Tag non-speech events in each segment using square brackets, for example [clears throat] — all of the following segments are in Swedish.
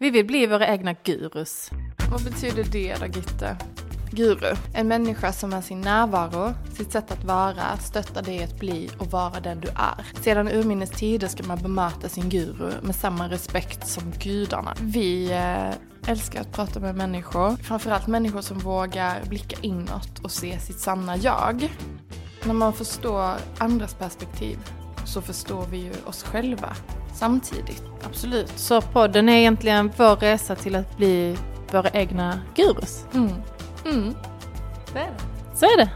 Vi vill bli våra egna gurus. Vad betyder det då Gitte? Guru, en människa som med sin närvaro, sitt sätt att vara, stöttar dig att bli och vara den du är. Sedan urminnes tider ska man bemöta sin guru med samma respekt som gudarna. Vi eh, älskar att prata med människor, framförallt människor som vågar blicka inåt och se sitt sanna jag. När man förstår andras perspektiv så förstår vi ju oss själva samtidigt. Absolut. Så podden är egentligen vår resa till att bli våra egna gurus. Mm. Mm. Det är det. Så är det.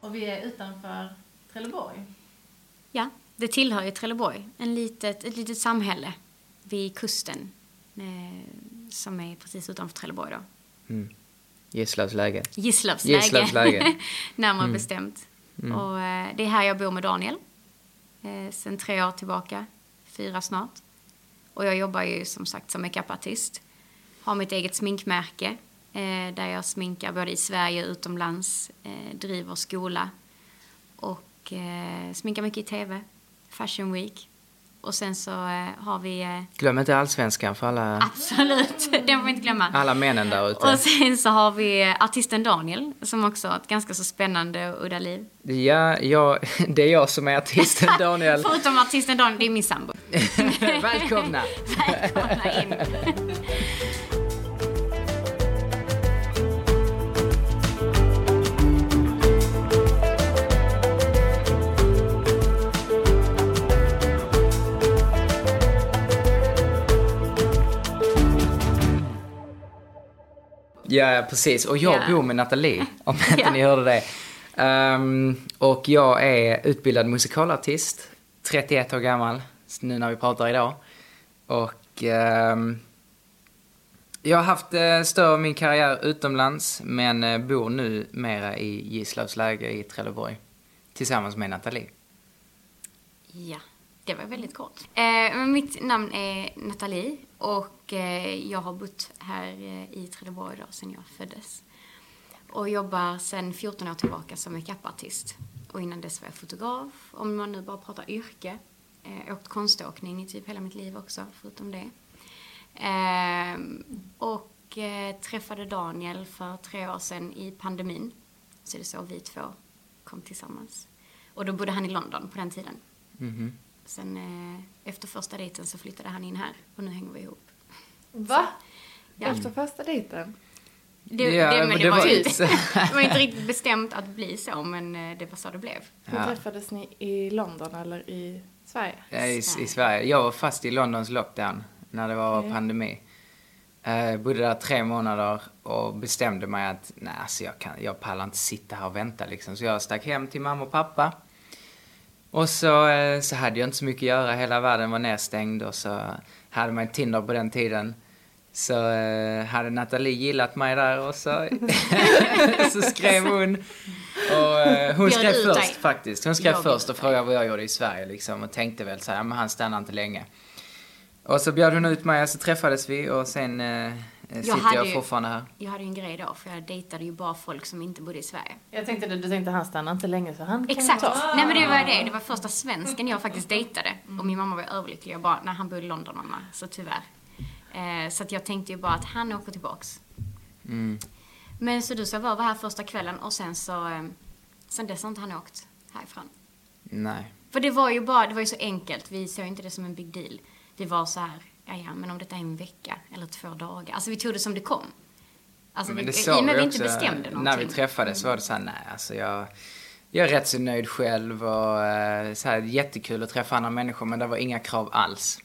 Och vi är utanför Trelleborg. Ja, det tillhör ju Trelleborg. En litet, ett litet samhälle vid kusten eh, som är precis utanför Trelleborg då. Mm. Gislavs läge. Gislavs Gislavs läge, läge. [laughs] närmare Mm. bestämt. Mm. Och eh, det är här jag bor med Daniel. Eh, sen tre år tillbaka, fyra snart. Och jag jobbar ju som sagt som makeupartist. Har mitt eget sminkmärke eh, där jag sminkar både i Sverige och utomlands. Driver skola och sminkar mycket i TV. Fashion Week. Och sen så eh, har vi... Eh, Glöm inte allsvenskan för alla, absolut, [laughs] den får vi inte glömma. alla männen där ute. Och sen så har vi eh, artisten Daniel som också har ett ganska så spännande och udda liv. Ja, jag, [laughs] det är jag som är artisten Daniel. [laughs] Förutom artisten Daniel, det är min sambo. Välkomna! Välkomna in. Ja, precis. Och jag Ja. bor med Nathalie, [laughs] om inte Ja. ni hörde det. Ehm, och jag är utbildad musikalartist, 31 år gammal, nu när vi pratar idag. Och ehm, jag har haft eh, större min karriär utomlands, men eh, bor nu mera i Gislavs läge i Trelleborg. Tillsammans med Nathalie. Ja, det var väldigt kort. Eh, mitt namn är Nathalie och eh, jag har bott här eh, i Trelleborg idag sedan jag föddes. Och jobbar sedan 14 år tillbaka som makeupartist. Och innan dess var jag fotograf, om man nu bara pratar yrke. Eh, åkt konståkning i typ hela mitt liv också, förutom det. Eh, och eh, träffade Daniel för tre år sedan i pandemin. Så det är så vi två kom tillsammans. Och då bodde han i London på den tiden. Mhm. Sen eh, efter första dejten så flyttade han in här och nu hänger vi ihop. Va? Ja. Efter första dejten? Det, Ja, det, men det, [laughs] det var var inte, så. det var inte riktigt bestämt att bli så, men eh, det var så det blev. Hur Ja. träffades ni i London eller i Sverige? Ja, i, i Sverige. Jag var fast i Londons lockdown när det var Ja. pandemi. Jag bodde där tre månader och bestämde mig att nej, alltså jag, kan, jag pallar inte sitta här och vänta liksom. Så jag stack hem till mamma och pappa. Och så, eh, så hade jag inte så mycket att göra, hela världen var nedstängd och så hade man Tinder på den tiden. Så eh, hade Nathalie gillat mig där och så, [laughs] så skrev hon. Och eh, hon skrev först faktiskt. Hon skrev först och frågade vad jag gjorde i Sverige liksom och tänkte väl så här, men han stannar inte länge. Och så bjöd hon ut mig och så träffades vi och sen eh, sitter hade jag ju- fortfarande här. Jag hade ju en grej då, för jag dejtade ju bara folk som inte bodde i Sverige. Jag tänkte, du tänkte han stannar inte länge så han kan Exakt. ta. Nej men det var det. Det var första svensken jag faktiskt dejtade. Och min mamma var överlycklig. Jag bara, när han bodde i London mamma. Så tyvärr. Eh, så att jag tänkte ju bara att han åker tillbaks. Mm. Men så du sa var var här första kvällen och sen så, eh, sen dess har inte han åkt härifrån. Nej. För det var ju bara, det var ju så enkelt. Vi såg inte det som en big deal. Det var så här, ja ja, men om detta är en vecka eller två dagar. Alltså vi tog det som det kom. Alltså Men vi, det i och med vi vi inte bestämde någonting. när vi träffades var det så här, nej alltså jag, jag är rätt så nöjd själv och eh, så här, jättekul att träffa andra människor men det var inga krav alls.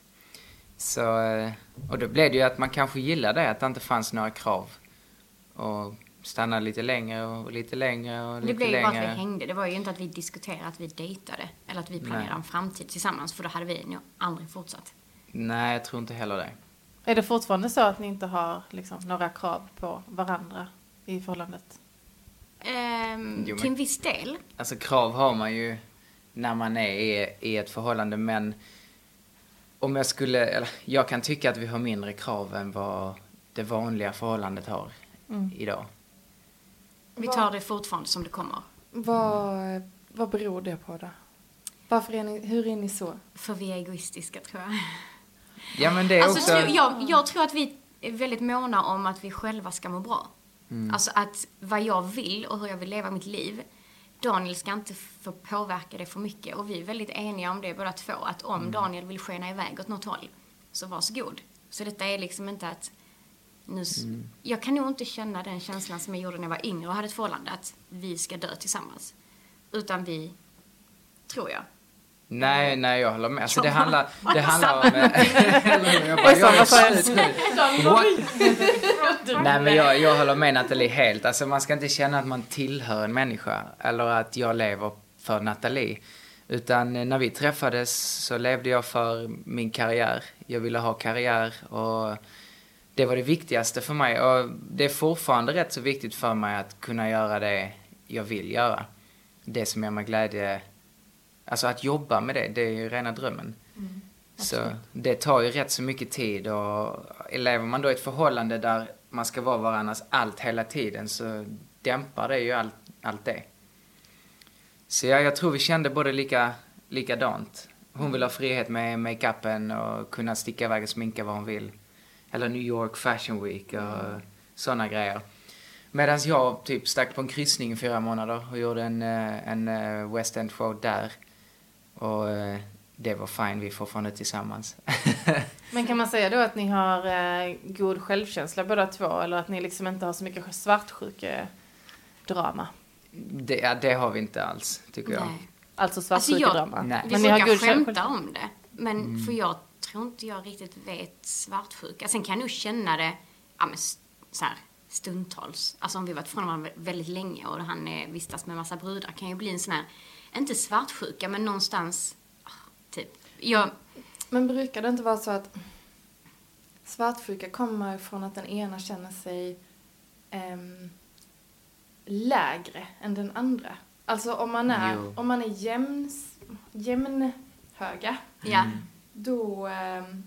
Så, eh, och då blev det ju att man kanske gillade det, att det inte fanns några krav. Och stanna lite längre och lite längre och lite Det blev ju bara att vi längre. hängde. Det var ju inte att vi diskuterade att vi dejtade. Eller att vi planerade Nej. en framtid tillsammans. För då hade vi nog aldrig fortsatt. Nej, jag tror inte heller det. Är det fortfarande så att ni inte har liksom, några krav på varandra i förhållandet? Ehm, Jo, men- Till en viss del. Alltså krav har man ju när man är i, i ett förhållande men om jag skulle, eller jag kan tycka att vi har mindre krav än vad det vanliga förhållandet har Mm. idag. Vi tar det fortfarande som det kommer. Vad, vad beror det på då? Varför är ni, hur är ni så? För vi är egoistiska tror jag. Ja, men det är Alltså, också... jag, jag tror att vi är väldigt måna om att vi själva ska må bra. Mm. Alltså att vad jag vill och hur jag vill leva mitt liv, Daniel ska inte få påverka det för mycket. Och vi är väldigt eniga om det båda två, att om Mm. Daniel vill skena iväg åt något håll, så varsågod. Så detta är liksom inte att nu, Mm. Jag kan nog inte känna den känslan som jag gjorde när jag var yngre och hade ett förhållande, att vi ska dö tillsammans. Utan vi, tror jag, Nej, nej, jag håller med. Alltså, det handlar, det handlar om... [laughs] Jag bara, är? [laughs] [laughs] Nej, men jag, jag håller med Nathalie helt. Alltså, man ska inte känna att man tillhör en människa. Eller att jag lever för Nathalie. Utan eh, när vi träffades så levde jag för min karriär. Jag ville ha karriär och det var det viktigaste för mig. Och det är fortfarande rätt så viktigt för mig att kunna göra det jag vill göra. Det som ger mig glädje. Alltså att jobba med det, det är ju rena drömmen. Så det tar ju rätt så mycket tid och lever man då i ett förhållande där man ska vara varandras allt hela tiden så dämpar det ju allt, allt det. Så ja, jag tror vi kände både lika, likadant. Hon vill ha frihet med makeupen och kunna sticka iväg och sminka vad hon vill. Eller New York Fashion Week och sådana grejer. Medan jag typ stack på en kryssning i fyra månader och gjorde en, eh, en eh, West End show där. Och eh, det var fine, vi är fortfarande tillsammans. [laughs] Men kan man säga då att ni har eh, god självkänsla båda två eller att ni liksom inte har så mycket svartsjuke-drama? det, ja, det har vi inte alls, tycker jag. nej. Alltså Alltså jag, svartsjuke-drama? Nej. vi Men ni har god skämta självkänsla? om det. Men för jag tror inte jag riktigt vet svartsjuka. Sen kan jag nog känna det, ja men så här, stundtals. Alltså om vi varit ifrån varandra väldigt länge och han eh, vistas med massa brudar kan ju bli en sån här, inte svartsjuka men någonstans, ah, typ. Jag, Men brukar det inte vara så att svartsjuka kommer från att den ena känner sig ehm, lägre än den andra? Alltså om man är, Jo. om man är jämn, jämnhöga, ja. då, ehm,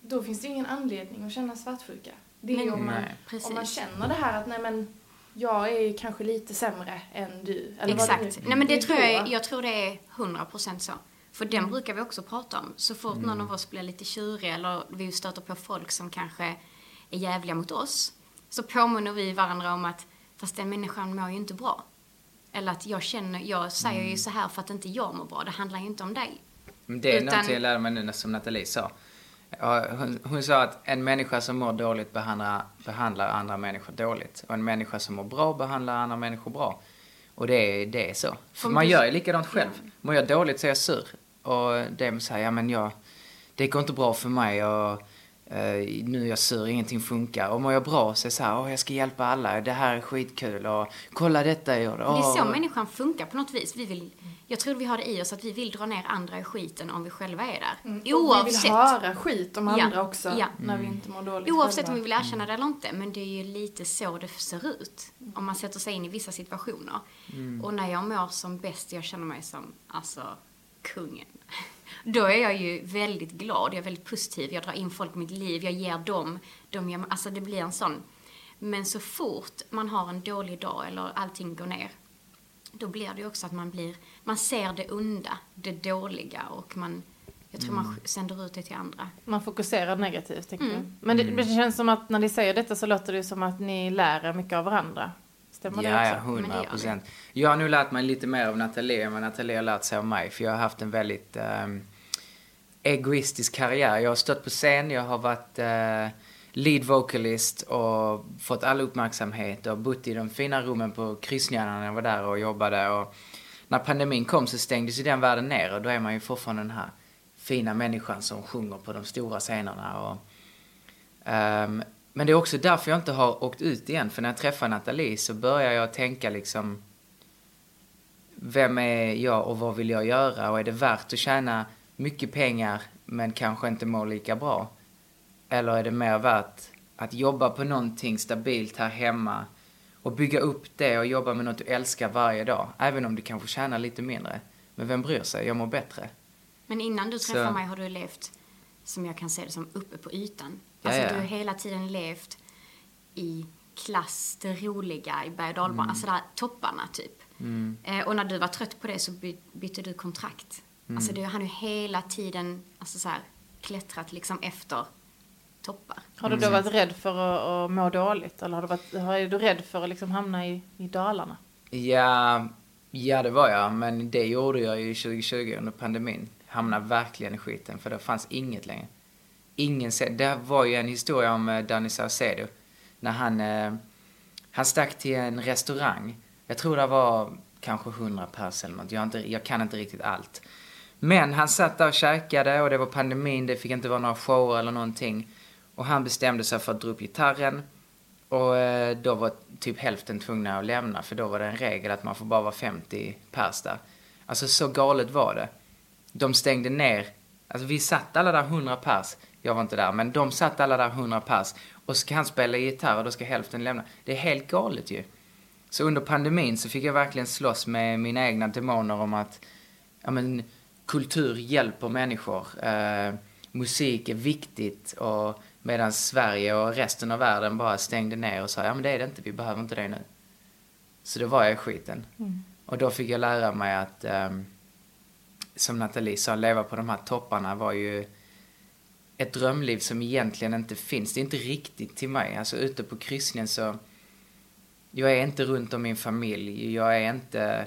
då finns det ingen anledning att känna svartsjuka. Det är Men- om man, om man känner det här att nej men jag är kanske lite sämre än du. Eller vad Exakt. Nej men det tror jag, jag tror det är 100% så. För den brukar vi också prata om. Så fort någon av oss blir lite tjurig eller vi stöter på folk som kanske är jävliga mot oss. Så påminner vi varandra om att fast den människan mår ju inte bra. Eller att jag känner, jag säger ju så här för att inte jag mår bra. Det handlar ju inte om dig. Men det är Utan- någonting jag lärde mig nu som Nathalie sa. Hon, hon sa att en människa som mår dåligt behandlar, behandlar andra människor dåligt. Och en människa som mår bra behandlar andra människor bra. Och det är, det är så. För man gör ju likadant själv. Mår jag dåligt så är jag sur. Och det säger, ja men jag, det går inte bra för mig och eh, nu är jag sur, ingenting funkar. Och mår jag bra så är det så här, åh jag ska hjälpa alla, det här är skitkul och kolla detta jag gjorde. Det är så människan funkar på något vis. Vi vill, jag tror vi har det i oss att vi vill dra ner andra i skiten om vi själva är där. Mm, och Vi Oavsett. vill höra skit om Ja, andra också ja. när vi inte mår dåligt Oavsett själva. om vi vill erkänna det eller inte, men det är ju lite så det ser ut. Om man sätter sig in i vissa situationer. Och när jag mår som bäst, jag känner mig som, alltså, kungen. Då är jag ju väldigt glad, jag är väldigt positiv, jag drar in folk i mitt liv, jag ger dem, de ger, alltså det blir en sån. Men så fort man har en dålig dag eller allting går ner, då blir det ju också att man blir, man ser det onda, det dåliga och man, jag tror man sänder ut det till andra. Man fokuserar negativt, tänker Mm. du? Men det, det känns som att när ni säger detta så låter det som att ni lär er mycket av varandra. Stämmer Ja, det ja, också? Det hundra procent. Jag har nu lärt mig lite mer av Nathalie än vad Nathalie har lärt sig av mig. För jag har haft en väldigt ehm, egoistisk karriär. Jag har stått på scen, jag har varit eh, lead vocalist och fått all uppmärksamhet och bott i de fina rummen på kryssningarna när jag var där och jobbade. Och när pandemin kom så stängdes ju den världen ner och då är man ju fortfarande den här fina människan som sjunger på de stora scenerna. Och, um, men det är också därför jag inte har åkt ut igen. För när jag träffar Nathalie så börjar jag tänka liksom... Vem är jag och vad vill jag göra? Och är det värt att tjäna mycket pengar men kanske inte må lika bra? Eller är det mer värt att jobba på någonting stabilt här hemma och bygga upp det och jobba med något du älskar varje dag? Även om du kanske tjänar lite mindre. Men vem bryr sig? Jag mår bättre. Men innan du träffar Så- mig har du levt, som jag kan se det som, uppe på ytan. Alltså ja. du har hela tiden levt i klass, det roliga, i berg och Mm. dalbana, alltså där topparna typ. Mm. Eh, och när du var trött på det så by, bytte du kontrakt. Mm. Alltså du hann ju hela tiden alltså så här, klättrat liksom efter toppar. Har du då varit rädd för att, att må dåligt? Eller har du, varit, har- är du rädd för att liksom hamna i, i dalarna? Ja, ja, det var jag. Men det gjorde jag ju 2020 under pandemin. Hamnade verkligen i skiten, för det fanns inget längre. Ingen Det var ju en historia om eh, Danny Saucedo. När han, eh, han stack till en restaurang. Jag tror det var kanske 100 pers eller något. Jag, har inte, jag kan inte riktigt allt. Men han satt där och käkade och det var pandemin, det fick inte vara några shower eller någonting. Och han bestämde sig för att dra upp gitarren. Och eh, då var typ hälften tvungna att lämna för då var det en regel att man får bara vara 50 pers där. Alltså så galet var det. De stängde ner, alltså vi satt alla där 100 pers, jag var inte där, men de satt alla där 100 pers. Och ska han spela gitarr och då ska hälften lämna. Det är helt galet ju. Så under pandemin så fick jag verkligen slåss med mina egna demoner om att ja, men, kultur hjälper människor. Eh, musik är viktigt och medan Sverige och resten av världen bara stängde ner och sa ja men det är det inte, vi behöver inte det nu. Så då var jag i skiten. Och då fick jag lära mig att, ehm, som Nathalie sa, leva på de här topparna var ju ett drömliv som egentligen inte finns. Det är inte riktigt till mig. Alltså ute på kryssningen så, jag är inte runt om min familj. Jag är inte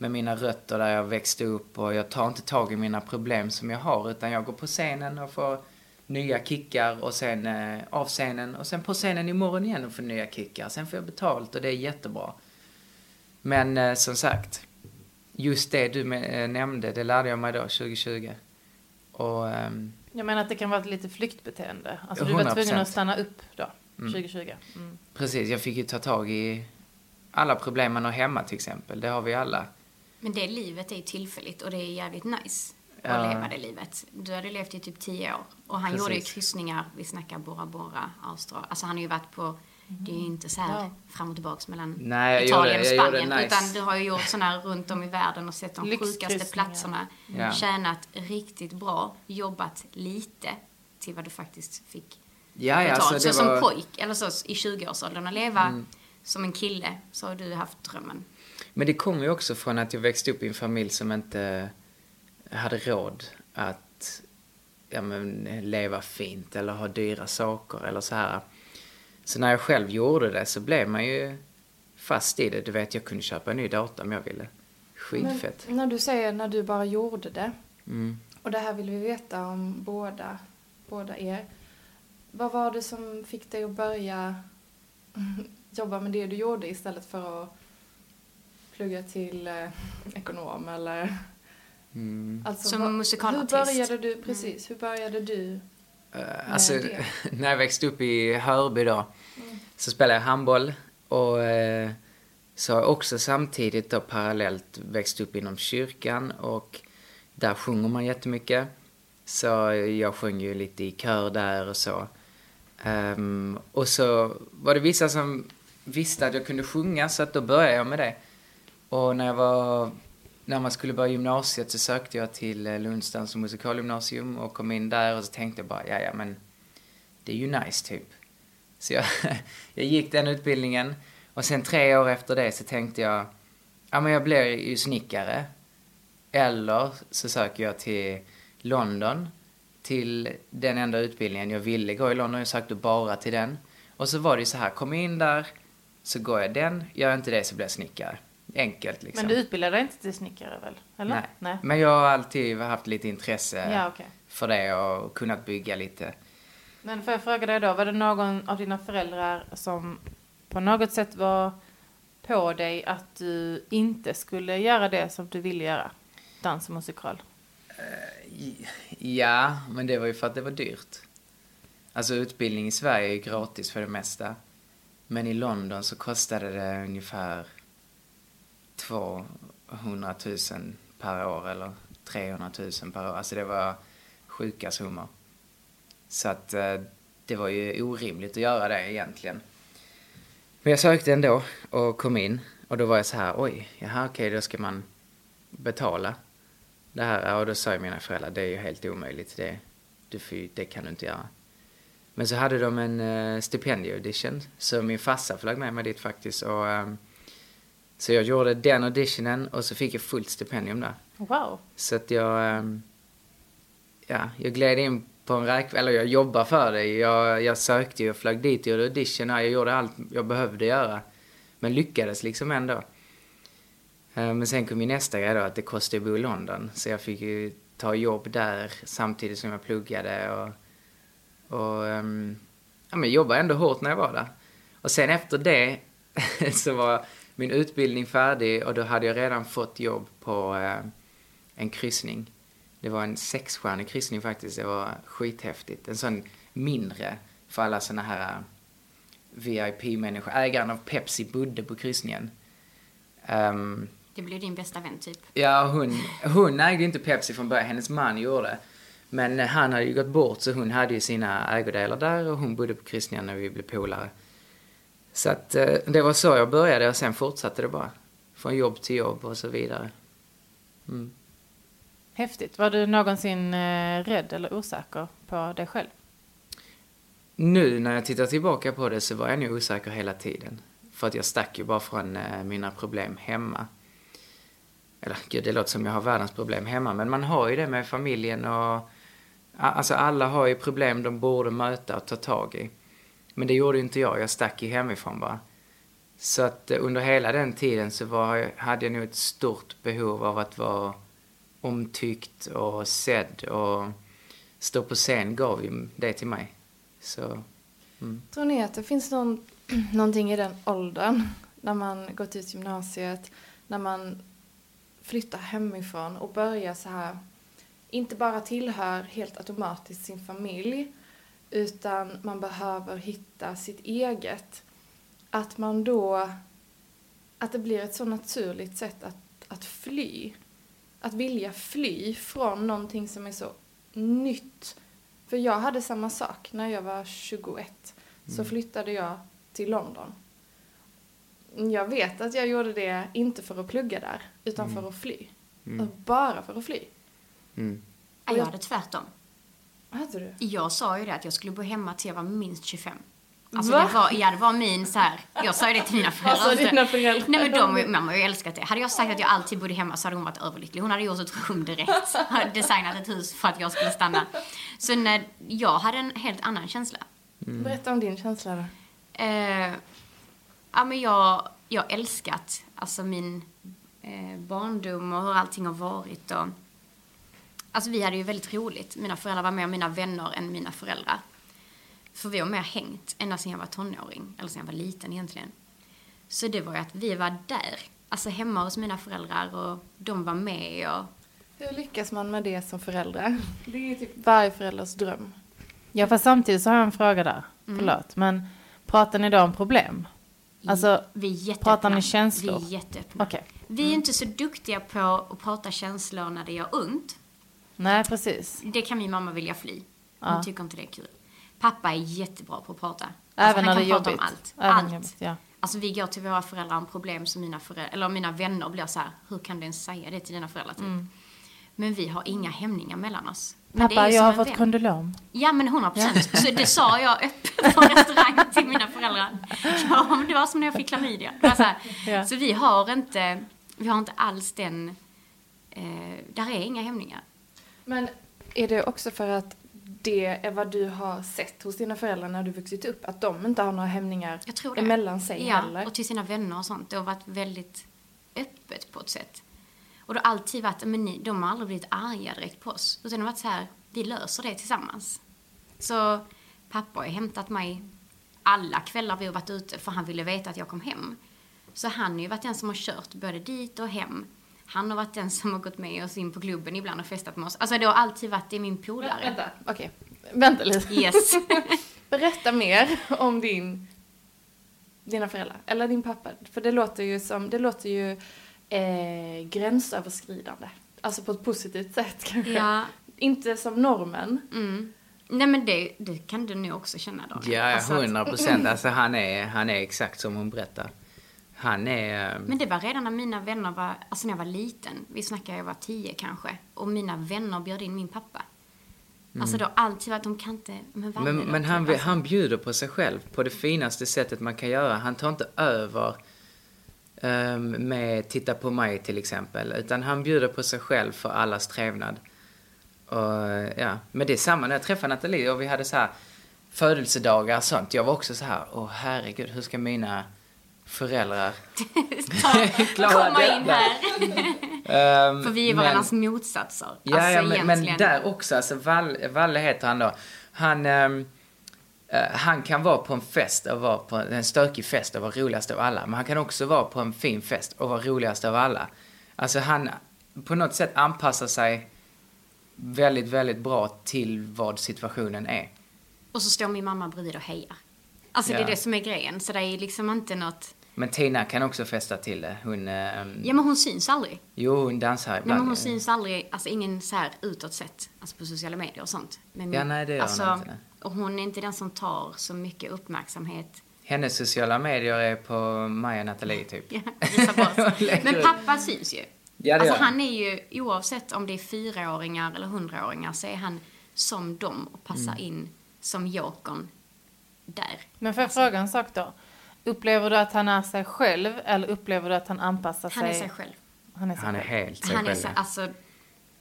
med mina rötter där jag växte upp och jag tar inte tag i mina problem som jag har utan jag går på scenen och får nya kickar och sen eh, av scenen och sen på scenen imorgon igen och får nya kickar. Sen får jag betalt och det är jättebra. Men eh, som sagt, just det du eh, nämnde, det lärde jag mig då 2020. Och ehm, Jag menar att det kan vara ett lite flyktbeteende. Alltså du var 100%. tvungen att stanna upp då, Mm. 2020. Mm. precis, jag fick ju ta tag i alla problem man har hemma till exempel. Det har vi alla. Men det livet är ju tillfälligt och det är jävligt nice att Ja. leva det livet. Du hade levt i typ tio år. Och han Precis. gjorde ju kryssningar, vi snackar Bora Bora, Australien. Alltså han har ju varit på, det är ju inte så här Ja. fram och tillbaks mellan Nej, Italien gjorde- och Spanien. nice. Utan du har ju gjort sådana här runt om i världen och sett de sjukaste platserna. Ja. Tjänat riktigt bra, jobbat lite till vad du faktiskt fick Ja, ja, betalt. så det så var... Mm. som pojk, eller så i 20-årsåldern, att leva som en kille, så har du haft drömmen. Men det kommer ju också från att jag växte upp i en familj som inte hade råd att ja, men, leva fint eller ha dyra saker eller så här. Så när jag själv gjorde det så blev man ju fast i det. Du vet, jag kunde köpa en ny dator om jag ville. Skitfett. Men när du säger när du bara gjorde det, Mm. och det här vill vi veta om båda, båda er. Vad var det som fick dig att börja [laughs] jobba med det du gjorde istället för att plugga till eh, ekonom eller... Mm. Alltså, Som vad- musikalartist. Hur började du, precis, hur började du? Eh, alltså, det. [laughs] när jag växte upp i Hörby då, så spelade jag handboll och eh, så har jag också samtidigt då parallellt växt upp inom kyrkan och där sjunger man jättemycket. Så jag sjöng ju lite i kör där och så. Ehm, och så var det vissa som visste att jag kunde sjunga så att då började jag med det. Och när jag var när man skulle börja gymnasiet så sökte jag till eh, Lunds dans och musikalgymnasium och kom in där och så tänkte jag bara, ja ja men det är ju nice typ. Så jag, [laughs] jag gick den utbildningen och sen tre år efter det så tänkte jag, ja men jag blir ju snickare. Eller så söker jag till London, till den enda utbildningen jag ville gå i London. Jag sökte bara till den. Och så var det ju så här, kom in där, så går jag den, gör jag inte det så blir jag snickare. Enkelt liksom. Men du utbildade dig inte till snickare väl? Eller? Nej. Men jag har alltid haft lite intresse Ja, okej. för det och kunnat bygga lite. Men får jag fråga dig då, var det någon av dina föräldrar som på något sätt var på dig att du inte skulle göra det som du ville göra? Dans och musikal. Ja, men det var ju för att det var dyrt. Alltså utbildning i Sverige är ju gratis för det mesta. Men i London så kostade det ungefär 200 000 per år eller 300 000 per år. Alltså det var sjuka summor. Så att eh, det var ju orimligt att göra det egentligen. Men jag sökte ändå och kom in. Och då var jag så här, oj, jaha okej, då ska man betala det här. Och då sa ju mina föräldrar, det är ju helt omöjligt. Det, du får, det kan du inte göra. Men så hade de en eh, uh, stipendieaudition, så min farsa flög med mig dit faktiskt. Och um, så jag gjorde den auditionen och så fick jag fullt stipendium där. Wow. Så att jag, ehm, ja, jag gled in på en räk... Eller jag jobbar för det. Jag, jag sökte, jag flög dit, jag gjorde audition, jag gjorde allt jag behövde göra. Men lyckades liksom ändå. Eh, Men sen kom ju nästa grej då, att det kostade att bo i London. Så jag fick ju ta jobb där samtidigt som jag pluggade och... Och... ehm, Ja, men jag jobbade ändå hårt när jag var där. Och sen efter det [laughs] så var min utbildning färdig och då hade jag redan fått jobb på eh, en kryssning. Det var en sexstjärnig kryssning faktiskt. Det var skithäftigt. En sån mindre för alla såna här eh, VIP-människor. Ägaren av Pepsi bodde på kryssningen. Ehm, Det blir din bästa vän typ. Ja, hon, hon ägde inte Pepsi från början, hennes man gjorde. Men eh, han hade ju gått bort så hon hade ju sina ägodelar där och hon bodde på kryssningen när vi blev polare. Så att eh, det var så jag började och sen fortsatte det bara. Från jobb till jobb och så vidare. Mm. Häftigt. Var du någonsin eh, rädd eller osäker på dig själv? Nu när jag tittar tillbaka på det så var jag nog osäker hela tiden. För att jag stack ju bara från eh, mina problem hemma. Eller gud, det låter som jag har världens problem hemma, men man har ju det med familjen och... Alltså alla har ju problem de borde möta och ta tag i. Men det gjorde ju inte jag, jag stack ju hemifrån bara. Så att eh, under hela den tiden så var, hade jag nog ett stort behov av att vara omtyckt och sedd och stå på scen gav ju det till mig. Så, mm. Tror ni att det finns någon, [clears throat] någonting i den åldern, när man gått ut gymnasiet, när man flyttar hemifrån och börjar så här, inte bara tillhör helt automatiskt sin familj, utan man behöver hitta sitt eget. Att man då, att det blir ett så naturligt sätt att, att fly. Att vilja fly från någonting som är så nytt. För jag hade samma sak när jag var 21. Så flyttade jag till London. Jag vet att jag gjorde det inte för att plugga där, utan för att fly. Alltså Bara för att fly. Mm. Ja, Jag hade tvärtom. Hade du? Jag sa ju det att jag skulle bo hemma till jag var minst 25. Alltså Va? det var, ja, det var min så här, jag sa ju det till mina föräldrar. Alltså, dina föräldrar. Nej men de, mamma har ju älskat det. Hade jag sagt att jag alltid bodde hemma så hade hon varit överlycklig. Hon hade gjort ett rum direkt. Hade designat ett hus för att jag skulle stanna. Så när jag hade en helt annan känsla. Berätta om din känsla då. Eh, ja men jag, jag älskat alltså min eh, barndom och hur allting har varit och Alltså vi hade ju väldigt roligt. Mina föräldrar var mer mina vänner än mina föräldrar. För vi har mer hängt ända sedan jag var tonåring, eller sedan jag var liten egentligen. Så det var ju att vi var där, alltså hemma hos mina föräldrar och de var med och Hur lyckas man med det som förälder? Det är ju typ varje förälders dröm. Ja, fast samtidigt så har jag en fråga där. Förlåt, men pratar ni då om problem? Alltså, vi är pratar ni känslor? Vi är jätteöppna. okej. Vi är ju inte så duktiga på att prata känslor när det gör ont. Nej, precis. Det kan min mamma vilja fly. Hon Ja. tycker inte det är kul. Pappa är jättebra på att prata. Alltså, Även när han det kan är prata jobbigt. om allt. Även allt. jobbigt, ja. Alltså vi går till våra föräldrar om problem som mina föräldrar, eller mina vänner blir så här, hur kan du ens säga det till dina föräldrar typ? Men vi har inga hämningar mellan oss. Men Pappa, jag har fått vän. kondylom. Ja men 100 procent. Så det sa jag öppet på restaurang till mina föräldrar. Ja men det var som när jag fick klamydia. Så. Ja. så vi har inte, vi har inte alls den, eh, där är inga hämningar. Men är det också för att det är vad du har sett hos dina föräldrar när du vuxit upp? Att de inte har några hämningar Jag tror det. emellan sig ja, heller? och till sina vänner och sånt. Det har varit väldigt öppet på ett sätt. Och det har alltid varit, men ni, de har aldrig blivit arga direkt på oss. Utan det har varit så här, vi löser det tillsammans. Så pappa har hämtat mig alla kvällar vi har varit ute för han ville veta att jag kom hem. Så han har ju varit den som har kört både dit och hem. Han har varit den som har gått med oss in på klubben ibland och festat med oss. Alltså det har alltid varit, det är min polare. Vänta, okej. Vänta lite. Yes. [laughs] Berätta mer om din, dina föräldrar, eller din pappa. För det låter ju som, det låter ju eh, gränsöverskridande. Alltså på ett positivt sätt [laughs] kanske. Ja. Inte som normen. Mm. Nej men det, det kan du nog också känna Daniel. Ja, Alltså att- hundra procent. Alltså han är, han är exakt som hon berättar. Han är... ehm, Men det var redan när mina vänner var, alltså när jag var liten, vi snackar jag var tio kanske, och mina vänner bjöd in min pappa. Alltså det har alltid varit, de kan inte, men Men, men typ? han, Alltså, han bjuder på sig själv på det finaste sättet man kan göra. Han tar inte över ehm, med Titta på mig till exempel. Utan han bjuder på sig själv för allas trevnad. Och, ja. Men det är samma när jag träffade Nathalie och vi hade så här födelsedagar och sånt. Jag var också så här, åh herregud, hur ska mina föräldrar [laughs] Komma in här. Ehm, För vi är men- varandras motsatser. Ja, alltså ja men, men egentligen. där också, alltså Valle, Valle heter han då. Han, ehm, eh, han kan vara på en fest och vara på en stökig fest och vara roligast av alla. Men han kan också vara på en fin fest och vara roligast av alla. Alltså han på något sätt anpassar sig väldigt, väldigt bra till vad situationen är. Och så står min mamma bredvid och hejar. Alltså det Ja. är det som är grejen. Så det är liksom inte något... Men Tina kan också festa till det. Hon, ehm, Ja men hon syns aldrig. jo hon dansar Nej, ibland. men hon syns aldrig, alltså ingen så här utåt sett, alltså på sociala medier och sånt. Men, Ja, nej, det gör hon alltså, inte, nej. Och hon är inte den som tar så mycket uppmärksamhet. Hennes sociala medier är på Maja Nathalie typ. [laughs] Ja, [laughs] Men pappa syns ju. Ja, alltså han. är ju, oavsett om det är fyraåringar eller hundraåringar, så är han som dem och passar Mm. in som jokern där. Men får jag fråga en sak då? Upplever du att han är sig själv eller upplever du att han anpassar sig? Han är sig själv. Han är sig Han är själv. helt sig Han är, själv. så, alltså,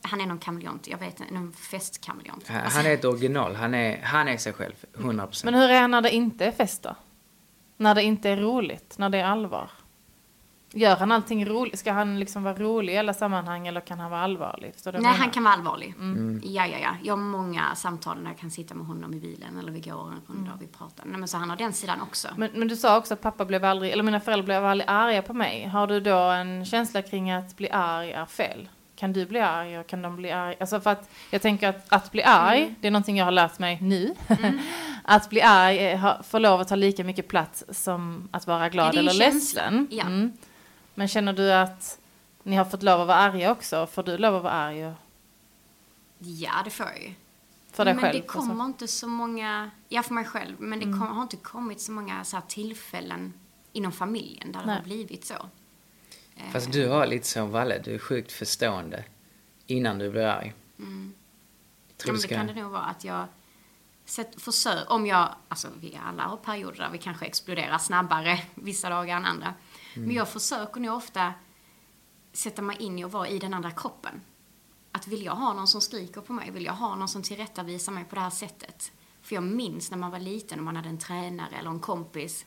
han är någon kameleont, jag vet inte, någon festkameleont. Han- Alltså, Han är ett original. Han är, han är sig själv, 100 procent. Men hur är han när det inte är fest då? När det inte är roligt, när det är allvar? Gör han allting roligt? Ska han liksom vara rolig i alla sammanhang eller kan han vara allvarlig? Förstår du vad Nej, han kan vara allvarlig. Mm. Ja, ja, ja. Jag har många samtal när jag kan sitta med honom i bilen eller vi går en runda och vi pratar. Nej, men så han har den sidan också. Men, men du sa också att pappa blev aldrig, eller mina föräldrar blev aldrig arga på mig. Har du då en känsla kring att bli arg är fel? Kan du bli arg och kan de bli arg? Alltså för att jag tänker att att bli arg, Mm. det är någonting jag har lärt mig nu. [laughs] att bli arg får lov att ta lika mycket plats som att vara glad eller ledsen. Ja. Men känner du att ni har fått lov att vara arga också? Får du lov att vara arg och- Ja, det får jag ju. för dig men själv? det kommer alltså? inte så många, ja för mig själv, men det Mm. kom, har inte kommit så många så här tillfällen inom familjen där det Nej. har blivit så. Eh, Fast du har lite som Valle, du är sjukt förstående innan du blir arg. Mm. Tror Ja, du men det kan det nog vara att jag sett, försöker, om jag, alltså vi alla har perioder där vi kanske exploderar snabbare [laughs] vissa dagar än andra. Mm. Men jag försöker nog ofta sätta mig in i och vara i den andra kroppen. Att vill jag ha någon som skriker på mig? Vill jag ha någon som tillrättavisar mig på det här sättet? För jag minns när man var liten och man hade en tränare eller en kompis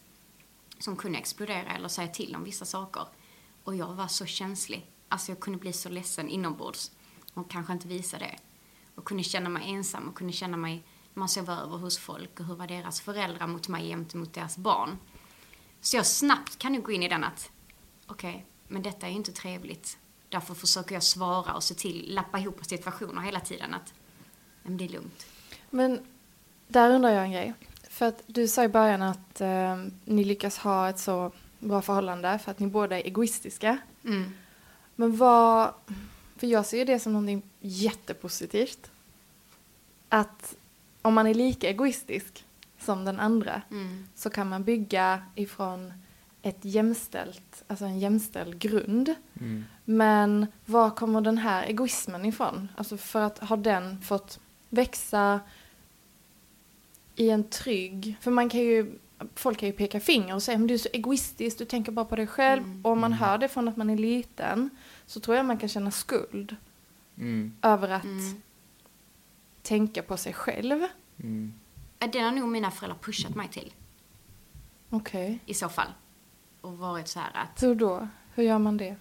som kunde explodera eller säga till om vissa saker. Och jag var så känslig. Alltså jag kunde bli så ledsen inombords och kanske inte visa det. Och kunde känna mig ensam och kunde känna mig, man sov över hos folk och hur var deras föräldrar mot mig jämt mot deras barn. Så jag snabbt kan nu gå in i den att, okej, men detta är ju inte trevligt. Därför försöker jag svara och se till, lappa ihop situationer hela tiden att, men det är lugnt. Men där undrar jag en grej. För att du sa i början att eh, ni lyckas ha ett så bra förhållande för att ni båda är egoistiska. Mm. Men vad... För jag ser ju det som någonting jättepositivt. Att om man är lika egoistisk som den andra Mm. så kan man bygga ifrån ett jämställt, alltså en jämställd grund. Mm. Men var kommer den här egoismen ifrån? Alltså för att har den fått växa i en trygg... För man kan ju... Folk kan ju peka finger och säga men du är så egoistisk, du tänker bara på dig själv. Mm. Och om man hör det från att man är liten så tror jag man kan känna skuld Mm. över att Mm. tänka på sig själv. Mm. Det har nog mina föräldrar pushat mig till, Okej. i så fall. Och varit så här att, Hur då? Hur gör man det?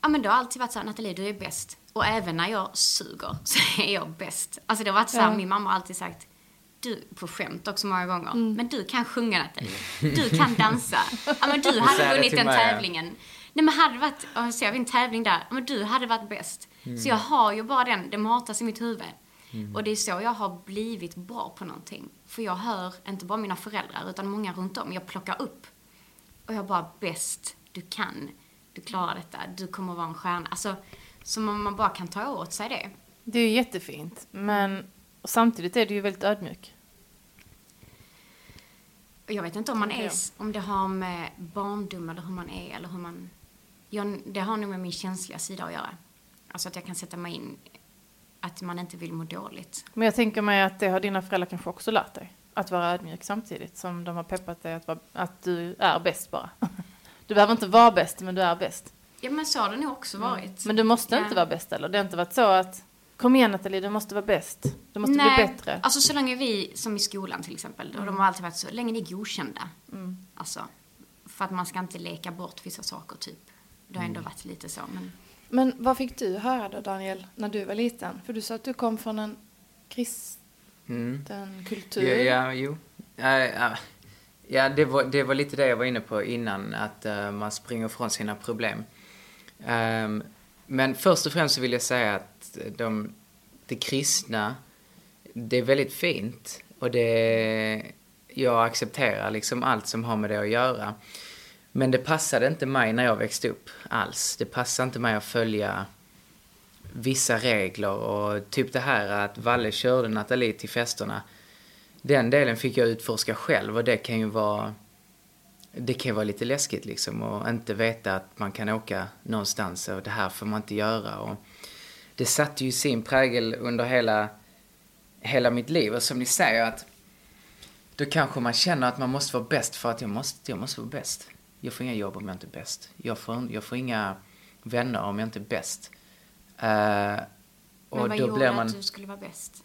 ja men det har alltid varit så här, Nathalie du är bäst. Och även när jag suger [laughs] så är jag bäst. Alltså det har varit så här, Ja. min mamma har alltid sagt, du, på skämt också många gånger, Mm. men du kan sjunga Nathalie. Du kan dansa. Ja men du [laughs] hade vunnit den mig, ja. tävlingen. Nej men hade varit, och så jag en tävling där, men du hade varit bäst. Så jag har ju bara den, det matas i mitt huvud. Och det är så jag har blivit bra på någonting. För jag hör inte bara mina föräldrar utan många runt om. Jag plockar upp. Och jag bara, bäst, du kan, du klarar detta, du kommer att vara en stjärna. Alltså, som om man bara kan ta åt sig det. Det är ju jättefint, men samtidigt är du ju väldigt ödmjuk. Jag vet inte om man är, om det har med barndom eller hur man är eller hur man... Jag, det har nog med min känsliga sida att göra. Alltså att jag kan sätta mig in att man inte vill må dåligt. Men jag tänker mig att det har dina föräldrar kanske också lärt dig. Att vara ödmjuk samtidigt som de har peppat dig att, vara, att du är bäst bara. Du behöver inte vara bäst, men du är bäst. Ja men så har det nog också varit. Men du måste Ja. inte vara bäst eller? Det har inte varit så att Kom igen Nathalie, du måste vara bäst. Du måste Nej, bli bättre. Alltså så länge vi, som i skolan till exempel, och de har alltid varit så, länge ni är godkända. Mm. Alltså, för att man ska inte leka bort vissa saker typ. Det har ändå varit lite så, men Men vad fick du höra då Daniel, när du var liten? För du sa att du kom från en kristen Mm. kultur. Ja, ja, jo. Ja, ja. ja det, var, det var lite det jag var inne på innan, att eh, man springer från sina problem. Ehm, men först och främst så vill jag säga att de, det kristna, det är väldigt fint. Och det, jag accepterar liksom allt som har med det att göra. Men det passade inte mig när jag växte upp alls. Det passade inte mig att följa vissa regler och typ det här att Valle körde Nathalie till festerna. Den delen fick jag utforska själv och det kan ju vara det kan vara lite läskigt liksom och inte veta att man kan åka någonstans och det här får man inte göra och det satte ju sin prägel under hela, hela mitt liv och som ni säger att då kanske man känner att man måste vara bäst för att jag måste, jag måste vara bäst. Jag får inga jobb om jag inte är bäst. Jag får, jag får inga vänner om jag inte är bäst. Eh, Men och vad då gjorde blir man... att du skulle vara bäst?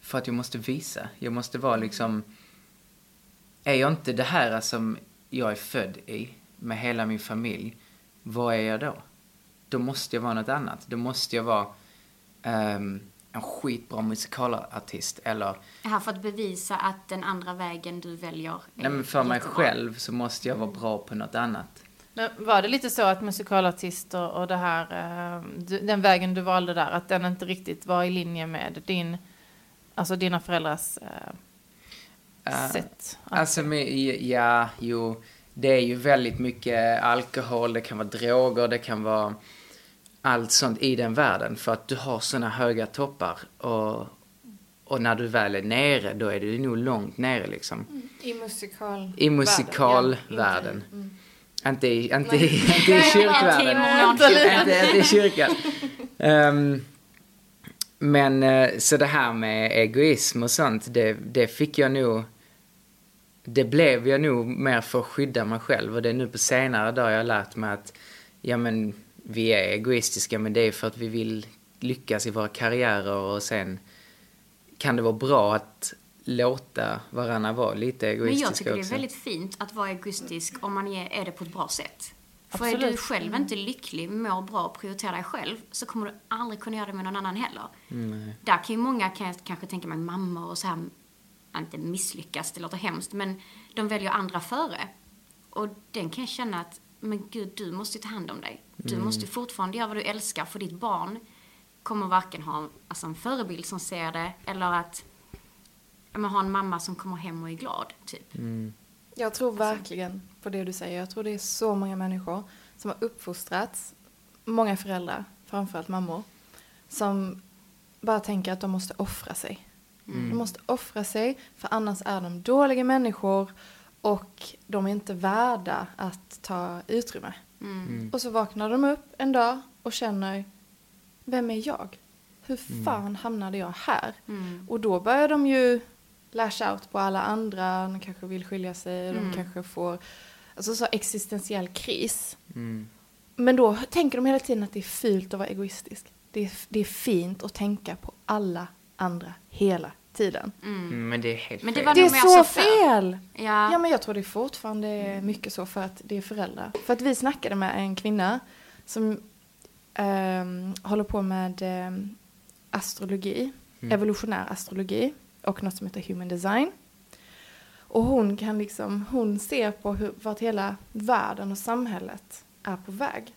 För att jag måste visa. Jag måste vara liksom... Är jag inte det här som jag är född i, med hela min familj, vad är jag då? Då måste jag vara något annat. Då måste jag vara ehm, en skitbra musikalartist eller... Här för att bevisa att den andra vägen du väljer är Nej men för mig jättebra. själv så måste jag vara bra på något annat. Men var det lite så att musikalartister och det här, eh, den vägen du valde där, att den inte riktigt var i linje med din, alltså dina föräldrars Eh, sätt? Alltså, med, ja, jo. Det är ju väldigt mycket alkohol, det kan vara droger, det kan vara allt sånt i den världen. För att du har såna höga toppar. Och, och när du väl är nere, då är du nog långt nere liksom. I musikal I musikalvärlden. Ja, inte- Inte i, inte i, inte i kyrkvärlden. Inte, inte i kyrkan. Ehm, men eh, så det här med egoism och sånt, det, det fick jag nog... Det blev jag nog mer för att skydda mig själv och det är nu på senare dagar jag har lärt mig att ja men vi är egoistiska men det är för att vi vill lyckas i våra karriärer och sen kan det vara bra att låta varandra vara lite Men egoistiska jag tycker det är också. väldigt fint att vara egoistisk om man är, det på ett bra sätt. För är Absolut. du själv inte lycklig, mår bra och prioriterar dig själv så kommer du aldrig kunna göra det med någon annan heller. Där kan ju många, kan jag kanske tänka mig, mammor och så här, inte misslyckas, det låter hemskt, men de väljer andra före. Och den kan jag känna att, men gud, du måste ju ta hand om dig. Du måste ju fortfarande göra vad du älskar för ditt barn kommer varken ha alltså, en förebild som ser det eller att men, ha en mamma som kommer hem och är glad, typ. Jag tror verkligen på det du säger. Jag tror det är så många människor som har uppfostrats, många föräldrar, framförallt mammor, som bara tänker att de måste offra sig. De måste offra sig, för annars är de dåliga människor och de är inte värda att ta utrymme. Och så vaknar de upp en dag och känner, vem är jag? Hur fan hamnade jag här? Mm. Och då börjar de ju lash out på alla andra, de kanske vill skilja sig, de kanske får alltså så existentiell kris. Mm. Men då tänker de hela tiden att det är fult att vara egoistisk. Det är, det är fint att tänka på alla andra hela tiden. Mm, men det är helt Men det fel. Det är så fel! Ja. Ja, men jag tror det fortfarande är mycket så för att det är föräldrar. För att vi snackade med en kvinna som ehm, håller på med ehm, astrologi, evolutionär astrologi och något som heter human design. Och hon kan liksom, hon ser på hur, vart hela världen och samhället är på väg.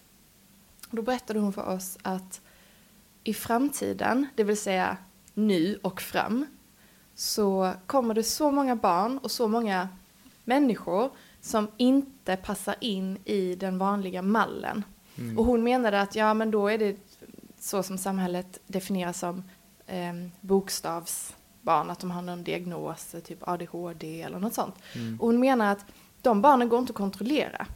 Då berättade hon för oss att i framtiden, det vill säga nu och fram, så kommer det så många barn och så många människor som inte passar in i den vanliga mallen. Och hon menade att ja, men då är det så som samhället definieras som eh, bokstavsbarn, att de har någon diagnos, typ ADHD eller något sånt. Och hon menar att de barnen går inte att kontrollera.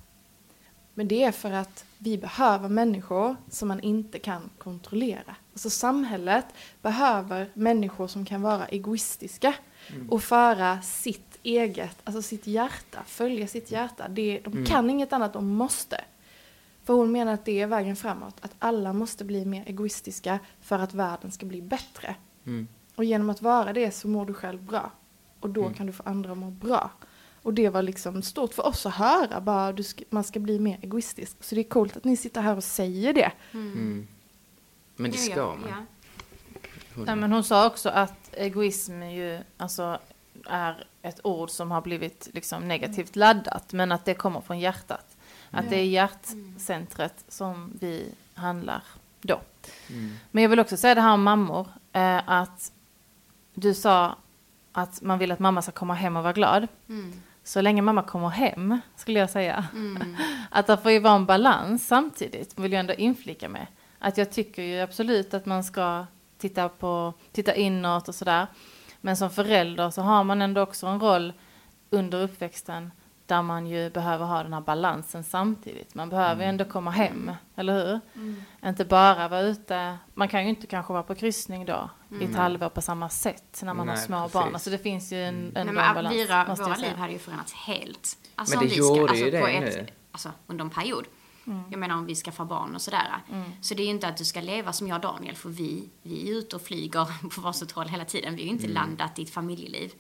Men det är för att vi behöver människor som man inte kan kontrollera. Alltså samhället behöver människor som kan vara egoistiska och föra sitt eget, alltså sitt hjärta, följa sitt hjärta. Det, de kan inget annat, de måste. För hon menar att det är vägen framåt, att alla måste bli mer egoistiska för att världen ska bli bättre. Mm. Och genom att vara det så mår du själv bra. Och då kan du få andra att må bra. Och det var liksom stort för oss att höra, bara du ska, man ska bli mer egoistisk. Så det är coolt att ni sitter här och säger det. Mm. Men det ska man. ja. Nej, men hon sa också att egoism ju, alltså, är ett ord som har blivit liksom negativt laddat, men att det kommer från hjärtat. Att det är hjärtcentret som vi handlar då. Mm. Men jag vill också säga det här om mammor, eh, att du sa att man vill att mamma ska komma hem och vara glad. Mm. Så länge mamma kommer hem, skulle jag säga. Mm. [laughs] Att det får ju vara en balans samtidigt, vill jag ändå inflika med. Att jag tycker ju absolut att man ska titta, på, titta inåt och sådär. Men som förälder så har man ändå också en roll under uppväxten där man ju behöver ha den här balansen samtidigt. Man behöver ju ändå komma hem, eller hur? Inte bara vara ute. Man kan ju inte kanske vara på kryssning då i ett halvår på samma sätt när man har Nej, små precis. barn. Alltså det finns ju en, ändå Nej, en men balans. våra, våra liv hade ju förändrats helt. Alltså Men det vi ska, gjorde alltså ju det på nu. ett, alltså under en period. Jag menar om vi ska få barn och sådär. Så det är ju inte att du ska leva som jag och Daniel, för vi, vi är ute och flyger [laughs] på varsitt håll hela tiden. Vi har ju inte landat i ett familjeliv.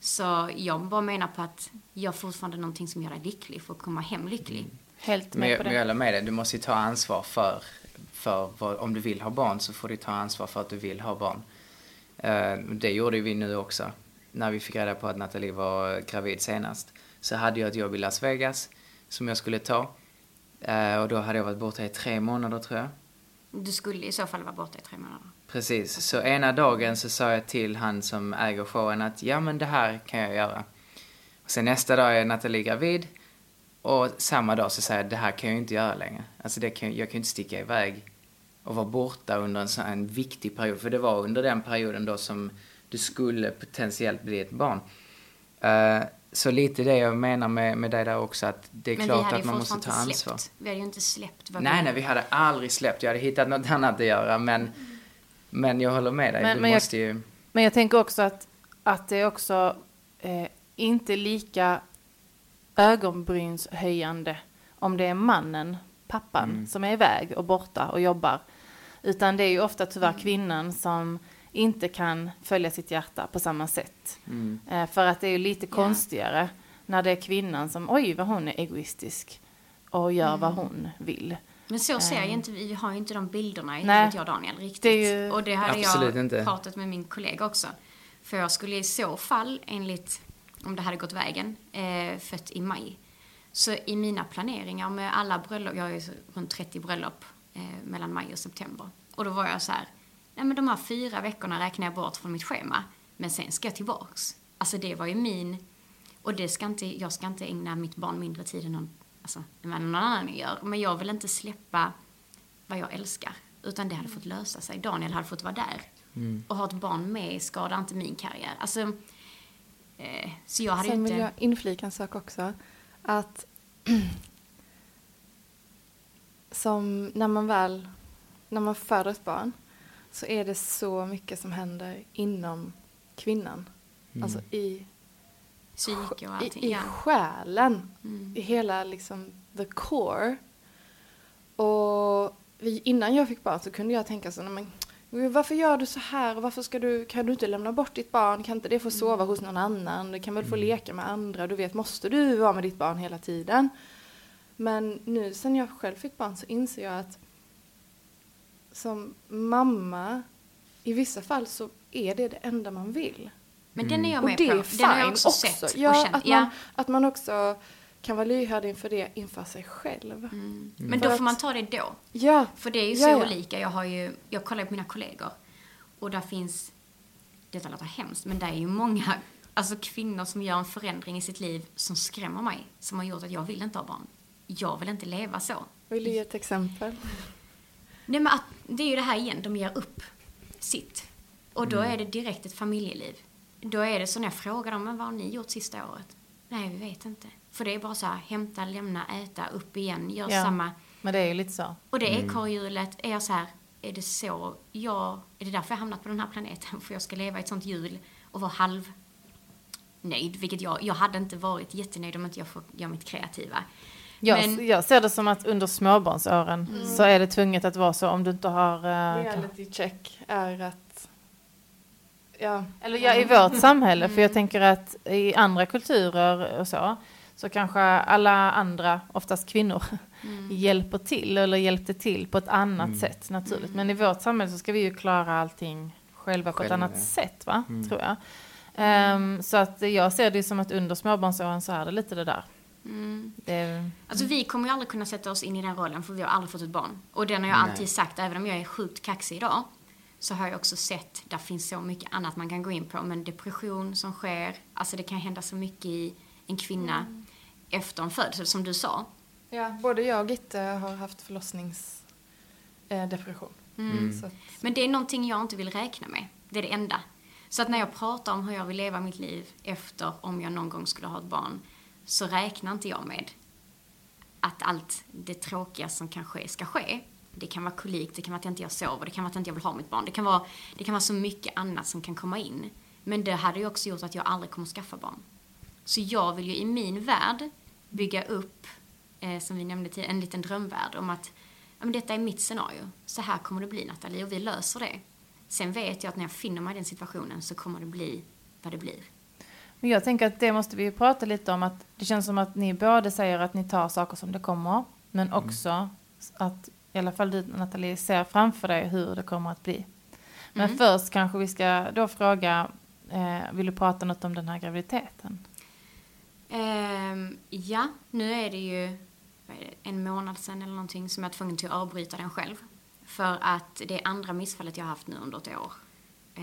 Så jag bara menar på att jag fortfarande någonting som gör dig lycklig, för att komma hem lycklig. Helt Men med jag, på men jag det. håller med dig, du måste ju ta ansvar för, för vad, om du vill ha barn så får du ta ansvar för att du vill ha barn. Eh, det gjorde vi nu också. När vi fick reda på att Nathalie var gravid senast så hade jag ett jobb i Las Vegas som jag skulle ta. Eh, och då hade jag varit borta i tre månader tror jag. Du skulle i så fall vara borta i tre månader. Precis, så ena dagen så sa jag till han som äger showen att ja men det här kan jag göra. Och sen nästa dag är Nathalie gravid och samma dag så säger jag det här kan jag ju inte göra längre. Alltså det kan, jag kan ju inte sticka iväg och vara borta under en sån här en viktig period. För det var under den perioden då som du skulle potentiellt bli ett barn. Eh, så lite det jag menar med, med det där också att det är Men klart att man måste ta ansvar. släppt. Vi hade ju inte släppt vad Nej, vi... nej, vi hade aldrig släppt. Jag hade hittat något annat att göra, men, men jag håller med dig. Men- du men jag- måste ju... Men jag tänker också att, att det är också eh, inte lika ögonbrynshöjande om det är mannen, pappan, Mm. som är iväg och borta och jobbar. Utan det är ju ofta tyvärr kvinnan som inte kan följa sitt hjärta på samma sätt. Mm. Eh, för att det är ju lite Ja. konstigare när det är kvinnan som, oj vad hon är egoistisk och gör vad hon vill. Men så ser jag ju inte, vi har ju inte de bilderna i Nej. huvudet jag och Daniel riktigt. Det ju- och det hade Absolut jag inte. pratat med min kollega också. För jag skulle i så fall, enligt, om det hade gått vägen, eh, fött i maj. Så i mina planeringar med alla bröllop, jag har ju runt 30 bröllop eh, mellan maj och september. Och då var jag så här, nej men de här fyra veckorna räknar jag bort från mitt schema. Men sen ska jag tillbaks. Alltså det var ju min, och det ska inte, jag ska inte ägna mitt barn mindre tid än någon, alltså, än någon annan gör. Men jag vill inte släppa vad jag älskar. Utan det hade fått lösa sig. Daniel hade fått vara där. Och ha ett barn med skadar inte min karriär. Alltså, eh, så jag hade Sen inte... vill jag inflika en sak också. Att [clears throat] som när man väl, när man föder ett barn så är det så mycket som händer inom kvinnan. Alltså i, Psyke och i, allting. i ja. själen. Mm. I hela liksom the core. Och vi, innan jag fick barn så kunde jag tänka så, "Nej, men men varför gör du så här? Varför ska du, kan du inte lämna bort ditt barn? Kan inte det få sova hos någon annan? Det kan väl få leka med andra? Du vet, måste du vara med ditt barn hela tiden? Men nu sen jag själv fick barn så inser jag att som mamma, i vissa fall så är det det enda man vill. Men den är jag Och med det på. är Den har jag fine också, också. sett Ja, och känt. att, man, att man också kan vara lyhörd inför det inför sig själv. Mm. Men För då att- får man ta det då. Ja, För det är ju Ja, så ja. olika. Jag har ju, jag kollar på mina kollegor och där finns, detta låter hemskt, men det är ju många alltså kvinnor som gör en förändring i sitt liv som skrämmer mig. Som har gjort att jag vill inte ha barn. Jag vill inte leva så. vill du ge ett exempel? Nej men att, det är ju det här igen, de ger upp sitt. Och då är det direkt ett familjeliv. Då är det så när jag frågar dem, men vad har ni gjort sista året? Nej, vi vet inte. För det är bara så här, hämta, lämna, äta, upp igen, gör Ja. samma. Men det är ju lite så. Och det ekorrhjulet, är jag så här, är det så jag, är det därför jag hamnat på den här planeten? [laughs] För jag ska leva ett sånt hjul och vara halv nöjd, vilket jag, jag hade inte varit jättenöjd om inte jag får göra mitt kreativa. Jag, Men- jag ser det som att under småbarnsåren så är det tvunget att vara så om du inte har... eh, Reality check är att, ja, Eller ja, i vårt samhälle, för jag tänker att i andra kulturer och så, så kanske alla andra, oftast kvinnor, [laughs] hjälper till eller hjälpte till på ett annat sätt naturligt. Men i vårt samhälle så ska vi ju klara allting själva på Själva, ett annat ja. sätt, va? tror jag. Ehm, så att jag ser det som att under småbarnsåren så är det lite det där. Det, Alltså vi kommer ju aldrig kunna sätta oss in i den rollen för vi har aldrig fått ett barn. Och den har jag Nej. alltid sagt, även om jag är sjukt kaxig idag, så har jag också sett, där finns så mycket annat man kan gå in på, men depression som sker, alltså det kan hända så mycket i en kvinna efter en födsel, som du sa. ja, både jag och Gitte har haft förlossningsdepression. Så att, Men det är någonting jag inte vill räkna med. Det är det enda. Så att när jag pratar om hur jag vill leva mitt liv efter om jag någon gång skulle ha ett barn, så räknar inte jag med att allt det tråkiga som kan ske ska ske. Det kan vara kolik, det kan vara att jag inte jag sover, det kan vara att jag inte vill ha mitt barn. Det kan vara, det kan vara så mycket annat som kan komma in. Men det hade ju också gjort att jag aldrig kommer skaffa barn. Så jag vill ju i min värld bygga upp, eh, som vi nämnde tidigare, en liten drömvärld om att ja, men detta är mitt scenario. Så här kommer det bli Nathalie och vi löser det. Sen vet jag att när jag finner mig i den situationen så kommer det bli vad det blir. Men jag tänker att det måste vi ju prata lite om. att Det känns som att ni både säger att ni tar saker som det kommer. Men också att i alla fall du Nathalie ser framför dig hur det kommer att bli. Men först kanske vi ska då fråga, eh, vill du prata något om den här graviditeten? Ehm, ja, nu är det ju är det, en månad sedan eller någonting som jag är tvungen till att avbryta den själv. För att det är andra missfallet jag har haft nu under ett år. Eh,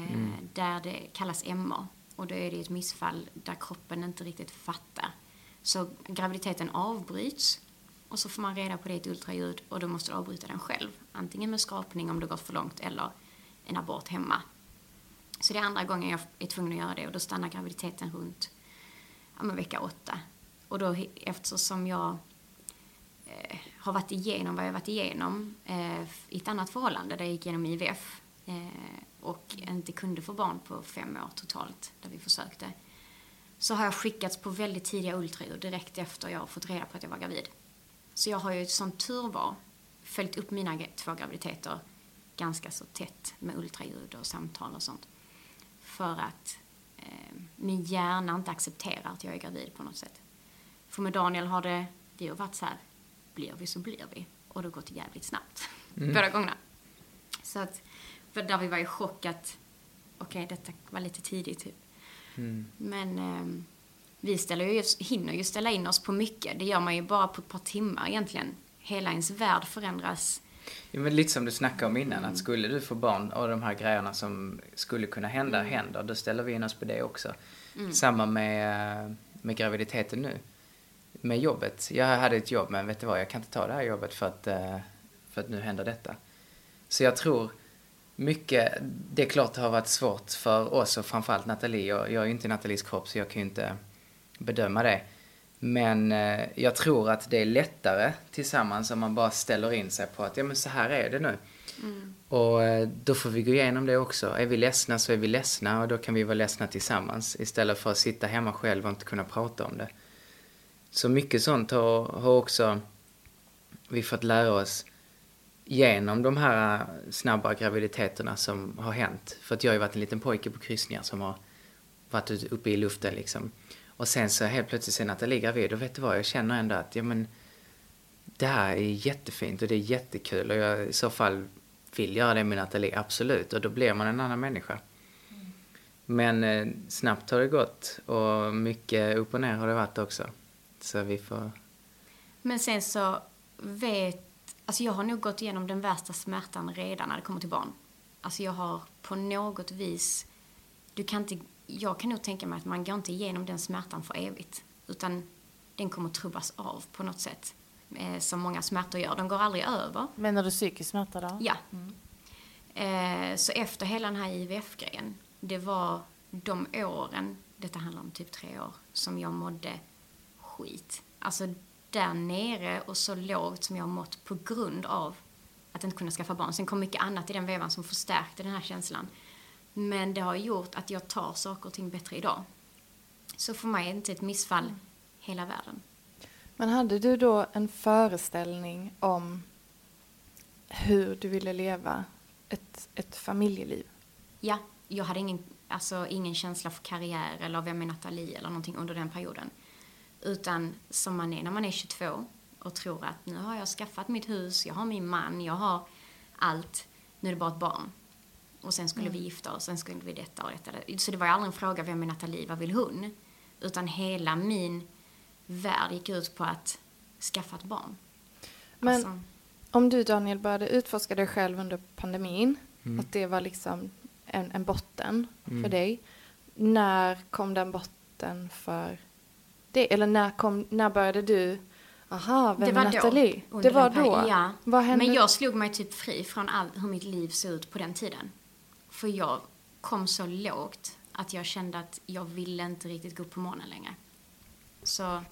Där det kallas MA. Och då är det ett missfall där kroppen inte riktigt fattar. Så graviditeten avbryts och så får man reda på det i ett ultraljud och då måste du avbryta den själv. Antingen med skrapning om det gått för långt eller en abort hemma. Så det är andra gången jag är tvungen att göra det och då stannar graviditeten runt ja, men vecka åtta. Och då eftersom jag eh, har varit igenom vad jag varit igenom eh, i ett annat förhållande där jag gick igenom IVF och inte kunde få barn på fem år totalt där vi försökte. Så har jag skickats på väldigt tidiga ultraljud direkt efter jag fått reda på att jag var gravid. Så jag har ju som tur var följt upp mina två graviditeter ganska så tätt med ultraljud och samtal och sånt. För att eh, min hjärna inte accepterar att jag är gravid på något sätt. För med Daniel har det, det har varit så här, blir vi så blir vi. Och det har gått jävligt snabbt. Båda gångerna. Så att, för där vi var i chock att, okej detta var lite tidigt typ. Men ehm, vi ställer ju, hinner ju ställa in oss på mycket. Det gör man ju bara på ett par timmar egentligen. Hela ens värld förändras. Ja, men lite som du snackade om innan, att skulle du få barn och de här grejerna som skulle kunna hända händer, då ställer vi in oss på det också. Samma med, eh, med graviditeten nu. Med jobbet. Jag hade ett jobb, men vet du vad, jag kan inte ta det här jobbet för att, eh, för att nu händer detta. Så jag tror mycket, det är klart det har varit svårt för oss och framförallt Nathalie. Jag, jag är ju inte i Nathalies kropp så jag kan ju inte bedöma det. Men eh, jag tror att det är lättare tillsammans om man bara ställer in sig på att ja men så här är det nu. Och eh, då får vi gå igenom det också. Är vi ledsna så är vi ledsna och då kan vi vara ledsna tillsammans istället för att sitta hemma själv och inte kunna prata om det. Så mycket sånt har, har också vi fått lära oss genom de här äh, snabba graviditeterna som har hänt. För att jag har ju varit en liten pojke på kryssningar som har varit uppe i luften liksom. Och sen så helt plötsligt ser Nathalie gravid och vet du vad, jag känner ändå att ja men det här är jättefint och det är jättekul och jag i så fall vill göra det med Nathalie, absolut. Och då blir man en annan människa. Men eh, snabbt har det gått och mycket upp och ner har det varit också. Så vi får... Men sen så vet, alltså jag har nog gått igenom den värsta smärtan redan när det kommer till barn. Alltså jag har på något vis, du kan inte, jag kan nog tänka mig att man går inte igenom den smärtan för evigt. Utan den kommer trubbas av på något sätt. Eh, som många smärtor gör. De går aldrig över. Menar du psykisk smärta då? Ja. Eh, så efter hela den här IVF-grejen, det var de åren, detta handlar om typ tre år, som jag mådde skit. Alltså där nere och så lågt som jag har mått på grund av att inte kunna skaffa barn. Sen kom mycket annat i den vevan som förstärkte den här känslan. Men det har gjort att jag tar saker och ting bättre idag. Så för mig är inte ett missfall hela världen. Men hade du då en föreställning om hur du ville leva ett, ett familjeliv? Ja, jag hade ingen, alltså, ingen känsla för karriär eller vem är Nathalie eller någonting under den perioden. Utan som man är när man är 22 och tror att nu har jag skaffat mitt hus, jag har min man, jag har allt. Nu är det bara ett barn. Och sen skulle vi gifta oss, sen skulle vi detta och detta. Så det var ju aldrig en fråga, vem är Nathalie, vad vill hon? Utan hela min värld gick ut på att skaffa ett barn. Men Alltså, om du Daniel började utforska dig själv under pandemin, att det var liksom en, en botten för dig. När kom den botten för dig? Eller när, kom, när började du, aha, vem det var Nathalie? då. Det var då? Ja. Vad hände? Men jag slog mig typ fri från allt hur mitt liv såg ut på den tiden. För jag kom så lågt att jag kände att jag ville inte riktigt gå upp på morgonen längre. Så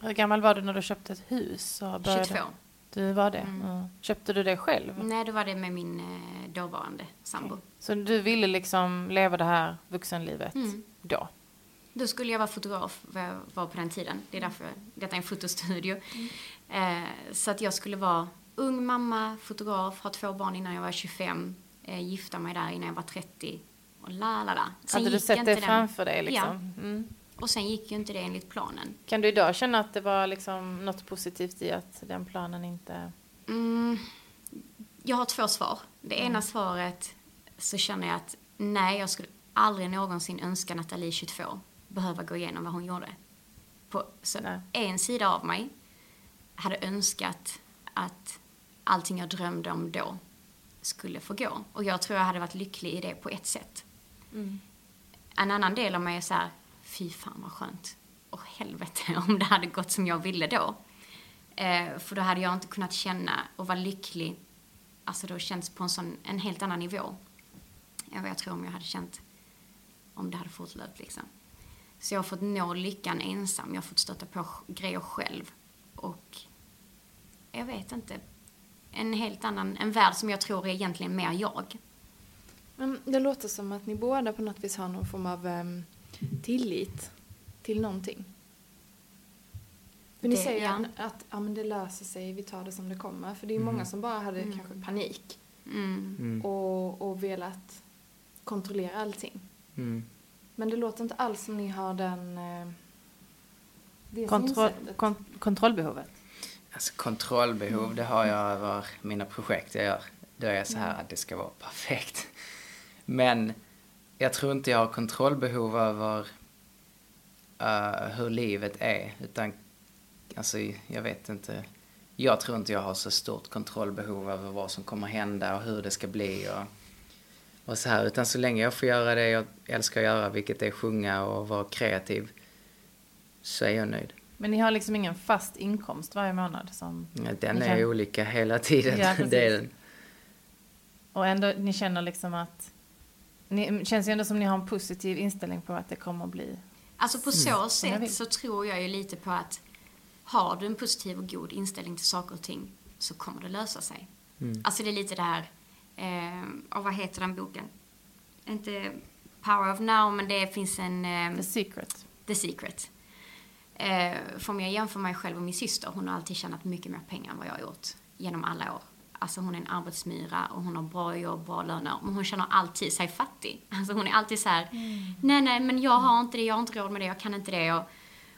Hur gammal var du när du köpte ett hus? Och började... 22. Du var det? Ja. Köpte du det själv? Nej, då var det med min eh, dåvarande sambo. Så du ville liksom leva det här vuxenlivet Mm. då? Då skulle jag vara fotograf, vad jag var på den tiden. Det är därför detta är en fotostudio. Eh, så att jag skulle vara ung mamma, fotograf, ha två barn innan jag var 25, eh, gifta mig där innan jag var 30 och la la la. Sen Hade du sett det den- framför dig liksom? Ja, Mm. och sen gick ju inte det enligt planen. Kan du idag känna att det var liksom något positivt i att den planen inte... Mm, jag har två svar. Det Mm. ena svaret så känner jag att nej, jag skulle aldrig någonsin önska Nathalie 22 behöva gå igenom vad hon gjorde. På, så Nej. en sida av mig hade önskat att allting jag drömde om då skulle få gå. Och jag tror jag hade varit lycklig i det på ett sätt. En annan del av mig är så här, fy fan vad skönt. Och helvete [laughs] om det hade gått som jag ville då. Eh, för då hade jag inte kunnat känna och vara lycklig. Alltså då känns på en sån, en helt annan nivå. Än vad jag tror om jag hade känt om det hade fortlöpt liksom. Så jag har fått nå lyckan ensam. Jag har fått stöta på grejer själv. Och jag vet inte. En helt annan, en värld som jag tror är egentligen mer jag. Men det låter som att ni båda på något vis har någon form av em, tillit till någonting. För ni Det- säger ja. att ja, men det löser sig, vi tar det som det kommer. För det är ju många som bara hade kanske panik Mm. och, och velat kontrollera allting. Mm. Men det låter inte alls som ni har den... Eh, det Kontroll, kon, kontrollbehovet? Alltså kontrollbehov, det har jag över mina projekt jag gör. Då är jag så här att det ska vara perfekt. Men jag tror inte jag har kontrollbehov över eh, hur livet är. Utan, alltså jag vet inte. Jag tror inte jag har så stort kontrollbehov över vad som kommer hända och hur det ska bli och, och så här. Utan så länge jag får göra det jag älskar att göra, vilket är sjunga och vara kreativ, så är jag nöjd. Men ni har liksom ingen fast inkomst varje månad som... Ja, Den är kan- olika hela tiden. Ja, [laughs] den. Och ändå, ni känner liksom att... Ni känns ju ändå som ni har en positiv inställning på att det kommer att bli... Alltså på så jag sätt så tror jag ju lite på att har du en positiv och god inställning till saker och ting så kommer det lösa sig. Alltså det är lite det här, och vad heter den boken? Inte Power of Now, men det finns en... Eh, The secret. The Secret. Eh, för om jag jämför mig själv och min syster, hon har alltid tjänat mycket mer pengar än vad jag har gjort genom alla år. Alltså hon är en arbetsmyra och hon har bra jobb, bra löner. Men hon känner alltid sig fattig. Alltså hon är alltid så här, nej nej men jag har inte det, jag har inte råd med det, jag kan inte det. Och,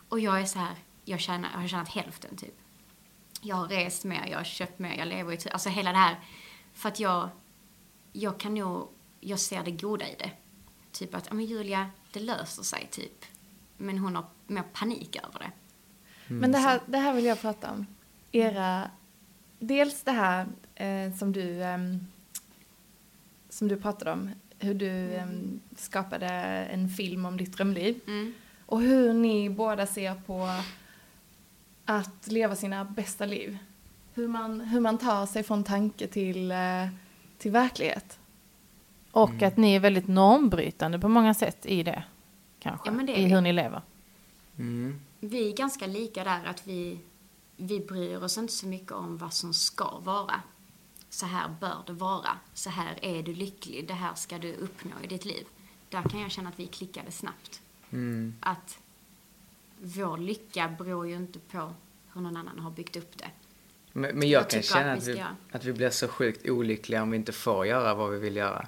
och jag är så här, jag, tjänar, jag har tjänat hälften typ. Jag har rest mer, jag har köpt mer, jag lever i Alltså hela det här. För att jag, jag kan nog, jag ser det goda i det. Typ att, ja men Julia, det löser sig typ. Men hon har mer panik över det. Men det här, det här vill jag prata om. Era, dels det här eh, som du ehm, som du pratade om, hur du ehm, skapade en film om ditt drömliv. Mm. Och hur ni båda ser på att leva sina bästa liv. Hur man, hur man tar sig från tanke till, eh, till verklighet. Och att ni är väldigt normbrytande på många sätt i det. Kanske. Ja, men det är I vi. hur ni lever. Mm. Vi är ganska lika där att vi, vi bryr oss inte så mycket om vad som ska vara. Så här bör det vara. Så här är du lycklig. Det här ska du uppnå i ditt liv. Där kan jag känna att vi klickade snabbt. Mm. Att vår lycka beror ju inte på hur någon annan har byggt upp det. Men, men jag Jag kan känna att att vi ska- att vi blir så sjukt olyckliga om vi inte får göra vad vi vill göra.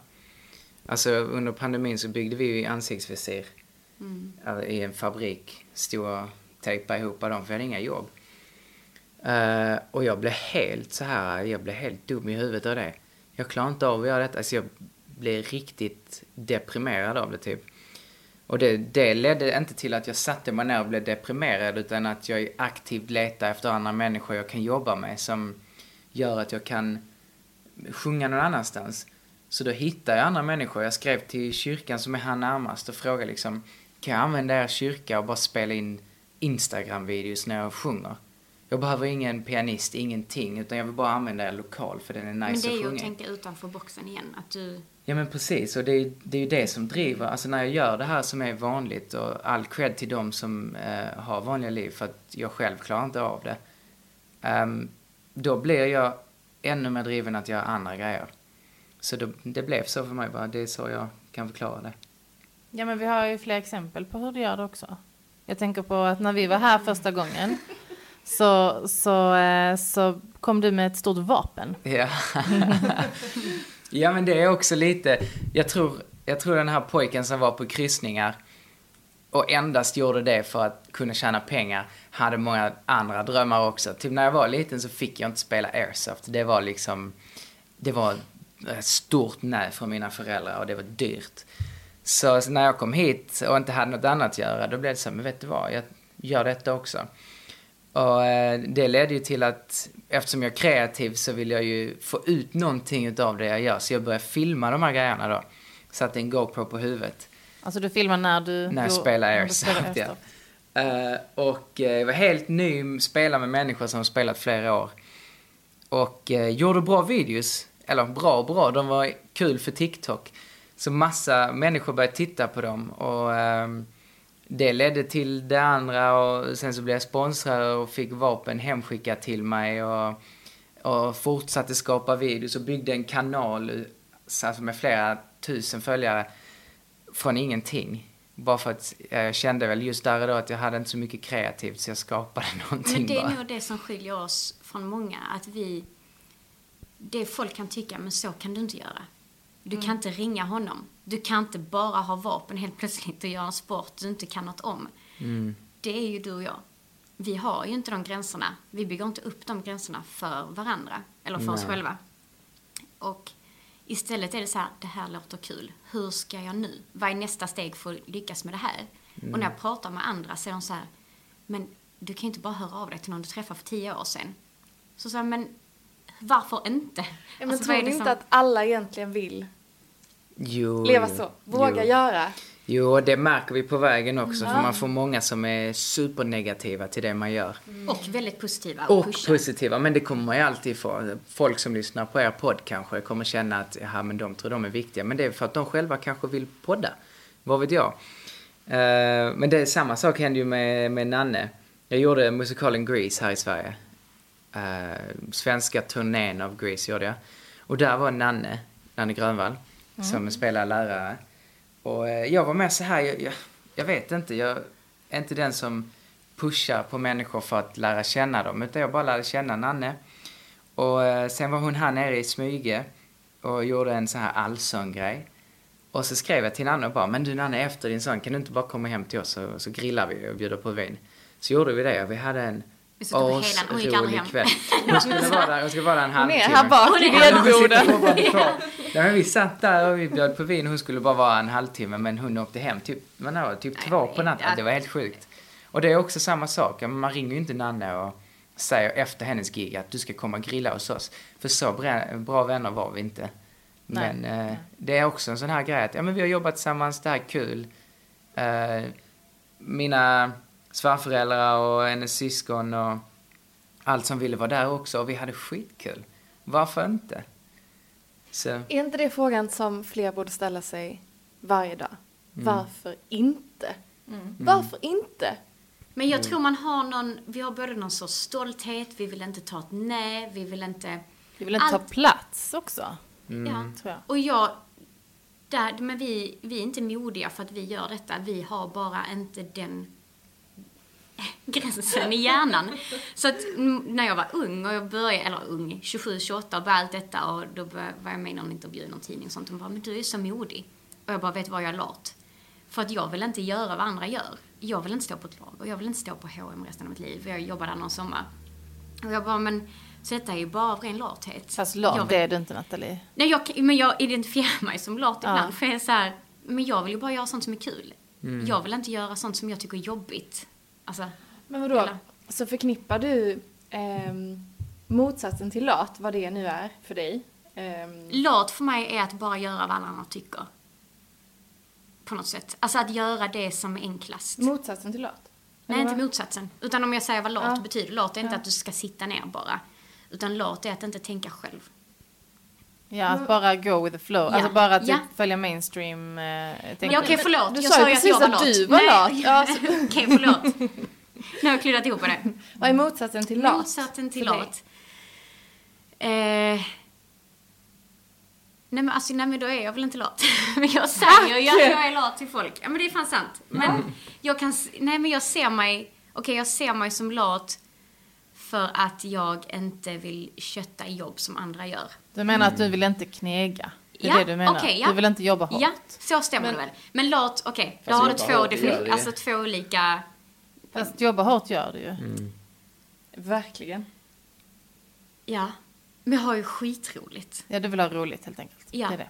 Alltså under pandemin så byggde vi ju ansiktsvisir Mm. alltså, i en fabrik. Stod och tejpade ihop dem för vi hade inga jobb. Eh, och jag blev helt så här, jag blev helt dum i huvudet av det. Jag klarar inte av att göra detta. Alltså jag blev riktigt deprimerad av det typ. Och det, det ledde inte till att jag satte mig ner och blev deprimerad utan att jag aktivt letar efter andra människor jag kan jobba med som gör att jag kan sjunga någon annanstans. Så då hittade jag andra människor. Jag skrev till kyrkan som är här närmast och frågade liksom kan jag använda er kyrka och bara spela in Instagram-videos när jag sjunger? Jag behöver ingen pianist, ingenting, utan jag vill bara använda er lokal för den är Men nice det är att ju att sjunga tänka utanför boxen igen. Att du, Ja men precis, och det är, det är ju det som driver, alltså när jag gör det här som är vanligt och all cred till dem som eh, har vanliga liv för att jag själv klarar inte av det. Ehm, då blir jag ännu mer driven att göra andra grejer. Så då, det blev så för mig bara, det är så jag kan förklara det. Ja, men vi har ju fler exempel på hur du gör det också. Jag tänker på att när vi var här första gången [laughs] så, så, eh, så kom du med ett stort vapen. Ja. [laughs] ja men det är också lite, jag tror, jag tror den här pojken som var på kryssningar och endast gjorde det för att kunna tjäna pengar hade många andra drömmar också. Typ när jag var liten så fick jag inte spela airsoft. Det var liksom, det var ett stort nej från mina föräldrar och det var dyrt. Så när jag kom hit och inte hade något annat att göra, då blev det så här, men vet du vad, jag gör detta också. Och eh, det ledde ju till att eftersom jag är kreativ så vill jag ju få ut någonting utav det jag gör. Så jag började filma de här grejerna då. Satte en GoPro på huvudet. Alltså du filmar när du... När jag spelar airsoft, ja. Eh, och eh, jag var helt ny, spelade med människor som har spelat flera år. Och eh, gjorde bra videos. Eller bra och bra, de var kul för TikTok. Så massa människor började titta på dem och ehm, det ledde till det andra och sen så blev jag sponsrad och fick vapen hemskickat till mig och, och fortsatte skapa videos och byggde en kanal alltså med flera tusen följare från ingenting. Bara för att jag kände väl just där och då att jag hade inte så mycket kreativt så jag skapade [laughs] någonting men det är bara. nog det som skiljer oss från många. Att vi, det folk kan tycka, men så kan du inte göra. Du kan inte ringa honom. Du kan inte bara ha vapen helt plötsligt och göra en sport du inte kan något om. Det är ju du och jag. Vi har ju inte de gränserna. Vi bygger inte upp de gränserna för varandra. Eller för oss Nej. själva. Och istället är det så här, det här låter kul. Hur ska jag nu? Vad är nästa steg för att lyckas med det här? Och när jag pratar med andra så är de så här, men du kan ju inte bara höra av dig till någon du träffade för tio år sedan. Så sa jag, men varför inte? Ja, men Alltså, tror ni det inte som- att alla egentligen vill Jo, leva jo. så? Våga jo. göra? Jo, det märker vi på vägen också. Ja. För man får många som är supernegativa till det man gör. Och väldigt positiva och, Och positiva, men det kommer man ju alltid få. Folk som lyssnar på er podd kanske kommer känna att ja, men de tror de är viktiga. Men det är för att de själva kanske vill podda. Vad vet jag? Eh, men det är samma sak hände ju med, med Nanne. Jag gjorde musikalen Grease här i Sverige. Eh, svenska turnén av Grease gjorde jag. Och där var Nanne, Nanne Grönvall, Mm. som spelar lärare. Och eh, jag var med så här, jag, jag, jag vet inte, jag är inte den som pushar på människor för att lära känna dem, utan jag bara lärde känna Nanne. Och eh, sen var hon här nere i Smyge och gjorde en sån här allsång-grej. Och så skrev jag till Nanne och bara, men du Nanne, efter din sång, kan du inte bara komma hem till oss så, så grillar vi och bjuder på vin? Så gjorde vi det och vi hade en vi satt på hela- hon gick aldrig hem. kväll. [laughs] Hon skulle vara där, hon skulle vara där en Hon är halvtimme. här bak i vedboden. Nej, men vi satt där och vi bjöd på vin. Hon skulle bara vara en halvtimme men hon åkte hem typ, vad var det, typ Nej, två men på natten. Det var helt sjukt. Och det är också samma sak. Men Man ringer ju inte Nanne och säger efter hennes gig att du ska komma och grilla hos oss. För så bra, bra vänner var vi inte. Nej. Men eh, det är också en sån här grej att ja, men vi har jobbat tillsammans, det här är kul. Eh, mina svärföräldrar och hennes syskon och allt som ville vara där också och vi hade skitkul. Varför inte? Så, Är inte det frågan som fler borde ställa sig varje dag? Mm. Varför inte? Varför inte? Men Mm. jag tror man har någon, vi har både någon sorts stolthet, vi vill inte ta ett nej, vi vill inte... Du vill inte ta Allt- plats också, Mm. Ja. tror jag. Och jag, där, men vi, vi är inte modiga för att vi gör detta. Vi har bara inte den gränsen i hjärnan. Så att när jag var ung och jag började, eller ung, 27, 28 och började allt detta och då var jag med i någon intervju i någon tidning och sånt. De bara, men du är så modig. Och jag bara, vet vad, jag är lat. För att jag vill inte göra vad andra gör. Jag vill inte stå på ett lag och jag vill inte stå på H&M resten av mitt liv. Jag jobbade där någon sommar. Och jag bara, men så detta är ju bara av ren lathet. Fast Jag lat, vill- det är du inte Nathalie. Nej, jag, men jag identifierar mig som lat Ja. ibland. För jag är så här, men jag vill ju bara göra sånt som är kul. Mm. Jag vill inte göra sånt som jag tycker är jobbigt. Alltså, Men vadå? Eller? Så förknippar du ehm, motsatsen till lat, vad det nu är för dig? Ehm, lat för mig är att bara göra vad alla andra tycker. På något sätt. Alltså att göra det som är enklast. motsatsen till lat? Nej, inte motsatsen. Utan om jag säger vad lat Ja. betyder. Lat är inte Ja. att du ska sitta ner bara. Utan lat är att inte tänka själv. Ja, att bara go with the flow. Ja. Alltså bara typ Ja. följa mainstream. Eh, okej, förlåt. Du jag sa ju ju att precis jag var att du var lat. [laughs] Okej, förlåt. Nu har jag kluddat ihop det. Vad är motsatsen till lat? Motsatsen till lat. Eh, nej men alltså, nej men då är jag väl inte lat. [laughs] men jag säger ju att jag är lat till folk. Ja men det är fan sant. Men jag kan, nej men jag ser mig, okej jag ser mig som lat för att jag inte vill kötta jobb som andra gör. Du menar att du vill inte knega? Det är ja, det du menar? okej, ja. Du vill inte jobba hårt? Ja, så stämmer det väl. Men lat, okej, då Fast har du två, hårt, det alltså två olika Fast jobba hårt gör du ju. Mm. Verkligen. Ja. Men jag har ju skitroligt. Ja, du vill ha roligt helt enkelt. Ja. Det är det.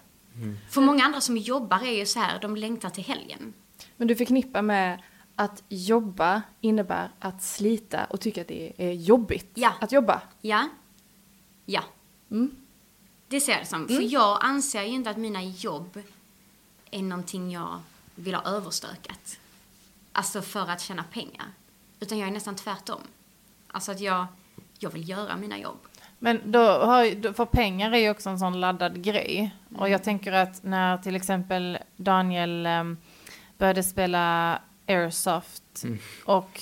För många andra som jobbar är ju så här, de längtar till helgen. Men du förknippar med att jobba innebär att slita och tycka att det är jobbigt Ja. att jobba. Ja. Ja. Mm. Det ser jag det som. För jag anser ju inte att mina jobb är någonting jag vill ha överstökat. Alltså för att tjäna pengar. Utan jag är nästan tvärtom. Alltså att jag, jag vill göra mina jobb. Men då har för pengar är ju också en sån laddad grej. Och jag tänker att när till exempel Daniel em, började spela Airsoft och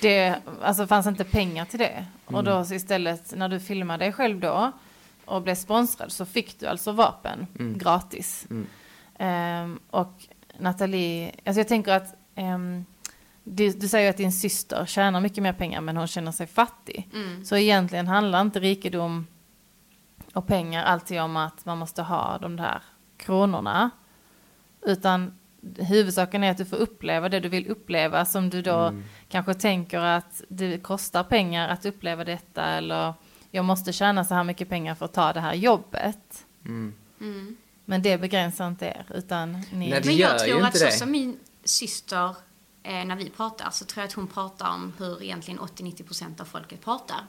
det alltså fanns inte pengar till det. Och då så istället när du filmade dig själv då och blev sponsrad så fick du alltså vapen gratis. Ehm, och Nathalie, alltså jag tänker att ehm, du, du säger att din syster tjänar mycket mer pengar men hon känner sig fattig. Så egentligen handlar inte rikedom och pengar alltid om att man måste ha de där kronorna. Utan huvudsaken är att du får uppleva det du vill uppleva som du då kanske tänker att det kostar pengar att uppleva detta eller jag måste tjäna så här mycket pengar för att ta det här jobbet. Mm. Men det begränsar inte er utan ni... Nej, det Men gör jag ju tror att inte så det. som min syster, eh, när vi pratar, så tror jag att hon pratar om hur egentligen 80-90% av folket pratar.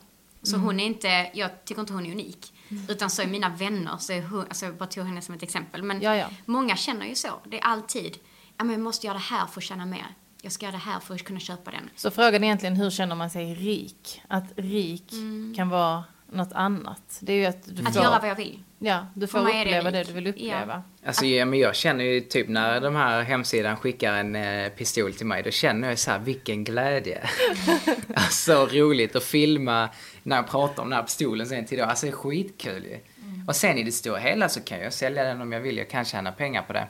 Så Mm. hon är inte, jag tycker inte hon är unik. Utan så är mina vänner, så är hon, alltså jag bara tog henne som ett exempel. Men Ja, ja. många känner ju så. Det är alltid, ja men jag måste göra det här för att tjäna mer. Jag ska göra det här för att kunna köpa den. Så frågan är egentligen hur känner man sig rik? Att rik kan vara något annat. Det är ju att du Att får, göra vad jag vill. ja, du får det uppleva det, du vill uppleva. Alltså, ja, men jag känner ju typ när de här hemsidan skickar en eh, pistol till mig, då känner jag så här, vilken glädje. [laughs] alltså roligt att filma när jag pratar om den här pistolen sen till då. Alltså det är skitkul ju. Och sen i det stora hela så kan jag sälja den om jag vill, jag kan tjäna pengar på det.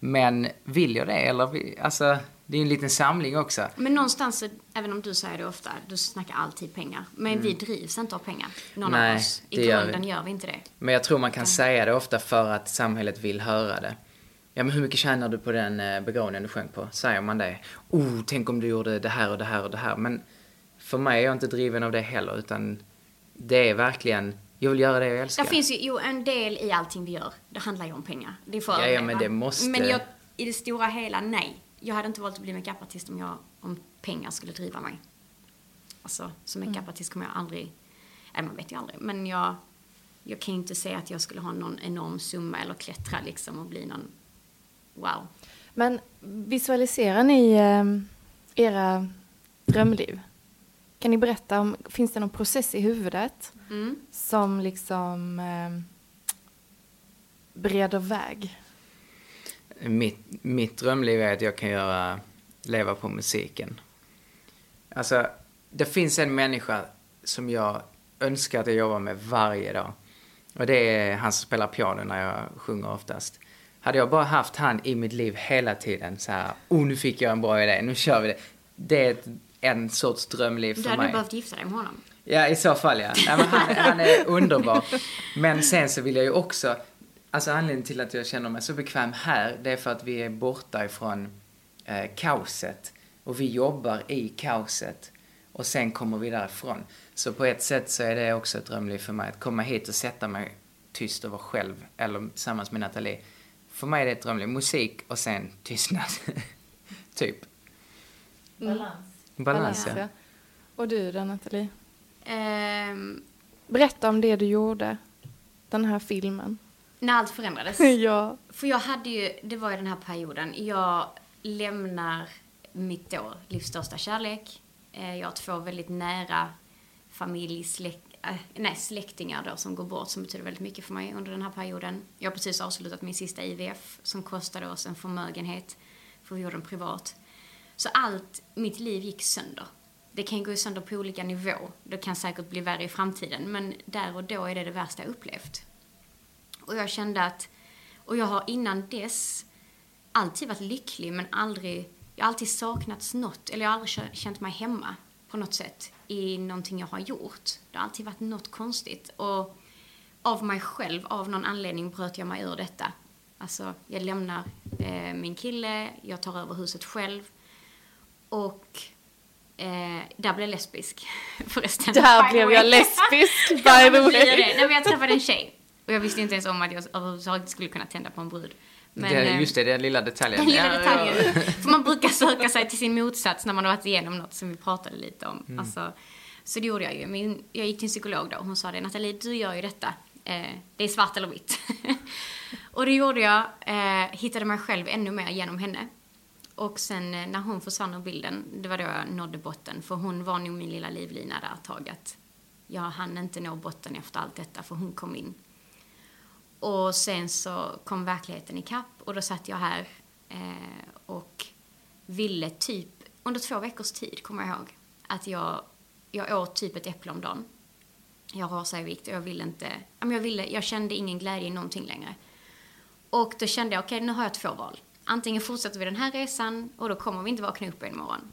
Men vill jag det eller, vill- alltså det är en liten samling också. Men någonstans, även om du säger det ofta, du snackar alltid pengar. Men vi drivs inte av pengar. Någon Nej, av oss. I gör grunden vi. gör vi inte det. Men jag tror man kan säga det ofta för att samhället vill höra det. Ja men hur mycket tjänar du på den eh, begravningen du sjöng på? Säger man det? Oh, tänk om du gjorde det här och det här och det här. Men för mig är jag inte driven av det heller utan det är verkligen, jag vill göra det jag älskar. Det finns ju jo, en del i allting vi gör. Det handlar ju om pengar. Det är för Ja, ja, men det måste- Men jag, i det stora hela, nej. Jag hade inte valt att bli makeupartist om, jag, om pengar skulle driva mig. Alltså, som Mm. makeupartist kommer jag aldrig... Nej, man vet ju aldrig. Men jag, jag kan ju inte säga att jag skulle ha någon enorm summa eller klättra liksom och bli någon... Wow. Men visualiserar ni eh, era drömliv? Kan ni berätta om, finns det någon process i huvudet Mm. som liksom eh, bereder väg? Mitt, mitt drömliv är att jag kan göra, leva på musiken. Alltså, det finns en människa som jag önskar att jag jobbar med varje dag. Och det är han som spelar piano när jag sjunger oftast. Hade jag bara haft han i mitt liv hela tiden så här, oh nu fick jag en bra idé, nu kör vi det. Det är ett en sorts drömliv Du för hade mig. behövt gifta dig med honom. Ja, i så fall ja. Nej, han, han är underbar. Men sen så vill jag ju också, alltså anledningen till att jag känner mig så bekväm här, det är för att vi är borta ifrån eh, kaoset. Och vi jobbar i kaoset. Och sen kommer vi därifrån. Så på ett sätt så är det också ett drömliv för mig, att komma hit och sätta mig tyst och vara själv, eller tillsammans med Nathalie. För mig är det ett drömliv. Musik och sen tystnad. [laughs] typ. Balans. Balans, ja. ja. Och du då Nathalie? Ehm, Berätta om det du gjorde. Den här filmen. När allt förändrades. [laughs] ja. För jag hade ju, det var ju den här perioden, jag lämnar mitt då livs största kärlek. Eh, Jag har två väldigt nära familj, släk, äh, nej, släktingar då som går bort som betyder väldigt mycket för mig under den här perioden. Jag har precis avslutat min sista IVF som kostade oss en förmögenhet för vi gjorde den privat. Så allt, mitt liv gick sönder. Det kan gå sönder på olika nivå. Det kan säkert bli värre i framtiden men där och då är det det värsta jag upplevt. Och jag kände att, och jag har innan dess alltid varit lycklig men aldrig, jag har alltid saknats något, eller jag har aldrig kä- känt mig hemma på något sätt i någonting jag har gjort. Det har alltid varit något konstigt. Och av mig själv, av någon anledning bröt jag mig ur detta. Alltså, jag lämnar eh, min kille, jag tar över huset själv. Och eh, där blev jag lesbisk [laughs] förresten. Där [laughs] blev jag lesbisk, by the way. Nej, men jag träffade en tjej. Och jag visste inte ens om att jag överhuvudtaget skulle kunna tända på en brud. Men, det, eh, just det, den lilla detaljen. den lilla Ja, ja, detaljen. ja. För man brukar söka sig till sin motsats när man har varit igenom något som vi pratade lite om. Mm. Alltså, så det gjorde jag ju. Men jag gick till en psykolog då och hon sa det, Nathalie, du gör ju detta. Eh, det är svart eller vitt. [laughs] och det gjorde jag. Eh, hittade mig själv ännu mer genom henne. Och sen eh, när hon försvann ur bilden, det var då jag nådde botten. För hon var nog min lilla livlina där ett tag. Att jag hann inte nå botten efter allt detta, för hon kom in. Och sen så kom verkligheten ikapp och då satt jag här eh, och ville typ under två veckors tid, kommer jag ihåg, att jag, jag åt typ ett äpple om dagen. Jag rasade i vikt och jag ville inte, ja, men jag, ville, jag kände ingen glädje i någonting längre. Och då kände jag, okej nu har jag två val. Antingen fortsätter vi den här resan och då kommer vi inte vakna upp en morgon.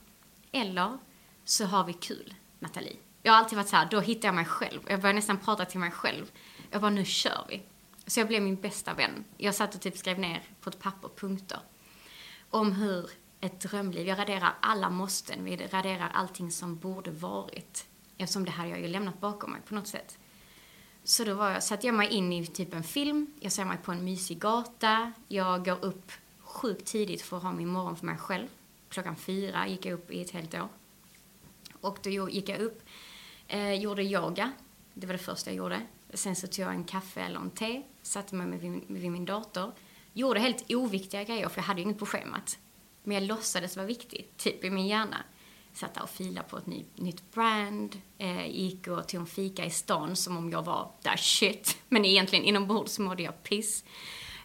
Eller så har vi kul, Nathalie. Jag har alltid varit så här, då hittar jag mig själv. Jag börjar nästan prata till mig själv. Jag bara, nu kör vi. Så jag blev min bästa vän. Jag satt och typ skrev ner på ett papper punkter. Om hur ett drömliv, jag raderar alla måsten, vi raderar allting som borde varit. Eftersom det hade jag ju lämnat bakom mig på något sätt. Så då var jag, satte jag mig in i typ en film, jag ser mig på en mysig gata, jag går upp sjukt tidigt för att ha min morgon för mig själv. Klockan fyra gick jag upp i ett helt år. Och då gick jag upp, eh, gjorde yoga, det var det första jag gjorde. Sen så tog jag en kaffe eller en te, satte mig vid, vid min dator, gjorde helt oviktiga grejer för jag hade ju inget på schemat. Men jag låtsades vara viktig, typ i min hjärna. Satt där och filade på ett ny, nytt brand, eh, gick och tog en fika i stan som om jag var där shit. Men egentligen inombords mådde jag piss.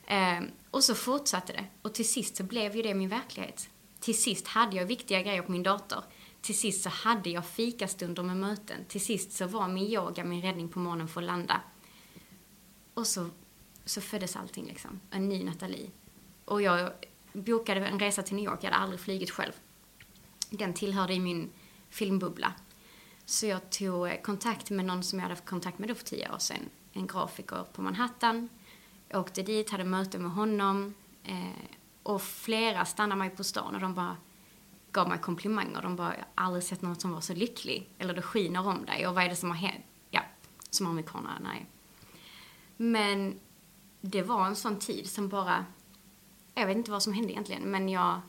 Eh, och så fortsatte det. Och till sist så blev ju det min verklighet. Till sist hade jag viktiga grejer på min dator. Till sist så hade jag fikastunder med möten. Till sist så var min yoga min räddning på morgonen för att landa. Och så, så föddes allting liksom. En ny Nathalie. Och jag bokade en resa till New York. Jag hade aldrig flugit själv. Den tillhörde i min filmbubbla. Så jag tog eh, kontakt med någon som jag hade haft kontakt med då för tio år sedan. En grafiker på Manhattan. Jag åkte dit, hade möte med honom. Eh, och flera stannade mig på stan och de bara gav mig komplimanger. De bara, jag har aldrig sett någon som var så lycklig. Eller det skiner om dig. Och vad är det som har hänt? Ja, som amerikanerna är. Men det var en sån tid som bara, jag vet inte vad som hände egentligen, men jag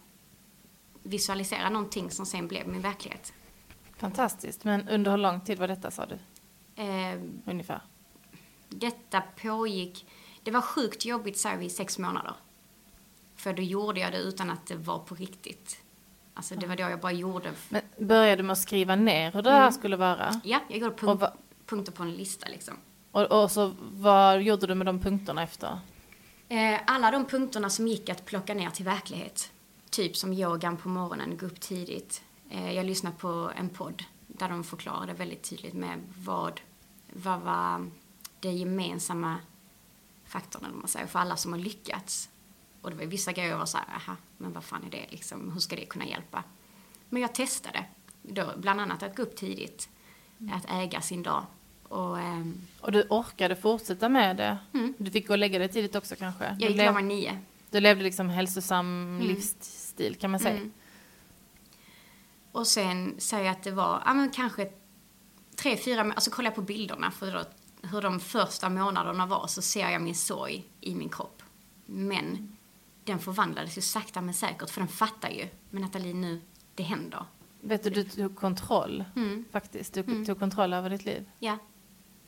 visualiserade någonting som sen blev min verklighet. Fantastiskt. Men under hur lång tid var detta sa du? Eh, Ungefär. detta pågick, det var sjukt jobbigt så här i sex månader. För då gjorde jag det utan att det var på riktigt. Alltså det var då jag bara gjorde. Men började du med att skriva ner hur det här skulle vara? Ja, jag gjorde va, punkter på en lista liksom. Och, och så vad gjorde du med de punkterna efter? Eh, alla de punkterna som gick att plocka ner till verklighet. Typ som yogan på morgonen, gå upp tidigt. Eh, jag lyssnade på en podd där de förklarade väldigt tydligt med vad, vad var det gemensamma faktorn, eller man säger, för alla som har lyckats. Och det var vissa grejer jag var så här, aha, men vad fan är det liksom, hur ska det kunna hjälpa? Men jag testade. Då, bland annat att gå upp tidigt, att äga sin dag. Och ehm, Och du orkade fortsätta med det. Mm. Du fick gå och lägga dig tidigt också kanske. jag gick klockan nio. du levde liksom hälsosam livsstil kan man säga. Mm. Och sen säger jag att det var, ja men kanske tre, fyra, alltså kollar jag på bilderna för då, hur de första månaderna var så ser jag min sorg i min kropp. Men den förvandlades ju sakta men säkert för den fattar ju, men Nathalie nu, det händer. Vet du, du tog kontroll Mm. faktiskt. Du tog kontroll över ditt liv. Ja.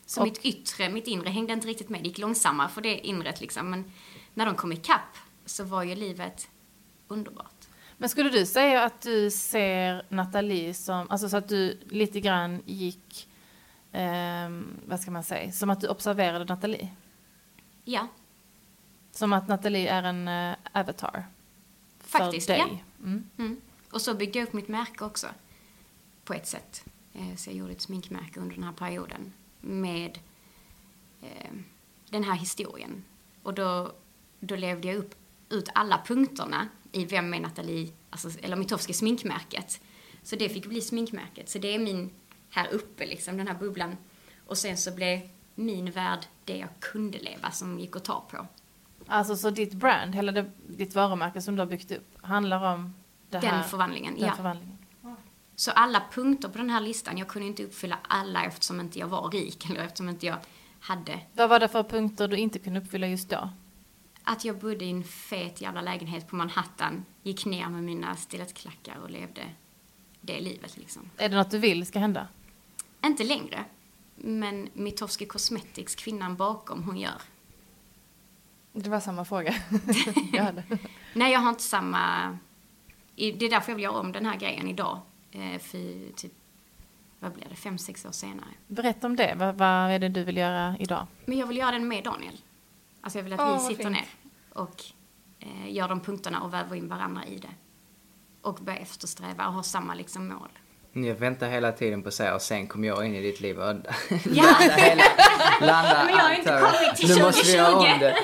Så Och- mitt yttre, mitt inre hängde inte riktigt med. Det gick långsammare för det inret liksom. Men när de kom ikapp så var ju livet underbart. Men skulle du säga att du ser Nathalie som, alltså så att du lite grann gick, ehm, vad ska man säga, som att du observerade Nathalie? Ja, Som att Nathalie är en eh, avatar? Faktiskt, för ja. dig? Mm. Mm. Och så byggde jag upp mitt märke också. På ett sätt. Eh, Så jag gjorde ett sminkmärke under den här perioden. Med eh, den här historien. Och då, då levde jag upp ut alla punkterna i Vem är Nathalie, alltså, eller Mitowski sminkmärket. Så det fick bli sminkmärket. Så det är min här uppe, liksom, den här bubblan. Och sen så blev min värld det jag kunde leva, som gick att ta på. Alltså så ditt brand, hela det, ditt varumärke som du har byggt upp, handlar om det Den här, förvandlingen, den ja. förvandlingen? Så alla punkter på den här listan, jag kunde inte uppfylla alla eftersom inte jag var rik eller eftersom inte jag hade. Vad var det för punkter du inte kunde uppfylla just då? Att jag bodde i en fet jävla lägenhet på Manhattan, gick ner med mina stilettklackar och levde det livet liksom. Är det något du vill ska hända? Inte längre, men Mitowski Cosmetics, kvinnan bakom, hon gör. Det var samma fråga. [laughs] jag hade. Nej, jag har inte samma... Det är därför jag vill göra om den här grejen idag. Eh, För typ, vad blir det, fem, sex år senare. Berätta om det. Vad, vad är det du vill göra idag? Men jag vill göra den med Daniel. Alltså jag vill att Åh, vi sitter fint. ner och eh, gör de punkterna och väver in varandra i det. Och börjar eftersträva och ha samma liksom mål. Jag väntar hela tiden på att säga och sen kommer jag in i ditt liv och Ja. [laughs] landa hela... Landa Men jag har inte kommit till Nu måste vi göra 2020. om det.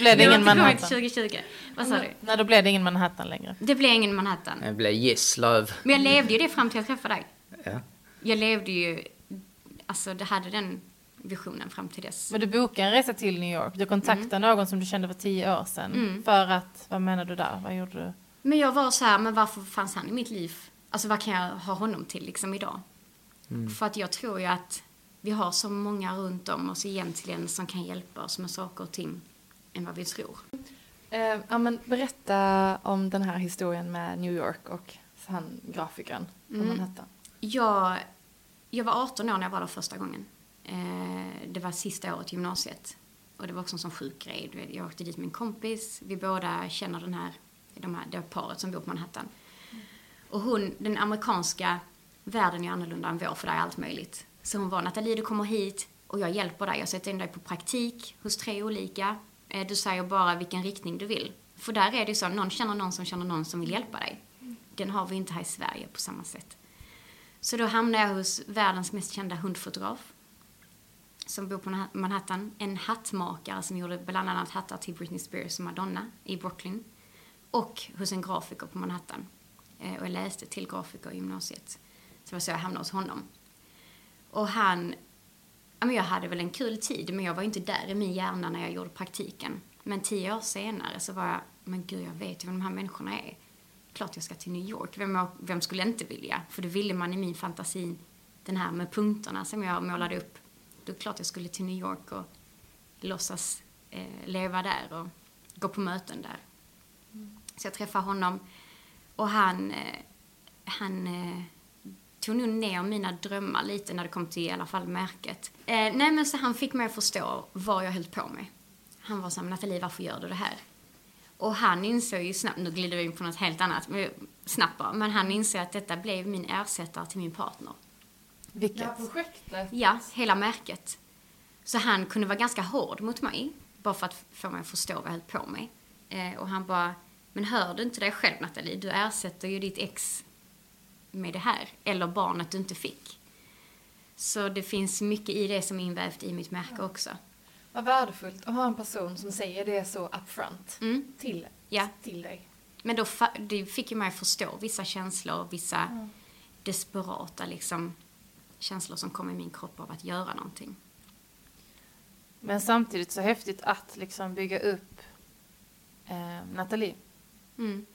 Blev det ingen Manhattan? 2020. Vad sa du? Nej, då blev det ingen Manhattan längre. Det blev ingen Manhattan. Det blir Gisslöv. Men jag levde ju det fram till jag träffade dig. Ja. Jag levde ju, alltså det hade den visionen fram till dess. Men du bokade en resa till New York. Du kontaktade Mm. någon som du kände för tio år sedan. För att, vad menar du där? Vad gjorde du? Men jag var så här, men varför fanns han i mitt liv? Alltså vad kan jag ha honom till liksom idag? För att jag tror ju att vi har så många runt om oss egentligen som kan hjälpa oss med saker och ting än vad vi tror. Eh, ja, men berätta om den här historien med New York och han grafikern på Mm. Manhattan. Jag, jag var 18 år när jag var där första gången. Eh, det var sista året i gymnasiet. Och det var också en sån sjuk grej. Jag åkte dit med en kompis. Vi båda känner den här, de här, det paret som bor på Manhattan. Och hon, den amerikanska världen är annorlunda än vår, för det är allt möjligt. Så hon var, Nathalie du kommer hit och jag hjälper dig. Jag sätter in dig på praktik hos tre olika. Eh, du säger bara vilken riktning du vill. För där är det ju så, någon känner någon som känner någon som vill hjälpa dig. Den har vi inte här i Sverige på samma sätt. Så då hamnade jag hos världens mest kända hundfotograf. Som bor på Manhattan. En hattmakare som gjorde bland annat hattar till Britney Spears och Madonna i Brooklyn. Och hos en grafiker på Manhattan. Eh, och jag läste till grafiker i gymnasiet. Så det var så jag hamnade hos honom. Och han, men jag hade väl en kul tid men jag var inte där i min hjärna när jag gjorde praktiken. Men tio år senare så var jag, men gud jag vet ju vem de här människorna är. Klart jag ska till New York. Vem, jag- vem skulle inte vilja? För det ville man i min fantasi, den här med punkterna som jag målade upp. Då är klart jag skulle till New York och låtsas eh, leva där och gå på möten där. Så jag träffade honom och han, eh, han eh, tog nog ner mina drömmar lite när det kom till i alla fall märket. Eh, nej men så han fick mig att förstå vad jag höll på med. Han var så här, Nathalie varför gör du det här? Och han insåg ju snabbt, nu glider vi in på något helt annat, men snabbt bara, men han insåg att detta blev min ersättare till min partner. Vilket? projektet. Ja, hela märket. Så han kunde vara ganska hård mot mig, bara för att få mig att förstå vad jag höll på med. Eh, och han bara, men hör du inte dig själv Nathalie? Du ersätter ju ditt ex med det här, eller barnet du inte fick. Så det finns mycket i det som är invävt i mitt märke också. Vad värdefullt att ha en person som säger det så upfront Mm. till, Ja. till dig. Men då det fick ju mig att förstå vissa känslor, vissa desperata liksom, känslor som kom i min kropp av att göra någonting. Men samtidigt så häftigt att liksom bygga upp eh, Nathalie Mm.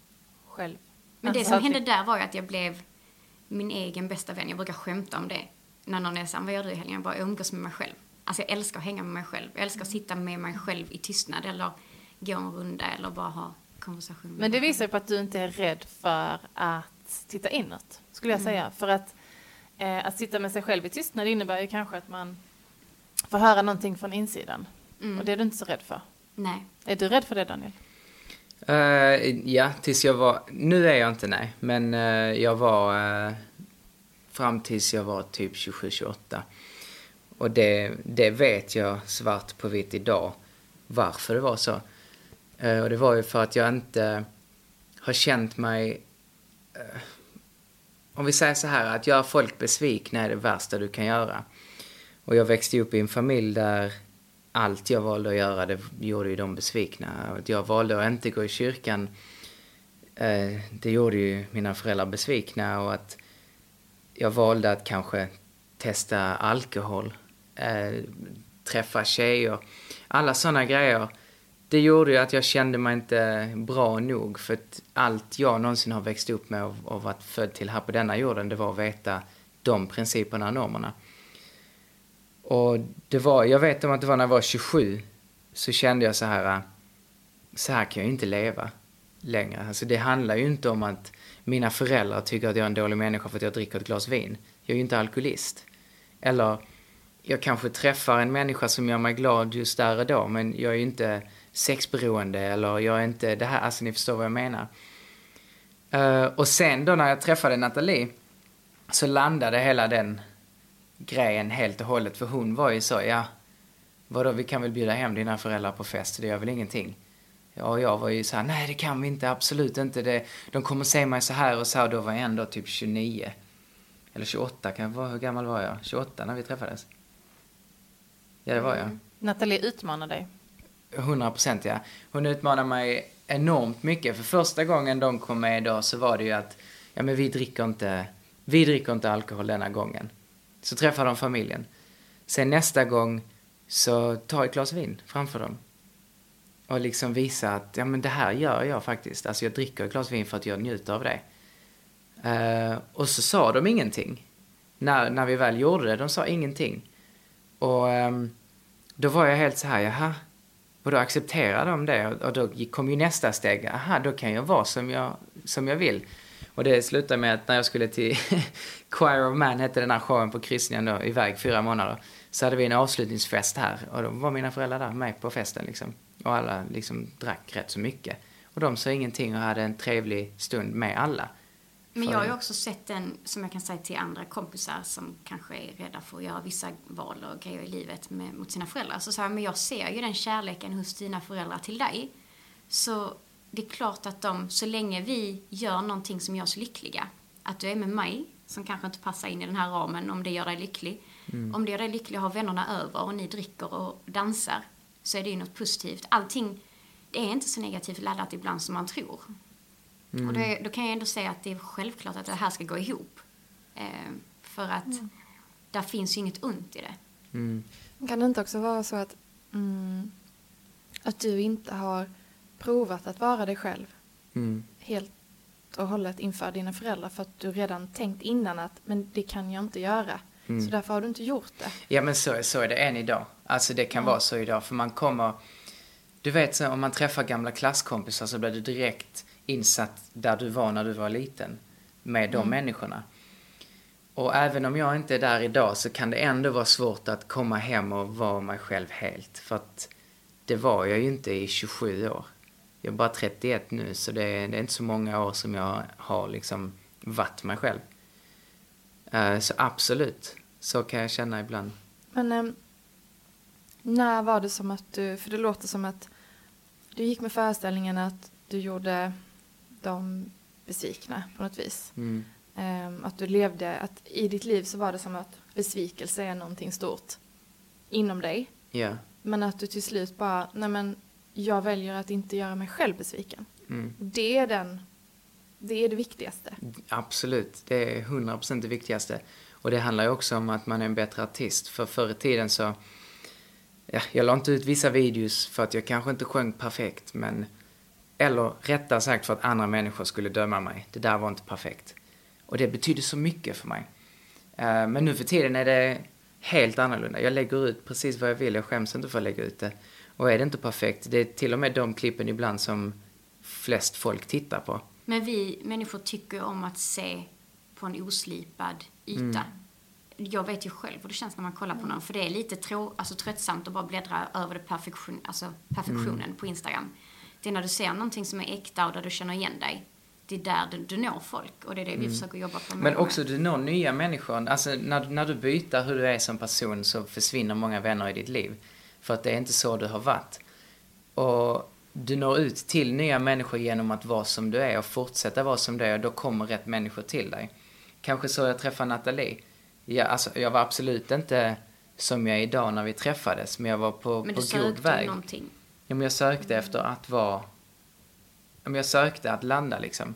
själv. Men det Alltså som hände vi- där var ju att jag blev min egen bästa vän. Jag brukar skämta om det. När någon är såhär, vad gör du i helgen? Jag bara, jag umgås med mig själv. Alltså jag älskar att hänga med mig själv. Jag älskar att sitta med mig själv i tystnad eller gå en runda eller bara ha konversation Men det visar ju på att du inte är rädd för att titta inåt, skulle jag Mm. säga. För att, eh, att sitta med sig själv i tystnad innebär ju kanske att man får höra någonting från insidan. Mm. Och det är du inte så rädd för. Nej. Är du rädd för det, Daniel? Uh, ja, tills jag var... Nu är jag inte, nej. Men uh, jag var... Uh, fram tills jag var typ 27-28. Och det, det vet jag svart på vitt idag varför det var så. Och det var ju för att jag inte har känt mig... om vi säger så här, att göra folk besvikna är det värsta du kan göra. Och jag växte upp i en familj där allt jag valde att göra, det gjorde ju dem besvikna. Att jag valde att inte gå i kyrkan, eh, det gjorde ju mina föräldrar besvikna. Och att jag valde att kanske testa alkohol, eh, träffa tjejer. Alla sådana grejer. Det gjorde ju att jag kände mig inte bra nog. För att allt jag någonsin har växt upp med och, och varit född till här på denna jorden, det var att veta de principerna och normerna. Och det var, jag vet om att det var när jag var 27 så kände jag så här, äh, så här kan jag ju inte leva längre. Alltså det handlar ju inte om att mina föräldrar tycker att jag är en dålig människa för att jag dricker ett glas vin. Jag är ju inte alkoholist. Eller jag kanske träffar en människa som gör mig glad just där och då, men jag är ju inte sexberoende eller jag är inte det här, alltså ni förstår vad jag menar. Uh, och sen då när jag träffade Nathalie så landade hela den grejen helt och hållet. För hon var ju så, ja, vadå, vi kan väl bjuda hem dina föräldrar på fest, det gör väl ingenting. Ja, och jag var ju så här, nej det kan vi inte, absolut inte. Det, de kommer se mig så här och så här. Då var jag ändå typ 29. Eller 28, kan jag vara, hur gammal var jag? 28 när vi träffades? Ja, det var jag. Nathalie utmanar dig. 100 procent ja. Hon utmanade mig enormt mycket. För första gången de kom med då så var det ju att, ja men vi dricker inte, vi dricker inte alkohol denna gången. Så träffar de familjen. Sen nästa gång så ta ett glas vin framför dem. Och liksom visa att, ja men det här gör jag faktiskt. Alltså jag dricker ett glas vin för att jag njuter av det. Uh, och så sa de ingenting. När, när vi väl gjorde det, de sa ingenting. Och um, då var jag helt så här, jaha. Och då accepterade de det och då kom ju nästa steg. Aha, då kan jag vara som jag, som jag vill. Och det slutade med att när jag skulle till [laughs] Choir of Man, hette den här showen på kryssningen då, iväg fyra månader. Så hade vi en avslutningsfest här och då var mina föräldrar där med på festen liksom. Och alla liksom drack rätt så mycket. Och de sa ingenting och hade en trevlig stund med alla. Men jag har ju också sett den, som jag kan säga till andra kompisar som kanske är rädda för att göra vissa val och grejer i livet med, mot sina föräldrar. Så sa jag, men jag ser ju den kärleken hos dina föräldrar till dig. Så det är klart att de, så länge vi gör någonting som gör oss lyckliga, att du är med mig, som kanske inte passar in i den här ramen, om det gör dig lycklig. Om det gör dig lycklig att ha vännerna över och ni dricker och dansar, så är det ju något positivt. Allting, det är inte så negativt laddat ibland som man tror. Och det, då kan jag ändå säga att det är självklart att det här ska gå ihop. Eh, för att där finns ju inget ont i det. Mm. Kan det inte också vara så att, mm, att du inte har provat att vara dig själv Mm. Helt och hållet inför dina föräldrar för att du redan tänkt innan att men det kan jag inte göra. Mm. Så därför har du inte gjort det. Ja men så, så är det än idag. Alltså det kan vara så idag för man kommer... Du vet så, om man träffar gamla klasskompisar så blir du direkt insatt där du var när du var liten. Med de människorna. Och även om jag inte är där idag så kan det ändå vara svårt att komma hem och vara mig själv helt. För att det var jag ju inte i 27 år. Jag är bara 31 nu så det är, det är inte så många år som jag har liksom varit mig själv. Eh, så absolut, så kan jag känna ibland. Men ehm, när var det som att du, för det låter som att du gick med föreställningen att du gjorde dem besvikna på något vis. Mm. Ehm, att du levde, att i ditt liv så var det som att besvikelse är någonting stort inom dig. Ja. Men att du till slut bara, nej men jag väljer att inte göra mig själv besviken. Mm. Det är den det är det viktigaste. Absolut, det är 100% det viktigaste. Och det handlar ju också om att man är en bättre artist. För förr i tiden så, ja, jag la inte ut vissa videos för att jag kanske inte sjöng perfekt, men, eller rättare sagt för att andra människor skulle döma mig. Det där var inte perfekt. Och det betyder så mycket för mig. Eh, Men nu för tiden är det helt annorlunda. Jag lägger ut precis vad jag vill, jag skäms inte för att lägga ut det. Och är det inte perfekt, det är till och med de klippen ibland som flest folk tittar på. Men vi människor tycker om att se på en oslipad yta. Mm. Jag vet ju själv hur det känns när man kollar på någon. För det är lite trå, alltså, tröttsamt att bara bläddra över det perfektion, alltså, perfektionen Mm. på Instagram. Det är när du ser någonting som är äkta och där du känner igen dig. Det är där du, du når folk. Och det är det vi försöker jobba på. Mm. Men också du når nya människor. Alltså när, när du byter hur du är som person så försvinner många vänner i ditt liv. För att det är inte så du har varit. Och du når ut till nya människor genom att vara som du är och fortsätta vara som du är och då kommer rätt människor till dig. Kanske så jag träffade Nathalie. Ja, alltså, jag var absolut inte som jag är idag när vi träffades, men jag var på, Men på god väg. någonting. Ja, men jag sökte efter att vara... Ja, jag sökte att landa liksom.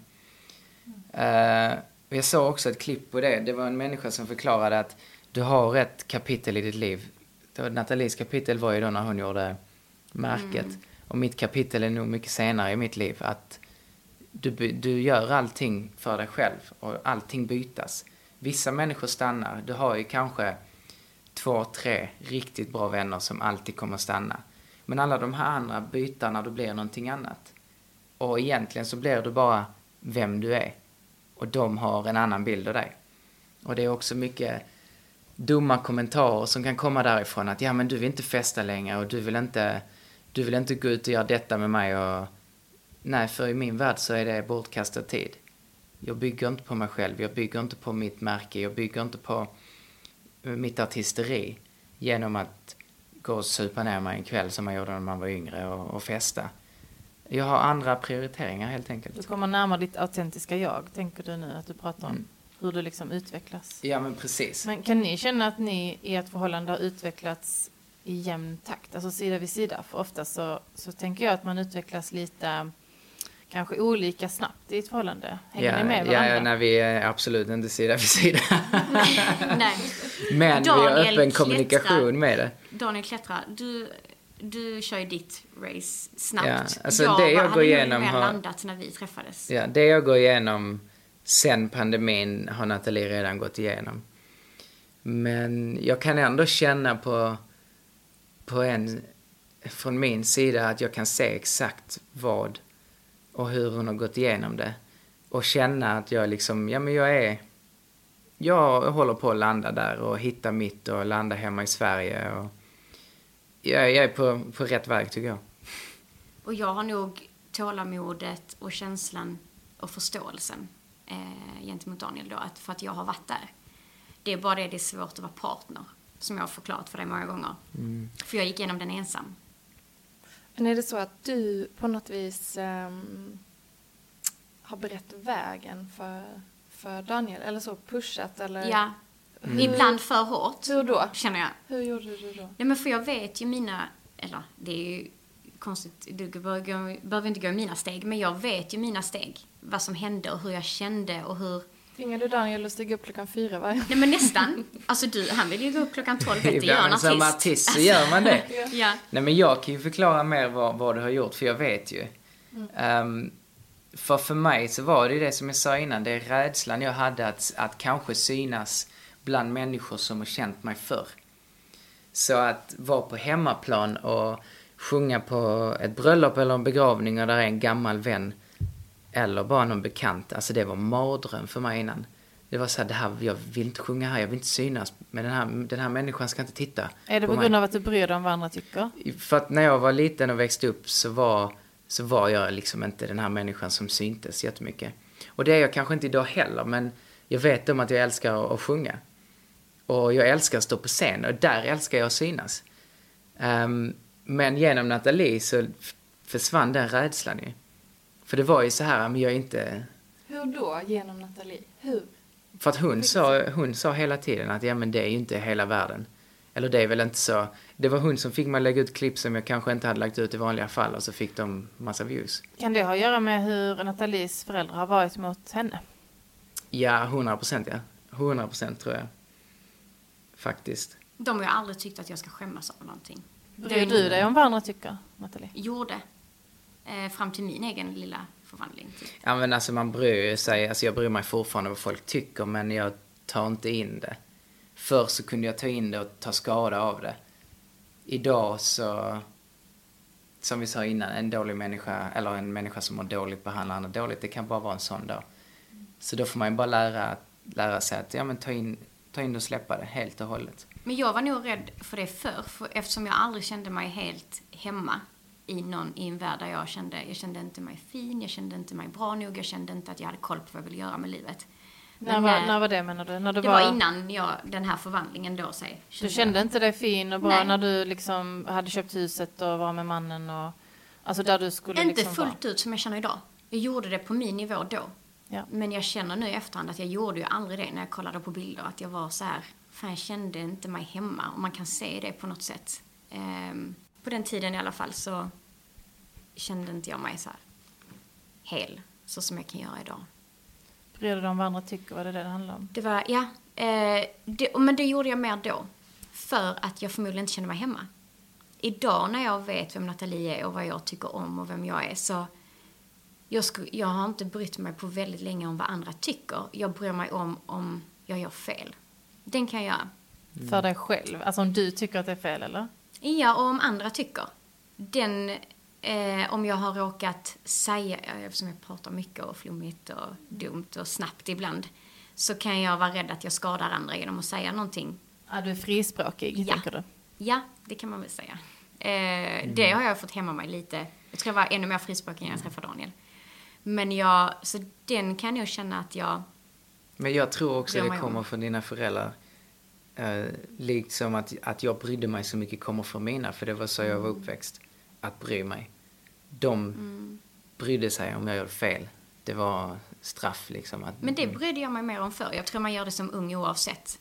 Eh, och jag såg också ett klipp på det. Det var en människa som förklarade att du har ett kapitel i ditt liv. Nathalies kapitel var ju då när hon gjorde märket. Och mitt kapitel är nog mycket senare i mitt liv. Att du, du gör allting för dig själv och allting bytas. Vissa människor stannar. Du har ju kanske två, tre riktigt bra vänner som alltid kommer stanna. Men alla de här andra byter när du blir någonting annat. Och egentligen så blir du bara vem du är. Och de har en annan bild av dig. Och det är också mycket dumma kommentarer som kan komma därifrån att ja men du vill inte festa längre och du vill inte, du vill inte gå ut och göra detta med mig och nej för i min värld så är det bortkastad tid. Jag bygger inte på mig själv, jag bygger inte på mitt märke, jag bygger inte på eh, mitt artisteri genom att gå och supa ner mig en kväll som man gjorde när man var yngre och, och festa. Jag har andra prioriteringar helt Du enkelt. kommer närmare ditt autentiska jag, tänker du nu att du pratar om Mm. Hur du liksom utvecklas. Ja men precis. Men kan ni känna att ni i ert förhållande har utvecklats i jämn takt, alltså sida vid sida? För ofta så, så tänker jag att man utvecklas lite, kanske olika snabbt i ett förhållande. Hänger ja, ni med ja, varandra? ja, nej, vi är absolut inte sida vid sida. [laughs] Nej. Men vi har Daniel öppen klättrar. kommunikation med det. Daniel Klättra, du, du kör ju ditt race snabbt. Ja, alltså jag det jag går igenom har- landat när vi träffades. Ja, det jag går igenom sen pandemin har Nathalie redan gått igenom. Men jag kan ändå känna på, på en, från min sida att jag kan se exakt vad och hur hon har gått igenom det. Och känna att jag liksom, ja men jag är, jag håller på att landa där och hitta mitt och landa hemma i Sverige och jag, jag är på, på rätt väg tycker jag. Och jag har nog tålamodet och känslan och förståelsen eh, gentemot Daniel då, att, för att jag har varit där. Det är bara det, det är svårt att vara partner, som jag har förklarat för dig många gånger. För jag gick igenom den ensam. Men är det så att du på något vis ehm, har berett vägen för, för Daniel? Eller så pushat? Eller Ja, hur, ibland för hårt, Hur då? känner jag. Hur gjorde du då? Nej men för jag vet ju mina, eller det är ju konstigt, du behöver, behöver inte gå i mina steg, men jag vet ju mina steg. Vad som hände och hur jag kände och hur, Tvingade du Daniel att stiga upp klockan fyra varje nej men nästan. Alltså du, han vill ju gå upp klockan 12, vet du, gör en Ibland som artist. artist så gör man det. [laughs] Ja. Nej men jag kan ju förklara mer vad, vad du har gjort, för jag vet ju. Ehm, för för mig så var det det som jag sa innan, det är rädslan jag hade att, att kanske synas bland människor som har känt mig förr. Så att vara på hemmaplan och sjunga på ett bröllop eller en begravning och där är en gammal vän eller bara någon bekant, alltså det var mardröm för mig innan. Det var så här, det här, jag vill inte sjunga här, jag vill inte synas, men den här, den här människan ska inte titta Är det på mig. grund av att du bryr dig om vad andra tycker? För att när jag var liten och växte upp så var, så var jag liksom inte den här människan som syntes jättemycket. Och det är jag kanske inte idag heller, men jag vet om att jag älskar att, sjunga. Och jag älskar att stå på scen och där älskar jag att synas. Ehm, men genom Nathalie så försvann den rädslan ju. För det var ju så här, men jag är inte... Hur då, genom Nathalie? Hur? För att hon sa, hon sa hela tiden att ja men det är ju inte hela världen. Eller det är väl inte så. Det var hon som fick mig att lägga ut klipp som jag kanske inte hade lagt ut i vanliga fall och så fick de massa views. Kan det ha att göra med hur Nathalies föräldrar har varit mot henne? Ja, 100 procent ja. 100 procent tror jag. Faktiskt. De har aldrig tyckt att jag ska skämmas av någonting. Bryr du dig om vad andra tycker, Nathalie? Gjorde. Eh, fram till min egen lilla förvandling. Typ. Ja men alltså man bryr sig, alltså jag bryr mig fortfarande vad folk tycker men jag tar inte in det. Förr så kunde jag ta in det och ta skada av det. Idag så, som vi sa innan, en dålig människa, eller en människa som mår dåligt behandlar andra dåligt, det kan bara vara en sån dag. Så då får man ju bara lära, lära sig att, ja men ta in, ta in och släppa det helt och hållet. Men jag var nog rädd för det förr, för eftersom jag aldrig kände mig helt hemma i, någon, i en värld där jag kände, jag kände inte mig fin, jag kände inte mig bra nog, jag kände inte att jag hade koll på vad jag ville göra med livet. När var, när var det menar du? När du det var innan jag, den här förvandlingen då, säg. Du kände inte dig fin och bra Nej. när du liksom hade köpt huset och var med mannen och... Alltså där du skulle Inte liksom vara. fullt ut som jag känner idag. Jag gjorde det på min nivå då. Ja. Men jag känner nu i efterhand att jag gjorde ju aldrig det när jag kollade på bilder. Att jag var så här, fan jag kände inte mig hemma. Och man kan se det på något sätt. Ehm, på den tiden i alla fall så kände inte jag mig så här hel. Så som jag kan göra idag. Bryr du dig om vad andra tycker? Vad är det det handlar om? Det var, ja. Eh, det, men det gjorde jag mer då. För att jag förmodligen inte kände mig hemma. Idag när jag vet vem Nathalie är och vad jag tycker om och vem jag är så jag, sku, jag har inte brytt mig på väldigt länge om vad andra tycker. Jag bryr mig om om jag gör fel. Den kan jag göra. För dig själv? Alltså om du tycker att det är fel eller? Ja, och om andra tycker. Den, eh, om jag har råkat säga, eftersom jag pratar mycket och flummigt och dumt och snabbt ibland, så kan jag vara rädd att jag skadar andra genom att säga någonting. Ja, du är frispråkig, Ja. tänker du? Ja, det kan man väl säga. Eh, Det har jag fått hämma mig lite. Jag tror jag var ännu mer frispråkig när jag träffade Daniel. Men jag, så den kan jag känna att jag, Men jag tror också det mig om. kommer från dina föräldrar. Eh, liksom att, att jag brydde mig så mycket kommer från mina, för det var så jag var Mm. uppväxt. Att bry mig. De brydde sig om jag gjorde fel. Det var straff liksom. Att, men det brydde jag mig mer om förr. Jag tror man gör det som ung oavsett.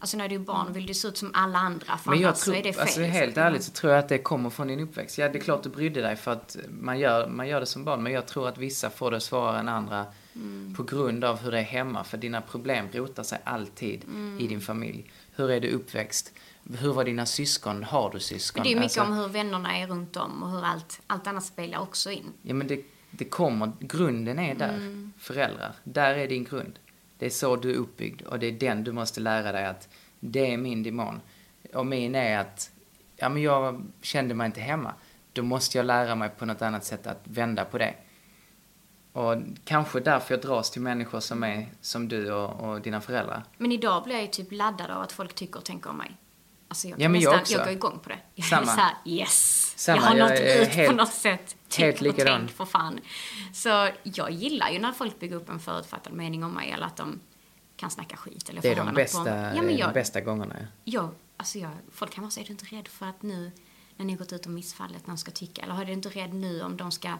Alltså när du är barn vill du se ut som alla andra, för Men jag annars så tror, är det fel. alltså liksom. helt ärligt så tror jag att det kommer från din uppväxt. Ja, det är klart du brydde dig för att man gör, man gör det som barn. Men jag tror att vissa får det svårare än andra Mm. på grund av hur det är hemma. För dina problem rotar sig alltid Mm. i din familj. Hur är du uppväxt? Hur var dina syskon? Har du syskon? Men det är mycket Alltså, om hur vännerna är runt om och hur allt, allt annat spelar också in. Ja, men det, det kommer, grunden är där. Mm. Föräldrar. Där är din grund. Det är så du är uppbyggd och det är den du måste lära dig att det är min demon. Och min är att, ja men jag kände mig inte hemma. Då måste jag lära mig på något annat sätt att vända på det. Och kanske därför jag dras till människor som är som du och, och dina föräldrar. Men idag blir jag ju typ laddad av att folk tycker och tänker om mig. Alltså jag, Ja, men jag också. jag går igång på det. Jag Samma. är såhär, yes! Samma, jag har jag nått ut på helt- något sätt. helt Tyck och likadan. tänk för fan. Så jag gillar ju när folk bygger upp en förutfattad mening om mig eller att de kan snacka skit eller Det är de något bästa, på. Ja, men de jag, bästa gångerna. jag, alltså jag, folk kan vara så, är du inte rädd för att nu när ni har gått ut om missfallet, någon ska tycka, eller är du inte rädd nu om de ska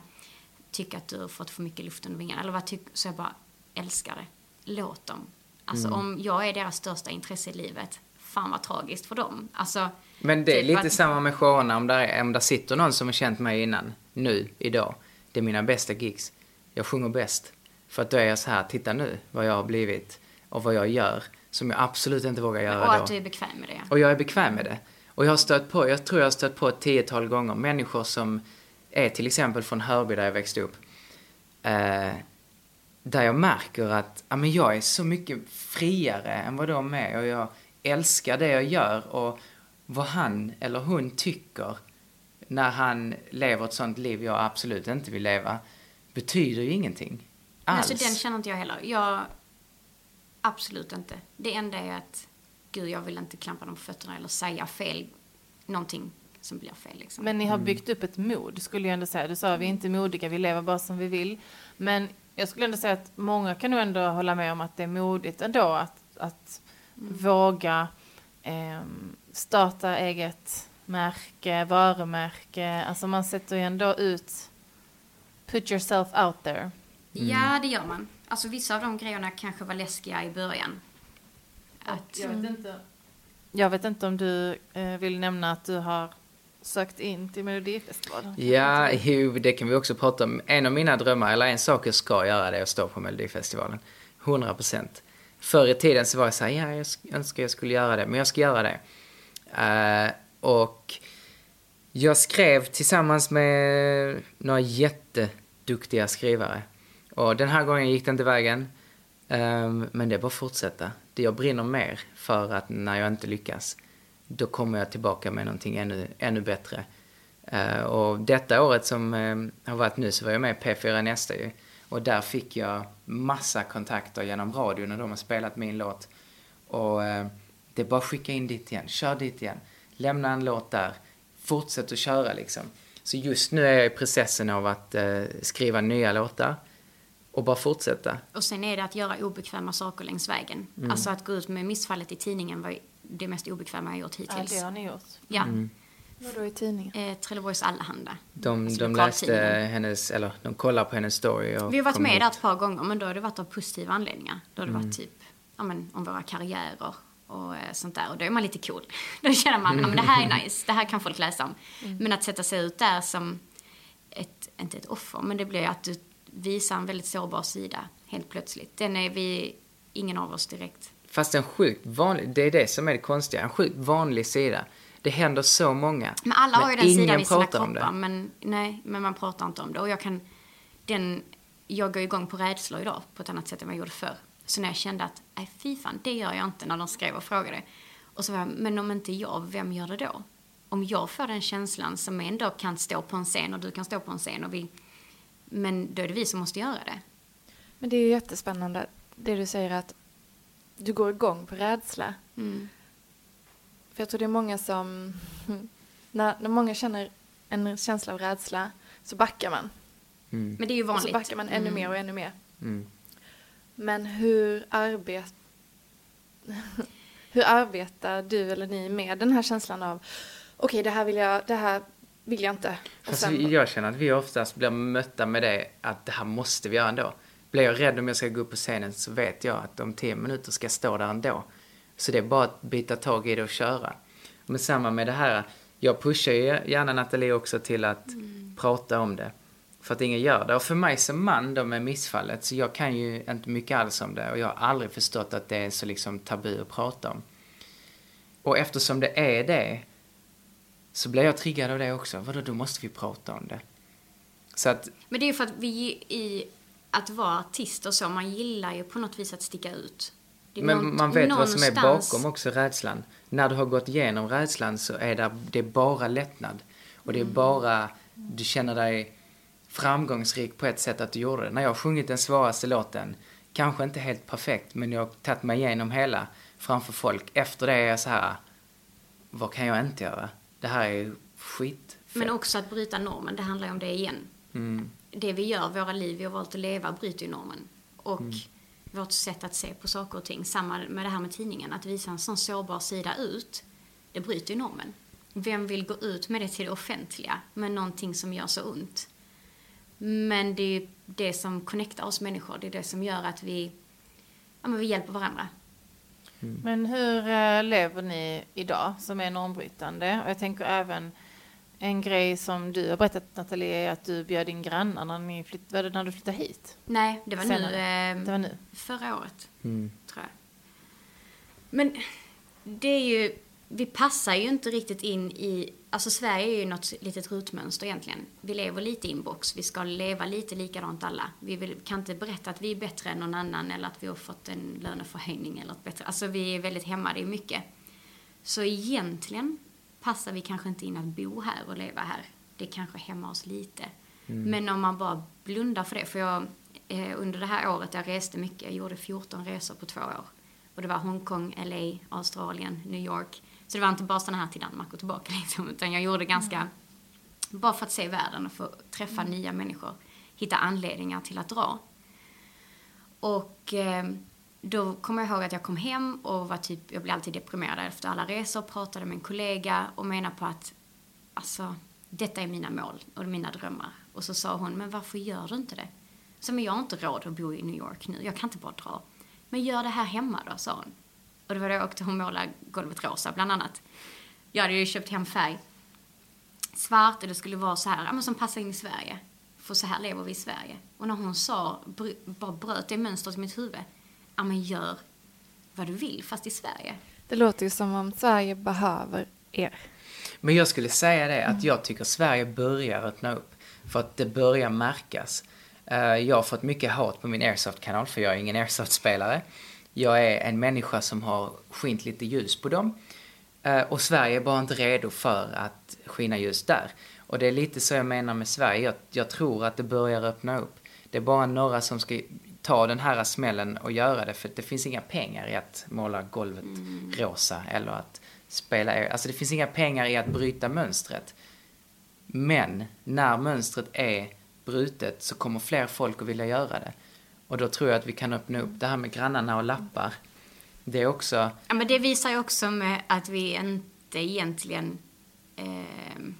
tycka att du har fått för mycket luft under vingarna, eller vad tycker, så jag bara älskar det. Låt dem. Alltså Mm. om jag är deras största intresse i livet, fan vad tragiskt för dem. Alltså, Men det är typ lite att- samma med showerna. Om där, om där sitter någon som har känt mig innan, nu, idag. Det är mina bästa gigs. Jag sjunger bäst. För att då är jag så här, titta nu vad jag har blivit och vad jag gör. Som jag absolut inte vågar göra och då. att du är bekväm med det. Och jag är bekväm med det. Och jag har stött på, jag tror jag har stött på ett tiotal gånger människor som är till exempel från Hörby där jag växte upp. Eh, där jag märker att ja, men jag är så mycket friare än vad de är och jag älskar det jag gör och vad han eller hon tycker när han lever ett sånt liv jag absolut inte vill leva betyder ju ingenting. Men Alls. Alltså den känner inte jag heller. Jag, absolut inte. Det enda är att, gud jag vill inte klampa dem på fötterna eller säga fel, någonting som blir fel liksom. Men ni har byggt upp ett mod, skulle jag ändå säga. Du sa vi är inte modiga, vi lever bara som vi vill. Men jag skulle ändå säga att många kan nog ändå hålla med om att det är modigt ändå att, att våga ehm, starta eget märke, varumärke. Alltså man sätter ju ändå ut, put yourself out there. Ja, det gör man. Alltså vissa av de grejerna kanske var läskiga i början. Att, Jag vet inte. jag vet inte om du eh, vill nämna att du har sökt in till Melodifestivalen? Ja, jo, det kan vi också prata om. En av mina drömmar, eller en sak jag ska göra, det är att stå på Melodifestivalen. 100 procent. Förr i tiden så var jag så här, ja, jag sk- önskar jag skulle göra det, men jag ska göra det. Eh, och jag skrev tillsammans med några jätteduktiga skrivare. Och den här gången gick det inte vägen. Ehm, men det är bara att fortsätta. Det jag brinner mer för att när jag inte lyckas, då kommer jag tillbaka med någonting ännu, ännu bättre. Eh, och detta året som eh, har varit nu så var jag med i P4 Nästa ju. Och där fick jag massa kontakter genom radion när de har spelat min låt. Och eh, det är bara att skicka in dit igen, kör dit igen. Lämna en låt där, fortsätt att köra liksom. Så just nu är jag i processen av att skriva nya låtar och bara fortsätta. Och sen är det att göra obekväma saker längs vägen. Mm. Alltså att gå ut med missfallet i tidningen var ju det mest obekväma jag gjort Ja, hittills. det har ni gjort. Ja. Mm. Vadå i tidningen? Eh, Trelleborgs Allehanda. De, Alltså de läste hennes, eller de kollar på hennes story och Vi har varit med hit. där ett par gånger men då har det varit av positiva anledningar. Då har det Mm. varit typ ja, men, om våra karriärer och eh, sånt där. Och då är man lite cool. [laughs] Då känner man att det här är nice, det här kan folk läsa om. Men att sätta sig ut där som ett, inte ett offer, men det blir ju att du visar en väldigt sårbar sida helt plötsligt. Den är vi, ingen av oss direkt. Fast en sjukt vanlig, det är det som är det konstiga, en sjukt vanlig sida. Det händer så många. Men alla har ju den sidan i sina kroppar, det. men nej, men man pratar inte om det. Och jag kan, den, jag går igång på rädslor idag på ett annat sätt än vad jag gjorde förr. Så när jag kände att, nej fy fan, det gör jag inte när de skrev och frågade. Och så var jag, men om inte jag, vem gör det då? Om jag får den känslan som ändå kan stå på en scen och du kan stå på en scen och vi, men då är det vi som måste göra det. Men det är ju jättespännande det du säger att du går igång på rädsla. Mm. För jag tror det är många som, när, när många känner en känsla av rädsla så backar man. Mm. Men det är ju Och så vanligt. backar man ännu Mm. mer och ännu mer. Mm. Men hur, arbet... hur arbetar du eller ni med den här känslan av okej, det här vill jag, det här vill jag inte. Och Fast sen, jag känner att vi oftast blir mötta med det att det här måste vi göra ändå. Blir jag rädd om jag ska gå upp på scenen så vet jag att om tio minuter ska jag stå där ändå. Så det är bara att byta tag i det och köra. Men samma med det här, jag pushar ju gärna Nathalie också till att prata om det. För att ingen gör det. Och för mig som man då med missfallet, så jag kan ju inte mycket alls om det. Och jag har aldrig förstått att det är så liksom tabu att prata om. Och eftersom det är det, så blir jag triggad av det också. Vadå, då måste vi prata om det. Så att, Men det är ju för att vi i att vara artist och så, man gillar ju på något vis att sticka ut. Men nånt- man vet vad som är någonstans- bakom också rädslan. När du har gått igenom rädslan så är det, det är bara lättnad. Och det är bara, du känner dig framgångsrik på ett sätt att du gjorde det. När jag har sjungit den svåraste låten, kanske inte helt perfekt, men jag har tagit mig igenom hela framför folk. Efter det är jag så här, vad kan jag inte göra? Det här är skit. Men också att bryta normen, det handlar ju om det igen. Mm. Det vi gör, våra liv vi har valt att leva, bryter ju normen. Och vårt sätt att se på saker och ting, samma med det här med tidningen, att visa en sån sårbar sida ut, det bryter ju normen. Vem vill gå ut med det till det offentliga, med någonting som gör så ont? Men det är ju det som connectar oss människor, det är det som gör att vi, ja men vi hjälper varandra. Men hur eh, lever ni idag som är normbrytande? Och jag tänker även en grej som du har berättat Nathalie är att du bjöd in grannar när, ni flytt, var det när du flyttade hit. Nej, det var nu, eh, Det var nu. förra året. Mm. tror jag. Men det är ju, vi passar ju inte riktigt in i, alltså Sverige är ju något litet rutmönster egentligen. Vi lever lite i en box, vi ska leva lite likadant alla. Vi vill, kan inte berätta att vi är bättre än någon annan eller att vi har fått en löneförhöjning eller ett bättre, alltså vi är väldigt hämmade i mycket. Så egentligen passar vi kanske inte in att bo här och leva här. Det kanske hämmar oss lite. Men om man bara blundar för det, för jag eh, under det här året, jag reste mycket, jag gjorde 14 resor på två år. Och det var Hongkong, LA, Australien, New York. Så det var inte bara sådana här till Danmark och tillbaka [laughs] liksom, utan jag gjorde ganska, bara för att se världen och få träffa nya människor, hitta anledningar till att dra. Och eh, då kommer jag ihåg att jag kom hem och var typ, jag blev alltid deprimerad efter alla resor, pratade med en kollega och menade på att alltså, detta är mina mål och mina drömmar. Och så sa hon, men varför gör du inte det? Så men jag har inte råd att bo i New York nu, jag kan inte bara dra. Men gör det här hemma då, sa hon. Och det var då jag åkte och målade golvet rosa bland annat. Jag hade ju köpt hem färg. Svart och det skulle vara så här, ja, men som passar in i Sverige. För så här lever vi i Sverige. Och när hon sa, br- bara bröt det mönstret i mitt huvud. Ja men gör vad du vill fast i Sverige. Det låter ju som om Sverige behöver er. Men jag skulle säga det att jag tycker Sverige börjar öppna upp. För att det börjar märkas. Eh, Jag har fått mycket hat på min Airsoft-kanal för jag är ingen Airsoft-spelare. Jag är en människa som har skint lite ljus på dem. Eh, Och Sverige är bara inte redo för att skina ljus där. Och det är lite så jag menar med Sverige. Jag, jag tror att det börjar öppna upp. Det är bara några som ska ta den här smällen och göra det. För det finns inga pengar i att måla golvet rosa eller att spela air. Alltså det finns inga pengar i att bryta mönstret. Men när mönstret är brutet så kommer fler folk att vilja göra det. Och då tror jag att vi kan öppna upp det här med grannarna och lappar. Det är också, Ja men det visar ju också med att vi inte egentligen ehm,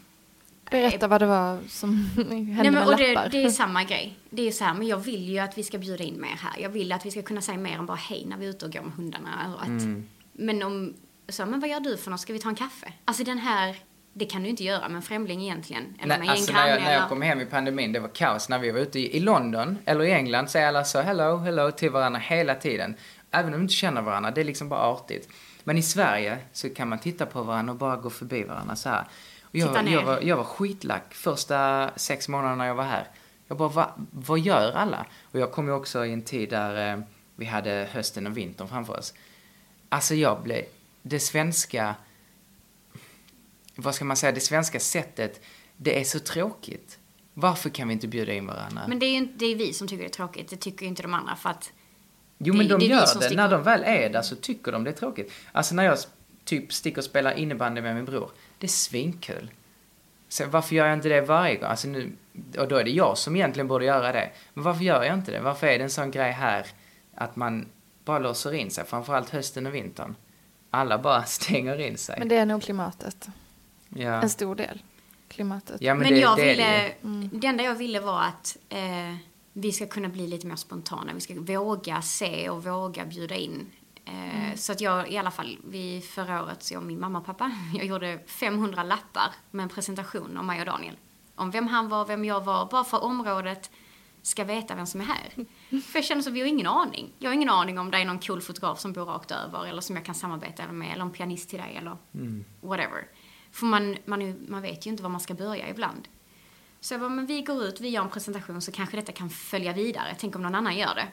Berätta vad det var som [laughs] hände Nej, men, med och det, lappar. det är samma grej. Det är så här, men jag vill ju att vi ska bjuda in mer här. Jag vill att vi ska kunna säga mer än bara hej när vi är ute och går med hundarna. Och att, Mm. Men om, så, men vad gör du för något? Ska vi ta en kaffe? Alltså den här, det kan du inte göra med en främling egentligen. Eller Nej, alltså när, jag, när jag kom hem i pandemin, det var kaos. När vi var ute i, i London eller i England så alla så hello, hello till varandra hela tiden. Även om de inte känner varandra, det är liksom bara artigt. Men i Sverige så kan man titta på varandra och bara gå förbi varandra så här. Och Titta jag, ner. jag, var, jag var skitlack första sex månaderna jag var här. Jag bara, va, vad gör alla? Och jag kom ju också i en tid där eh, vi hade hösten och vintern framför oss. Alltså jag blev, det svenska vad ska man säga, det svenska sättet, det är så tråkigt. Varför kan vi inte bjuda in varandra? Men det är ju inte, det är vi som tycker det är tråkigt. Det tycker ju inte de andra för att jo, men det- de det gör det. När de väl är där så tycker de det är tråkigt. Alltså när jag typ sticker och spelar innebandy med min bror, det är svinkul. Så varför gör jag inte det varje gång? Alltså nu, och då är det jag som egentligen borde göra det. Men varför gör jag inte det? Varför är det en sån grej här att man bara låser in sig, framförallt hösten och vintern? Alla bara [laughs] stänger in sig. Men det är nog klimatet. ja. En stor del. Klimatet. ja, men, Men, det, jag det det ville, ju. Mm. det enda jag ville var att eh, vi ska kunna bli lite mer spontana. Vi ska våga se och våga bjuda in. Eh, Mm. Så att jag i alla fall, vi förra året, så jag och min mamma och pappa, [laughs] jag gjorde 500 lappar med en presentation om mig och Daniel. Om vem han var, vem jag var, bara för området ska veta vem som är här. [laughs] För jag känner så, vi har ingen aning. Jag har ingen aning om det är någon cool fotograf som bor rakt över eller som jag kan samarbeta med eller en pianist till dig eller whatever. För man, man, man vet ju inte var man ska börja ibland. Så jag bara, men vi går ut, vi gör en presentation så kanske detta kan följa vidare. Tänk om någon annan gör det.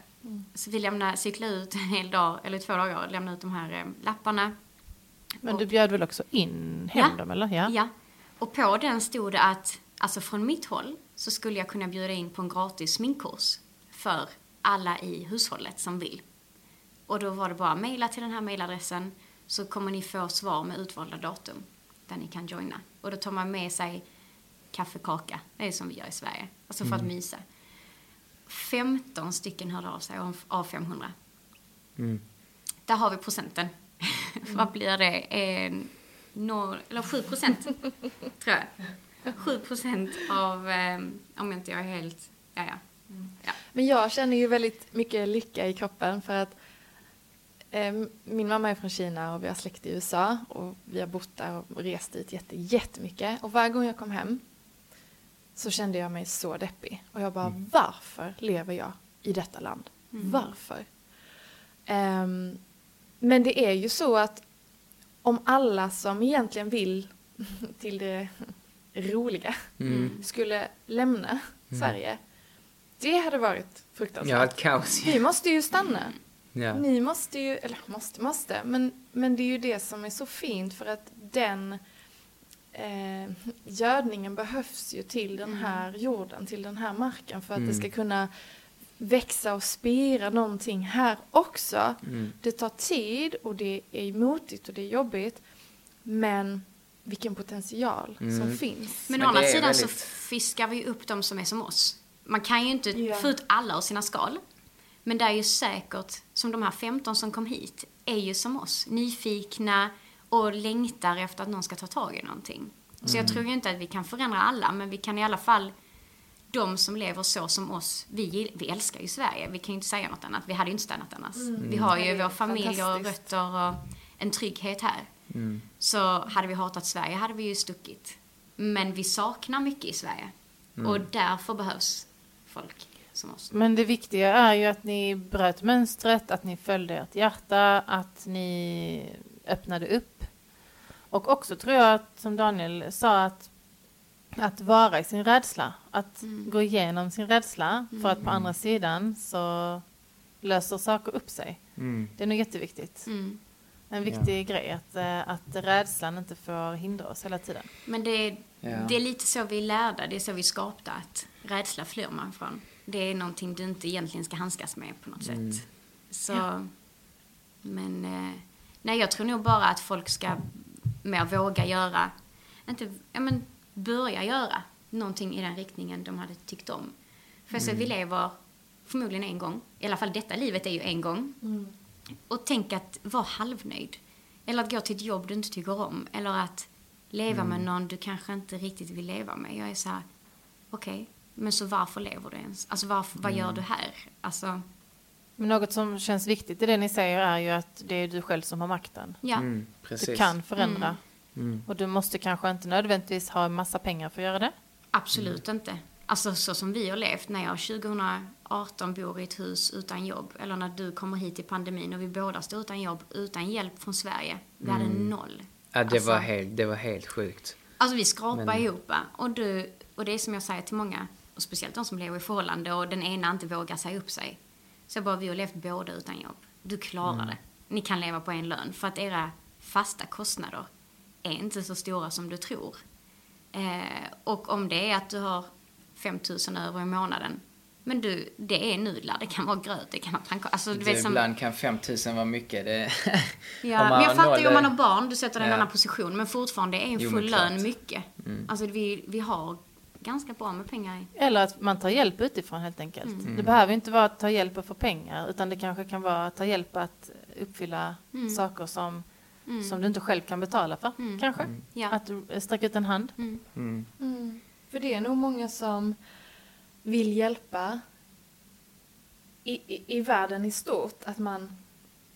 Så vi lämnar, cyklar ut en hel dag, eller två dagar och lämnar ut de här eh, lapparna. Men du bjöd väl också in hem Ja. dem eller? Ja. Ja. Och på den stod det att, alltså från mitt håll, så skulle jag kunna bjuda in på en gratis sminkkurs för alla i hushållet som vill. Och då var det bara mejla till den här mejladressen så kommer ni få svar med utvalda datum där ni kan joina. Och då tar man med sig kaffekaka, det är som vi gör i Sverige, alltså för att mysa. 15 stycken hörde av sig av- av 500. Mm. Där har vi procenten. [laughs] Vad blir det? En, noll, eller 7 procent, [laughs] tror jag. 7 procent av, eh, om inte jag är helt, ja ja. ja. Men jag känner ju väldigt mycket lycka i kroppen för att eh, min mamma är från Kina och vi har släkt i USA och vi har bott där och rest dit jätte, jättemycket. Och varje gång jag kom hem så kände jag mig så deppig. Och jag bara, varför lever jag i detta land? Varför? Ehm, men det är ju så att om alla som egentligen vill [laughs] till det roliga Mm. skulle lämna Sverige, det hade varit fruktansvärt. Ja, ett kaos. Vi måste ju stanna. Ja. Ni måste ju, eller måste, måste, men, men det är ju det som är så fint för att den eh, gödningen behövs ju till den här jorden, till den här marken för att det ska kunna växa och spira någonting här också. Mm. Det tar tid och det är motigt och det är jobbigt men vilken potential som Mm. finns. Men, Men å andra sidan så väldigt- fiskar vi upp de som är som oss. Man kan ju inte Ja. få ut alla ur sina skal. Men det är ju säkert, som de här 15 som kom hit, är ju som oss. Nyfikna och längtar efter att någon ska ta tag i någonting. Så Mm. jag tror ju inte att vi kan förändra alla, men vi kan i alla fall de som lever så som oss, vi, vi älskar ju Sverige. Vi kan ju inte säga något annat. Vi hade ju inte stannat annars. Vi har ju Mm. Vår familj och rötter och en trygghet här. Så hade vi hatat Sverige hade vi ju stuckit. Men vi saknar mycket i Sverige. Och därför behövs folk som oss. Men det viktiga är ju att ni bröt mönstret, att ni följde ert hjärta, att ni öppnade upp. Och också tror jag att, som Daniel sa, att, att vara i sin rädsla. Att gå igenom sin rädsla för att på andra sidan så löser saker upp sig. Mm. Det är nog jätteviktigt. Mm. En viktig grej att, eh, att rädslan inte får hindra oss hela tiden. Men det är, Ja. det är lite så vi är lärda, det är så vi är skapta, att rädsla flyr man från. Det är någonting du inte egentligen ska handskas med på något Mm. sätt. Så, men, eh, nej jag tror nog bara att folk ska mer våga göra, inte, ja men börja göra någonting i den riktningen de hade tyckt om. För så vi lever förmodligen en gång, i alla fall detta livet är ju en gång. Och tänk att vara halvnöjd. Eller att gå till ett jobb du inte tycker om. Eller att leva med någon du kanske inte riktigt vill leva med. Jag är så här, okej, men så varför lever du ens? Alltså varför, vad gör du här? Alltså, Men något som känns viktigt i det ni säger är ju att det är du själv som har makten. ja. Mm, precis. Du kan förändra. Mm. Och du måste kanske inte nödvändigtvis ha en massa pengar för att göra det. Absolut inte. Alltså så som vi har levt när jag 2018 bor i ett hus utan jobb. Eller när du kommer hit i pandemin och vi båda står utan jobb, utan hjälp från Sverige. Vi hade noll. Ja, det, Alltså- var helt, det var helt sjukt. Alltså vi skrapar Men- ihop och, du, och det är som jag säger till många, och speciellt de som lever i förhållande och den ena inte vågar säga upp sig. Så bara vi har levt båda utan jobb. Du klarar det. Ni kan leva på en lön för att era fasta kostnader är inte så stora som du tror. Eh, och om det är att du har 5 000 över i månaden, men du, det är nudlar, det kan vara gröt, det kan vara pannkakor. Alltså, du vet, som, ibland kan 5000 vara mycket. Det, [laughs] Ja, men jag fattar ju om man har barn, du sätter en Ja. annan position. Men fortfarande är en full. Mm. lön mycket. Alltså vi, vi har ganska bra med pengar. i- Eller att man tar hjälp utifrån helt enkelt. Mm. Det behöver inte vara att ta hjälp och få pengar utan det kanske kan vara att ta hjälp att uppfylla Mm. saker som, som du inte själv kan betala för. Kanske. Ja. Att du sträcker ut en hand. Mm. Mm. För det är nog många som vill hjälpa i, i, i världen i stort, att man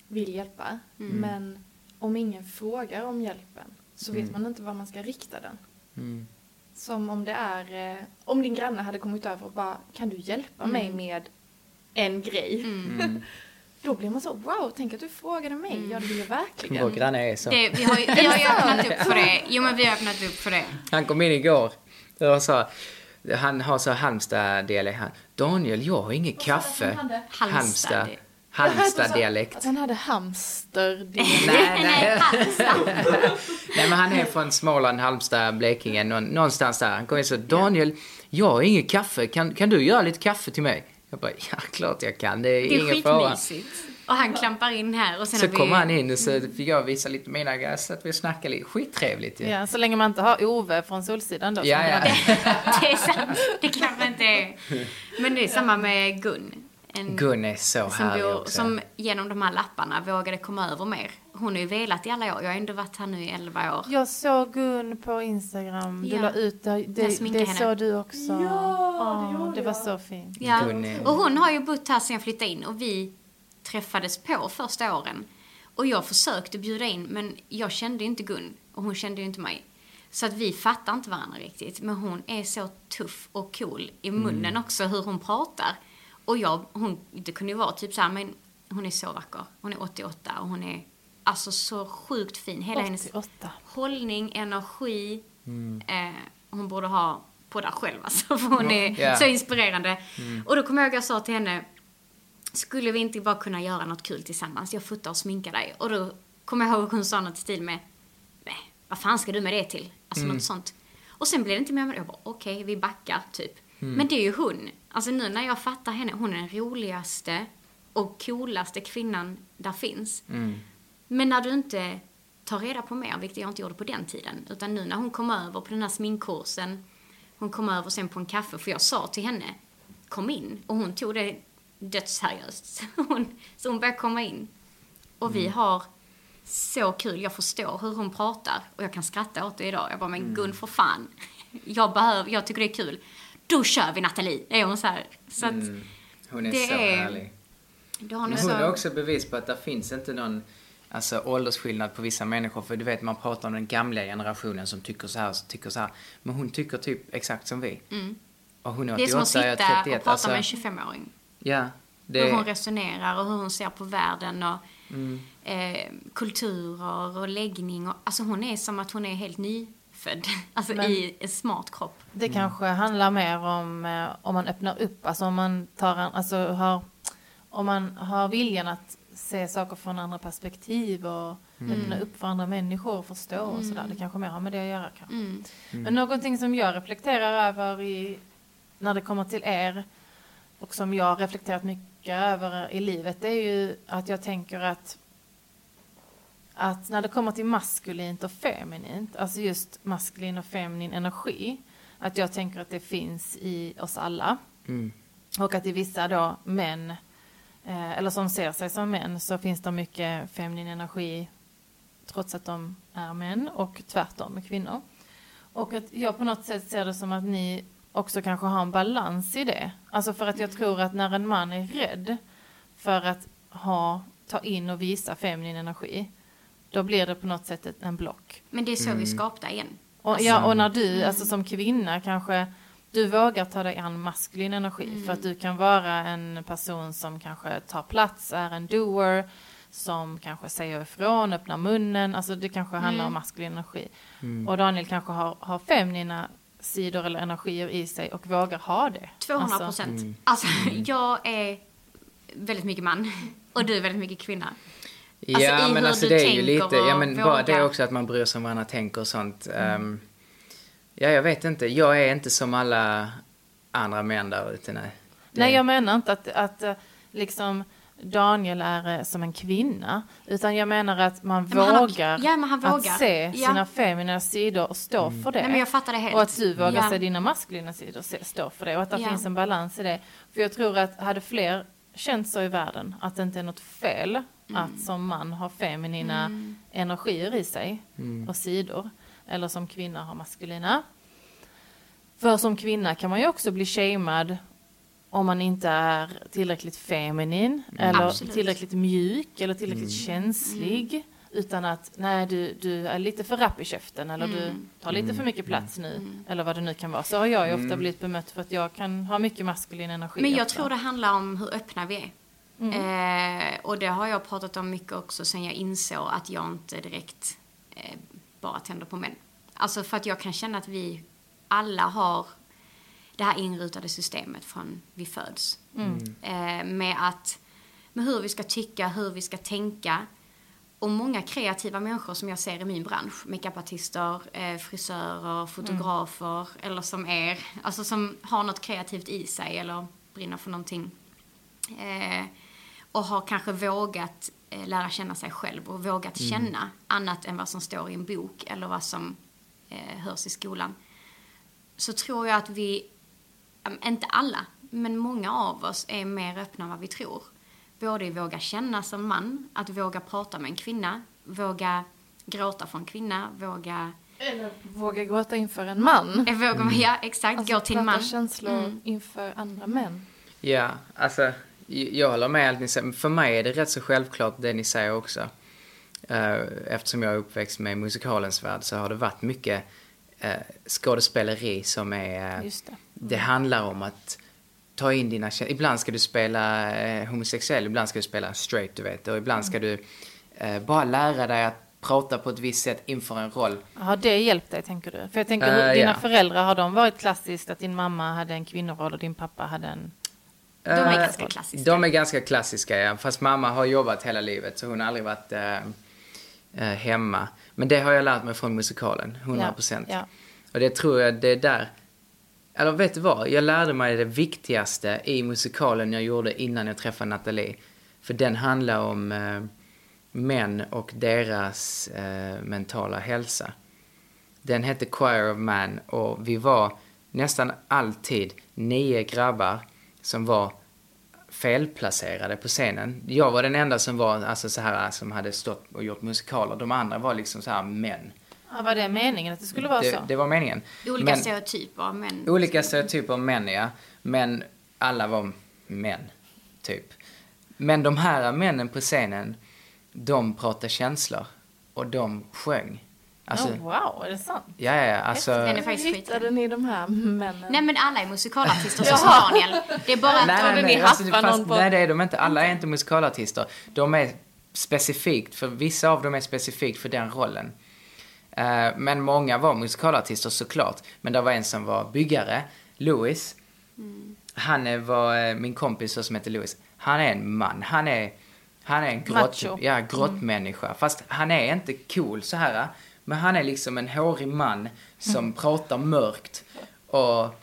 vill hjälpa. Men om ingen frågar om hjälpen så vet man inte var man ska rikta den. Mm. Som om det är, eh, om din granne hade kommit över och bara, kan du hjälpa mig med en grej? Mm. [laughs] Då blir man så, wow, tänk att du frågade mig. Ja, det vill jag verkligen. Vår granne är så. Det, vi har vi har ju öppnat upp för det. Jo, men vi har öppnat upp för det. Han kom in igår och sa, han har så Halmstad-dialekt. Han, Daniel, jag har inget kaffe. Halmstad. Halmstad-dialekt. Att han hade hamster. Nej, nej. [laughs] nej, men han är från Småland, Halmstad, Blekinge, någon, någonstans där. Han kom in så, Daniel, jag har inget kaffe. Kan, kan du göra lite kaffe till mig? Jag bara, ja, klart jag kan. Det är, Det är ingen fara. skitmysigt. Och han klampar in här och sen Så vi... kom han in och så fick jag visa lite mina grejer så att vi snackade lite. Skittrevligt ju. Ja, så länge man inte har Ove från Solsidan då. Ja, ja. har- [laughs] Det är sant. Det kanske inte är. Men det är samma med Gun. En, Gun är så som, härlig bor, också. som genom de här lapparna vågade komma över mer. Hon har ju velat i alla år. Jag har ändå varit här nu i 11 år. Jag såg Gun på Instagram. Du Ja. la ut det. Det, det såg du också. Ja, det gjorde det var så fint. Ja. Och hon har ju bott här sedan jag flyttade in och vi träffades på första åren. Och jag försökte bjuda in men jag kände inte Gun och hon kände ju inte mig. Så att vi fattar inte varandra riktigt. Men hon är så tuff och cool i munnen också, hur hon pratar. Och jag, hon, det kunde ju vara typ så här, men hon är så vacker. Hon är 88 och hon är alltså så sjukt fin. Hela hennes 88. hållning, energi. Eh, hon borde ha poddar själv alltså, för hon är Ja. så inspirerande. Och då kommer jag ihåg jag sa till henne, skulle vi inte bara kunna göra något kul tillsammans? Jag fotar och sminkar dig. Och då kommer jag ihåg hon sa något i stil med, nej, vad fan ska du med det till? Alltså något sånt. Och sen blev det inte mer med det. Jag bara, okej, vi backar typ. Men det är ju hon. Alltså nu när jag fattar henne, hon är den roligaste och coolaste kvinnan där finns. Men när du inte tar reda på mer, vilket jag inte gjorde på den tiden, utan nu när hon kom över på den här sminkkursen, hon kom över sen på en kaffe, för jag sa till henne, kom in. Och hon tog det dödsseriöst. [laughs] Hon, så hon började komma in. Och vi har så kul, jag förstår hur hon pratar och jag kan skratta åt det idag. Jag bara, men Gun för fan, [laughs] jag, behöver, jag tycker det är kul. Då kör vi Nathalie, är hon så här. Så att, Mm. Hon är Det så är- härlig. då har Men så... hon är också bevis på att det finns inte någon alltså, åldersskillnad på vissa människor. För du vet, man pratar om den gamla generationen som tycker så här, som tycker så här. Men hon tycker typ exakt som vi. Och hon är 88, Mm. Det är som att jag är sitta 31. och prata alltså, med en 25-åring. Ja, det Hur hon är... resonerar och hur hon ser på världen och Mm. eh, kulturer och läggning. Och, alltså hon är som att hon är helt nyfödd. [laughs] Alltså Men- i en smart kropp. Det kanske handlar mer om eh, om man öppnar upp, alltså om man tar en, alltså har, om man har viljan att se saker från andra perspektiv och öppna upp för andra människor och förstå och sådär. Det kanske mer har med det att göra kanske. Mm. Men någonting som jag reflekterar över i, när det kommer till er och som jag har reflekterat mycket över i livet det är ju att jag tänker att att när det kommer till maskulint och feminint, alltså just maskulin och feminin energi, att jag tänker att det finns i oss alla. Mm. Och att i vissa då män, eh, eller som ser sig som män, så finns det mycket feminin energi trots att de är män och tvärtom med kvinnor. Och att jag på något sätt ser det som att ni också kanske har en balans i det. Alltså för att jag tror att när en man är rädd för att ha, ta in och visa feminin energi, då blir det på något sätt en block. Men det är så Mm. vi skapar igen. Och, Alltså- ja, och när du, alltså som kvinna kanske, du vågar ta dig an maskulin energi för att du kan vara en person som kanske tar plats, är en doer, som kanske säger ifrån, öppnar munnen, alltså det kanske handlar om maskulin energi. Och Daniel kanske har, har feminina sidor eller energier i sig och vågar ha det. 200 Alltså, procent. Alltså, jag är väldigt mycket man och du är väldigt mycket kvinna. Ja, Alltså, i men hur alltså du det är ju tänker lite, ja men bara det vågar. också att man bryr sig om vad andra tänker och sånt. Ehm, ja, jag vet inte. Jag är inte som alla andra män där ute, nej. Det- Nej, jag menar inte att, att eh, liksom Daniel är eh, som en kvinna, utan jag menar att man Ja, men han har- vågar, ja, men han vågar. att se Ja. sina feminina sidor och stå för det. Nej, det. Och att du vågar Ja. se dina maskulina sidor och stå för det. Och att det Ja. finns en balans i det. För jag tror att hade fler känt så i världen, att det inte är något fel Mm. att som man ha feminina energier i sig och sidor. Eller som kvinna ha maskulina. För som kvinna kan man ju också bli shamead om man inte är tillräckligt feminin eller Absolut. tillräckligt mjuk eller tillräckligt känslig. Utan att, nej du, du är lite för rapp i käften eller du tar lite för mycket plats nu. Eller vad det nu kan vara. Så har jag ju ofta blivit bemött för att jag kan ha mycket maskulin energi. Men jag ofta. tror det handlar om hur öppna vi är. Eh, och det har jag pratat om mycket också sen jag insåg att jag inte direkt eh, bara tänder på män. Alltså för att jag kan känna att vi alla har det här inrutade systemet från vi föds. Eh, med att, med hur vi ska tycka, hur vi ska tänka. Och många kreativa människor som jag ser i min bransch, makeupartister, eh, frisörer, fotografer eller som er, alltså som har något kreativt i sig eller brinner för någonting. Eh, och har kanske vågat eh, lära känna sig själv och vågat känna annat än vad som står i en bok eller vad som eh, hörs i skolan. Så tror jag att vi, inte alla, men många av oss är mer öppna än vad vi tror. Både i våga känna som man, att våga prata med en kvinna, våga gråta för en kvinna, våga, Eller våga gråta inför en man. eh, våga ja exakt, Alltså gå till en prata man. känslor Mm. inför andra män. Ja, alltså jag håller med allt ni säger. För mig är det rätt så självklart det ni säger också. Eh, Eftersom jag är uppväxt med musikalens värld så har det varit mycket eh, skådespeleri som är... eh, Just det. Det handlar om att ta in dina känslor. Ibland ska du spela homosexuell, ibland ska du spela straight, du vet. Och ibland ska du eh, bara lära dig att prata på ett visst sätt inför en roll. Har det hjälpt dig tänker du? För jag tänker, hur- dina ja. föräldrar, har de varit klassiskt att din mamma hade en kvinnoroll och din pappa hade en... De är Eh, ganska klassiska. De är ganska klassiska, ja. Fast mamma har jobbat hela livet så hon har aldrig varit eh, hemma. Men det har jag lärt mig från musikalen, 100 procent. Ja, ja. Och det tror jag, det är där... Eller vet du vad? Jag lärde mig det viktigaste i musikalen jag gjorde innan jag träffade Nathalie. För den handlar om eh, män och deras eh, mentala hälsa. Den hette Choir of Man och vi var nästan alltid nio grabbar som var felplacerade på scenen. Jag var den enda som var alltså så här som hade stått och gjort musikaler. De andra var liksom så här män. Ja, var det meningen att det skulle vara Det, så? det var meningen. Olika Men- stereotyper av män. Olika stereotyper av män, ja. Men alla var män, typ. Men de här männen på scenen, de pratade känslor. Och de sjöng. Alltså, oh, wow, är det sant? ja, ja, alltså... Den är hittade ni de här männen? Nej men alla är musikalartister så som Daniel. Det är bara att Nej, nej, nej, alltså, fast, någon på- nej, det är de inte. Alla är inte musikalartister. De är specifikt, för vissa av dem är specifikt för den rollen. Eh, men många var musikalartister såklart. Men det var en som var byggare, Louis. Han är, var eh, min kompis som heter Louis. Han är en man. Han är, han är en grott, Macho. ja, grottmänniska. Fast han är inte cool så här. Men han är liksom en hårig man som pratar mörkt. Och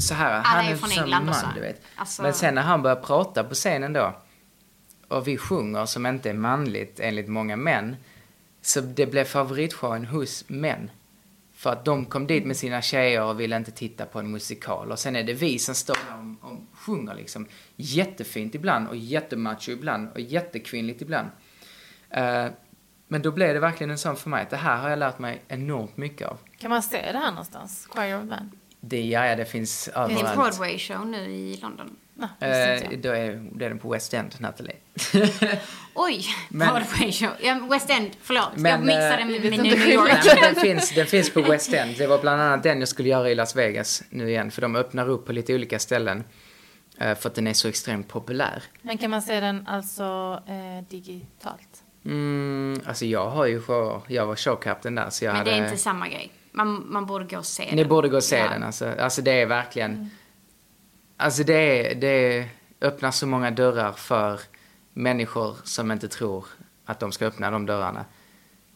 så här. han är är från England man, du vet. Alltså- Men sen när han börjar prata på scenen då. Och vi sjunger som inte är manligt enligt många män. Så det blev favoritshowen hos män. För att de kom dit med sina tjejer och ville inte titta på en musikal. Och sen är det vi som står där och, och sjunger liksom. Jättefint ibland och jättemacho ibland och jättekvinnligt ibland. Eh, men då blev det verkligen en sån för mig att det här har jag lärt mig enormt mycket av. Kan man se det här någonstans? Choir of Man? Det, ja, ja, det finns Det är en överallt. Broadway-show nu i London. Inte Eh, då är, det är den på West End, Nathalie. [laughs] Oj, [laughs] Men- Broadway-show. Ja, West End, förlåt. Men, jag mixade eh, med, med vet New York. Nej, den, finns, den finns på West End. Det var bland annat den jag skulle göra i Las Vegas nu igen. För de öppnar upp på lite olika ställen. eh, För att den är så extremt populär. Men kan man se den alltså eh, digitalt? Mm, alltså jag har ju show, jag var showkapten där så jag Men hade... det är inte samma grej. Man, man borde gå och se Ni den. borde gå och se Ja. den alltså. Alltså det är verkligen... Alltså det det öppnar så många dörrar för människor som inte tror att de ska öppna de dörrarna.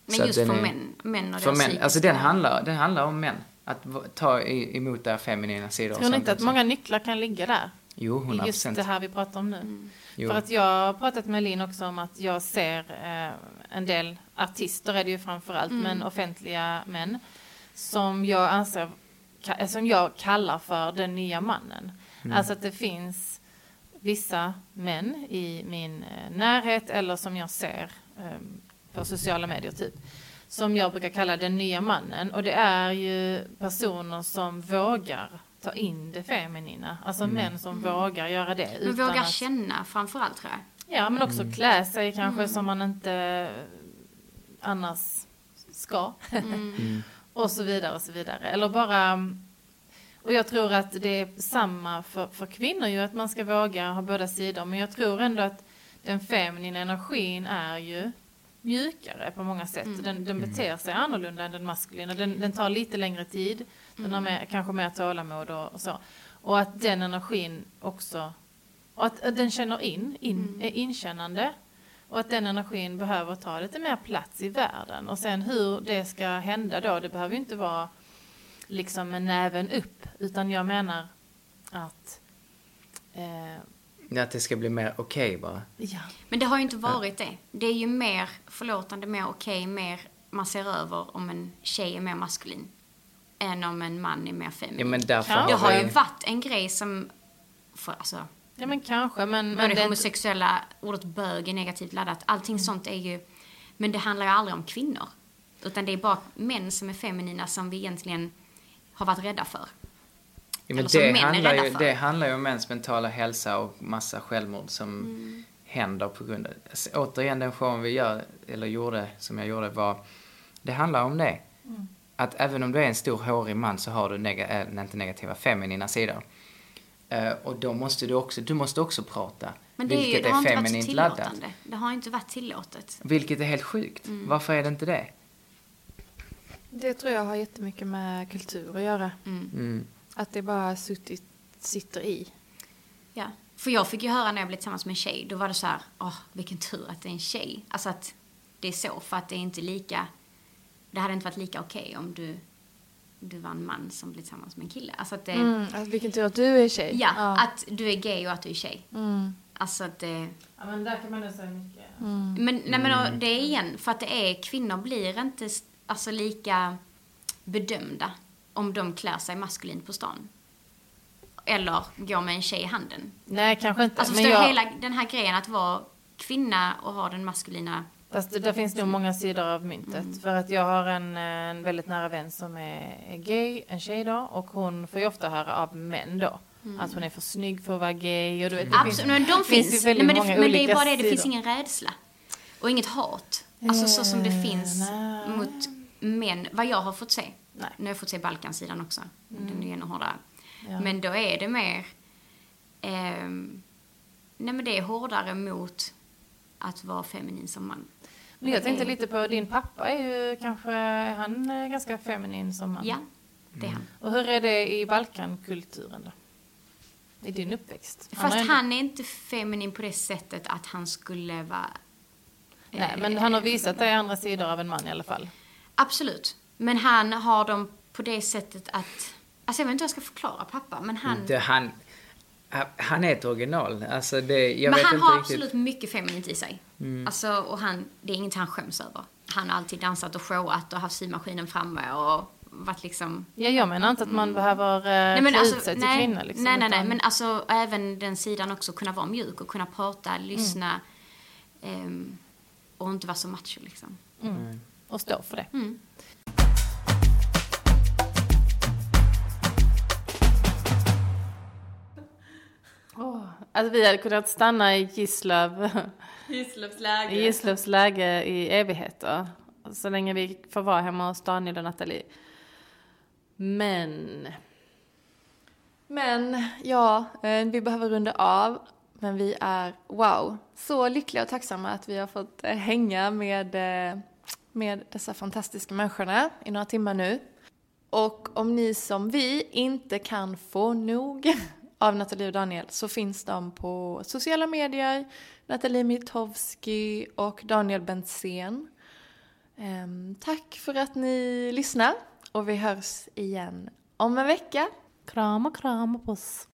Men Så just för är- män, män och För män, alltså psykiska- den handlar, den handlar om män. Att ta emot deras feminina sidor. Tror ni inte att också. många nycklar kan ligga där? Jo, 100 I Just procent. det här vi pratar om nu. Mm. För att jag har pratat med Linn också om att jag ser eh, en del artister är det ju framförallt, Mm. men offentliga män som jag anser, ka- som jag kallar för den nya mannen. Mm. Alltså att det finns vissa män i min eh, närhet eller som jag ser eh, på sociala medier typ. Som jag brukar kalla den nya mannen. Och det är ju personer som vågar ta in det feminina. Alltså män som vågar göra det. Mm. Men utan våga att- känna framförallt tror jag. Ja, men också Mm. klä sig kanske Mm. som man inte annars ska. Mm. [laughs] och så vidare och så vidare. Eller bara... Och jag tror att det är samma för, för kvinnor ju, att man ska våga ha båda sidor. Men jag tror ändå att den feminina energin är ju mjukare på många sätt. Mm. Den, den beter sig annorlunda än den maskulina. Den, den tar lite längre tid. Den har mer, kanske mer tålamod och, och så. Och att den energin också... Och att, att den känner in, in är inkännande. Och att den energin behöver ta lite mer plats i världen. Och sen hur det ska hända då, det behöver ju inte vara liksom med näven upp. Utan jag menar att... Eh, Att det ska bli mer okej bara. ja. Men det har ju inte varit det. Det är ju mer förlåtande, mer okej, mer man ser över om en tjej är mer maskulin. Än om en man är mer feminin. Ja, men därför Ja. det har ju varit en grej som, för, alltså, ja, men kanske. Men, men både det, homosexuella, ordet bög är negativt laddat. Allting sånt är ju, men det handlar ju aldrig om kvinnor. Utan det är bara män som är feminina som vi egentligen har varit rädda för. Ja, men det, handlar ju, det handlar ju om mäns mentala hälsa och massa självmord som Mm. händer på grund av... Alltså, återigen, den showen vi gör, eller gjorde, som jag gjorde var... Det handlar om det. Mm. Att även om du är en stor hårig man så har du, nega, äh, inte negativa, feminina sidor. Eh, och då måste du också, du måste också prata. Men det, är ju, vilket det har är inte varit feminint laddat. Det har inte varit tillåtet. Vilket är helt sjukt. Mm. Varför är det inte det? Det tror jag har jättemycket med kultur att göra. Mm. Mm. Att det bara suttit, sitter i. Ja. För jag fick ju höra när jag blev tillsammans med en tjej, då var det så här, åh, vilken tur att det är en tjej. Alltså att det är så, för att det är inte lika, det hade inte varit lika okej om du, du var en man som blev tillsammans med en kille. Alltså att det, Mm, alltså, vilken tur att du är tjej. ja, att du är gay och att du är tjej. Mm, Alltså att det, ja, men där kan man nog säga mycket. mm. men, nej men och det är igen, för att det är, kvinnor blir inte alltså lika bedömda om de klär sig maskulint på stan. Eller går med en tjej i handen. Nej, kanske inte. Alltså men förstår jag, hela den här grejen att vara kvinna och ha den maskulina Fast det, det finns nog många sidor av myntet. För att jag har en, en väldigt nära vän som är, är gay, en tjej då. Och hon får ju ofta höra av män då. Att hon är för snygg för att vara gay. Och du vet, det Absolut, men de finns finns. Nej, men, det, men det är bara det, det finns ingen rädsla. Och inget hat. Alltså så som det finns nej. mot män, vad jag har fått se. Nej. Nu har jag fått se Balkansidan också. Den är ännu hårdare. Ja. Men då är det mer... ehm, nej men det är hårdare mot att vara feminin som man. Men jag tänkte lite på, din pappa är ju kanske, är han är ganska feminin som man? Ja, det är han. Och hur är det i Balkankulturen då? I din uppväxt? Fast har ju- han är inte feminin på det sättet att han skulle vara... Nej, men han har visat dig andra sidor av en man i alla fall. Absolut. Men han har dem på det sättet att... Alltså jag vet inte hur jag ska förklara pappa, men han... Det, han, han är ett original. Alltså det, jag men vet han inte har riktigt. Mm. absolut mycket feminint i sig. Alltså, och han, det är inget han skäms över. Han har alltid dansat och showat och haft symaskinen framme och varit liksom... Ja, jag menar inte att man behöver eh, Nej, klä ut sig till nej, kvinna liksom. nej, nej, nej, utan- men alltså även den sidan också, kunna vara mjuk och kunna prata, lyssna ehm, och inte vara så macho liksom. Mm. Och stå för det. Mm. Åh, Alltså vi hade kunnat stanna i Gislöv, [laughs] Gislövs i Gislövs läge i evigheter. Så länge vi får vara hemma hos Daniel och Nathalie. Men... Men ja, eh, vi behöver runda av. Men vi är, wow, så lyckliga och tacksamma att vi har fått eh, hänga med, eh, med dessa fantastiska människorna i några timmar nu. Och om ni som vi inte kan få nog [laughs] av Nathalie och Daniel så finns de på sociala medier, Nathalie Mitowski och Daniel Bentzén. Ehm, tack för att ni lyssnar och vi hörs igen om en vecka. Kram och kram och puss.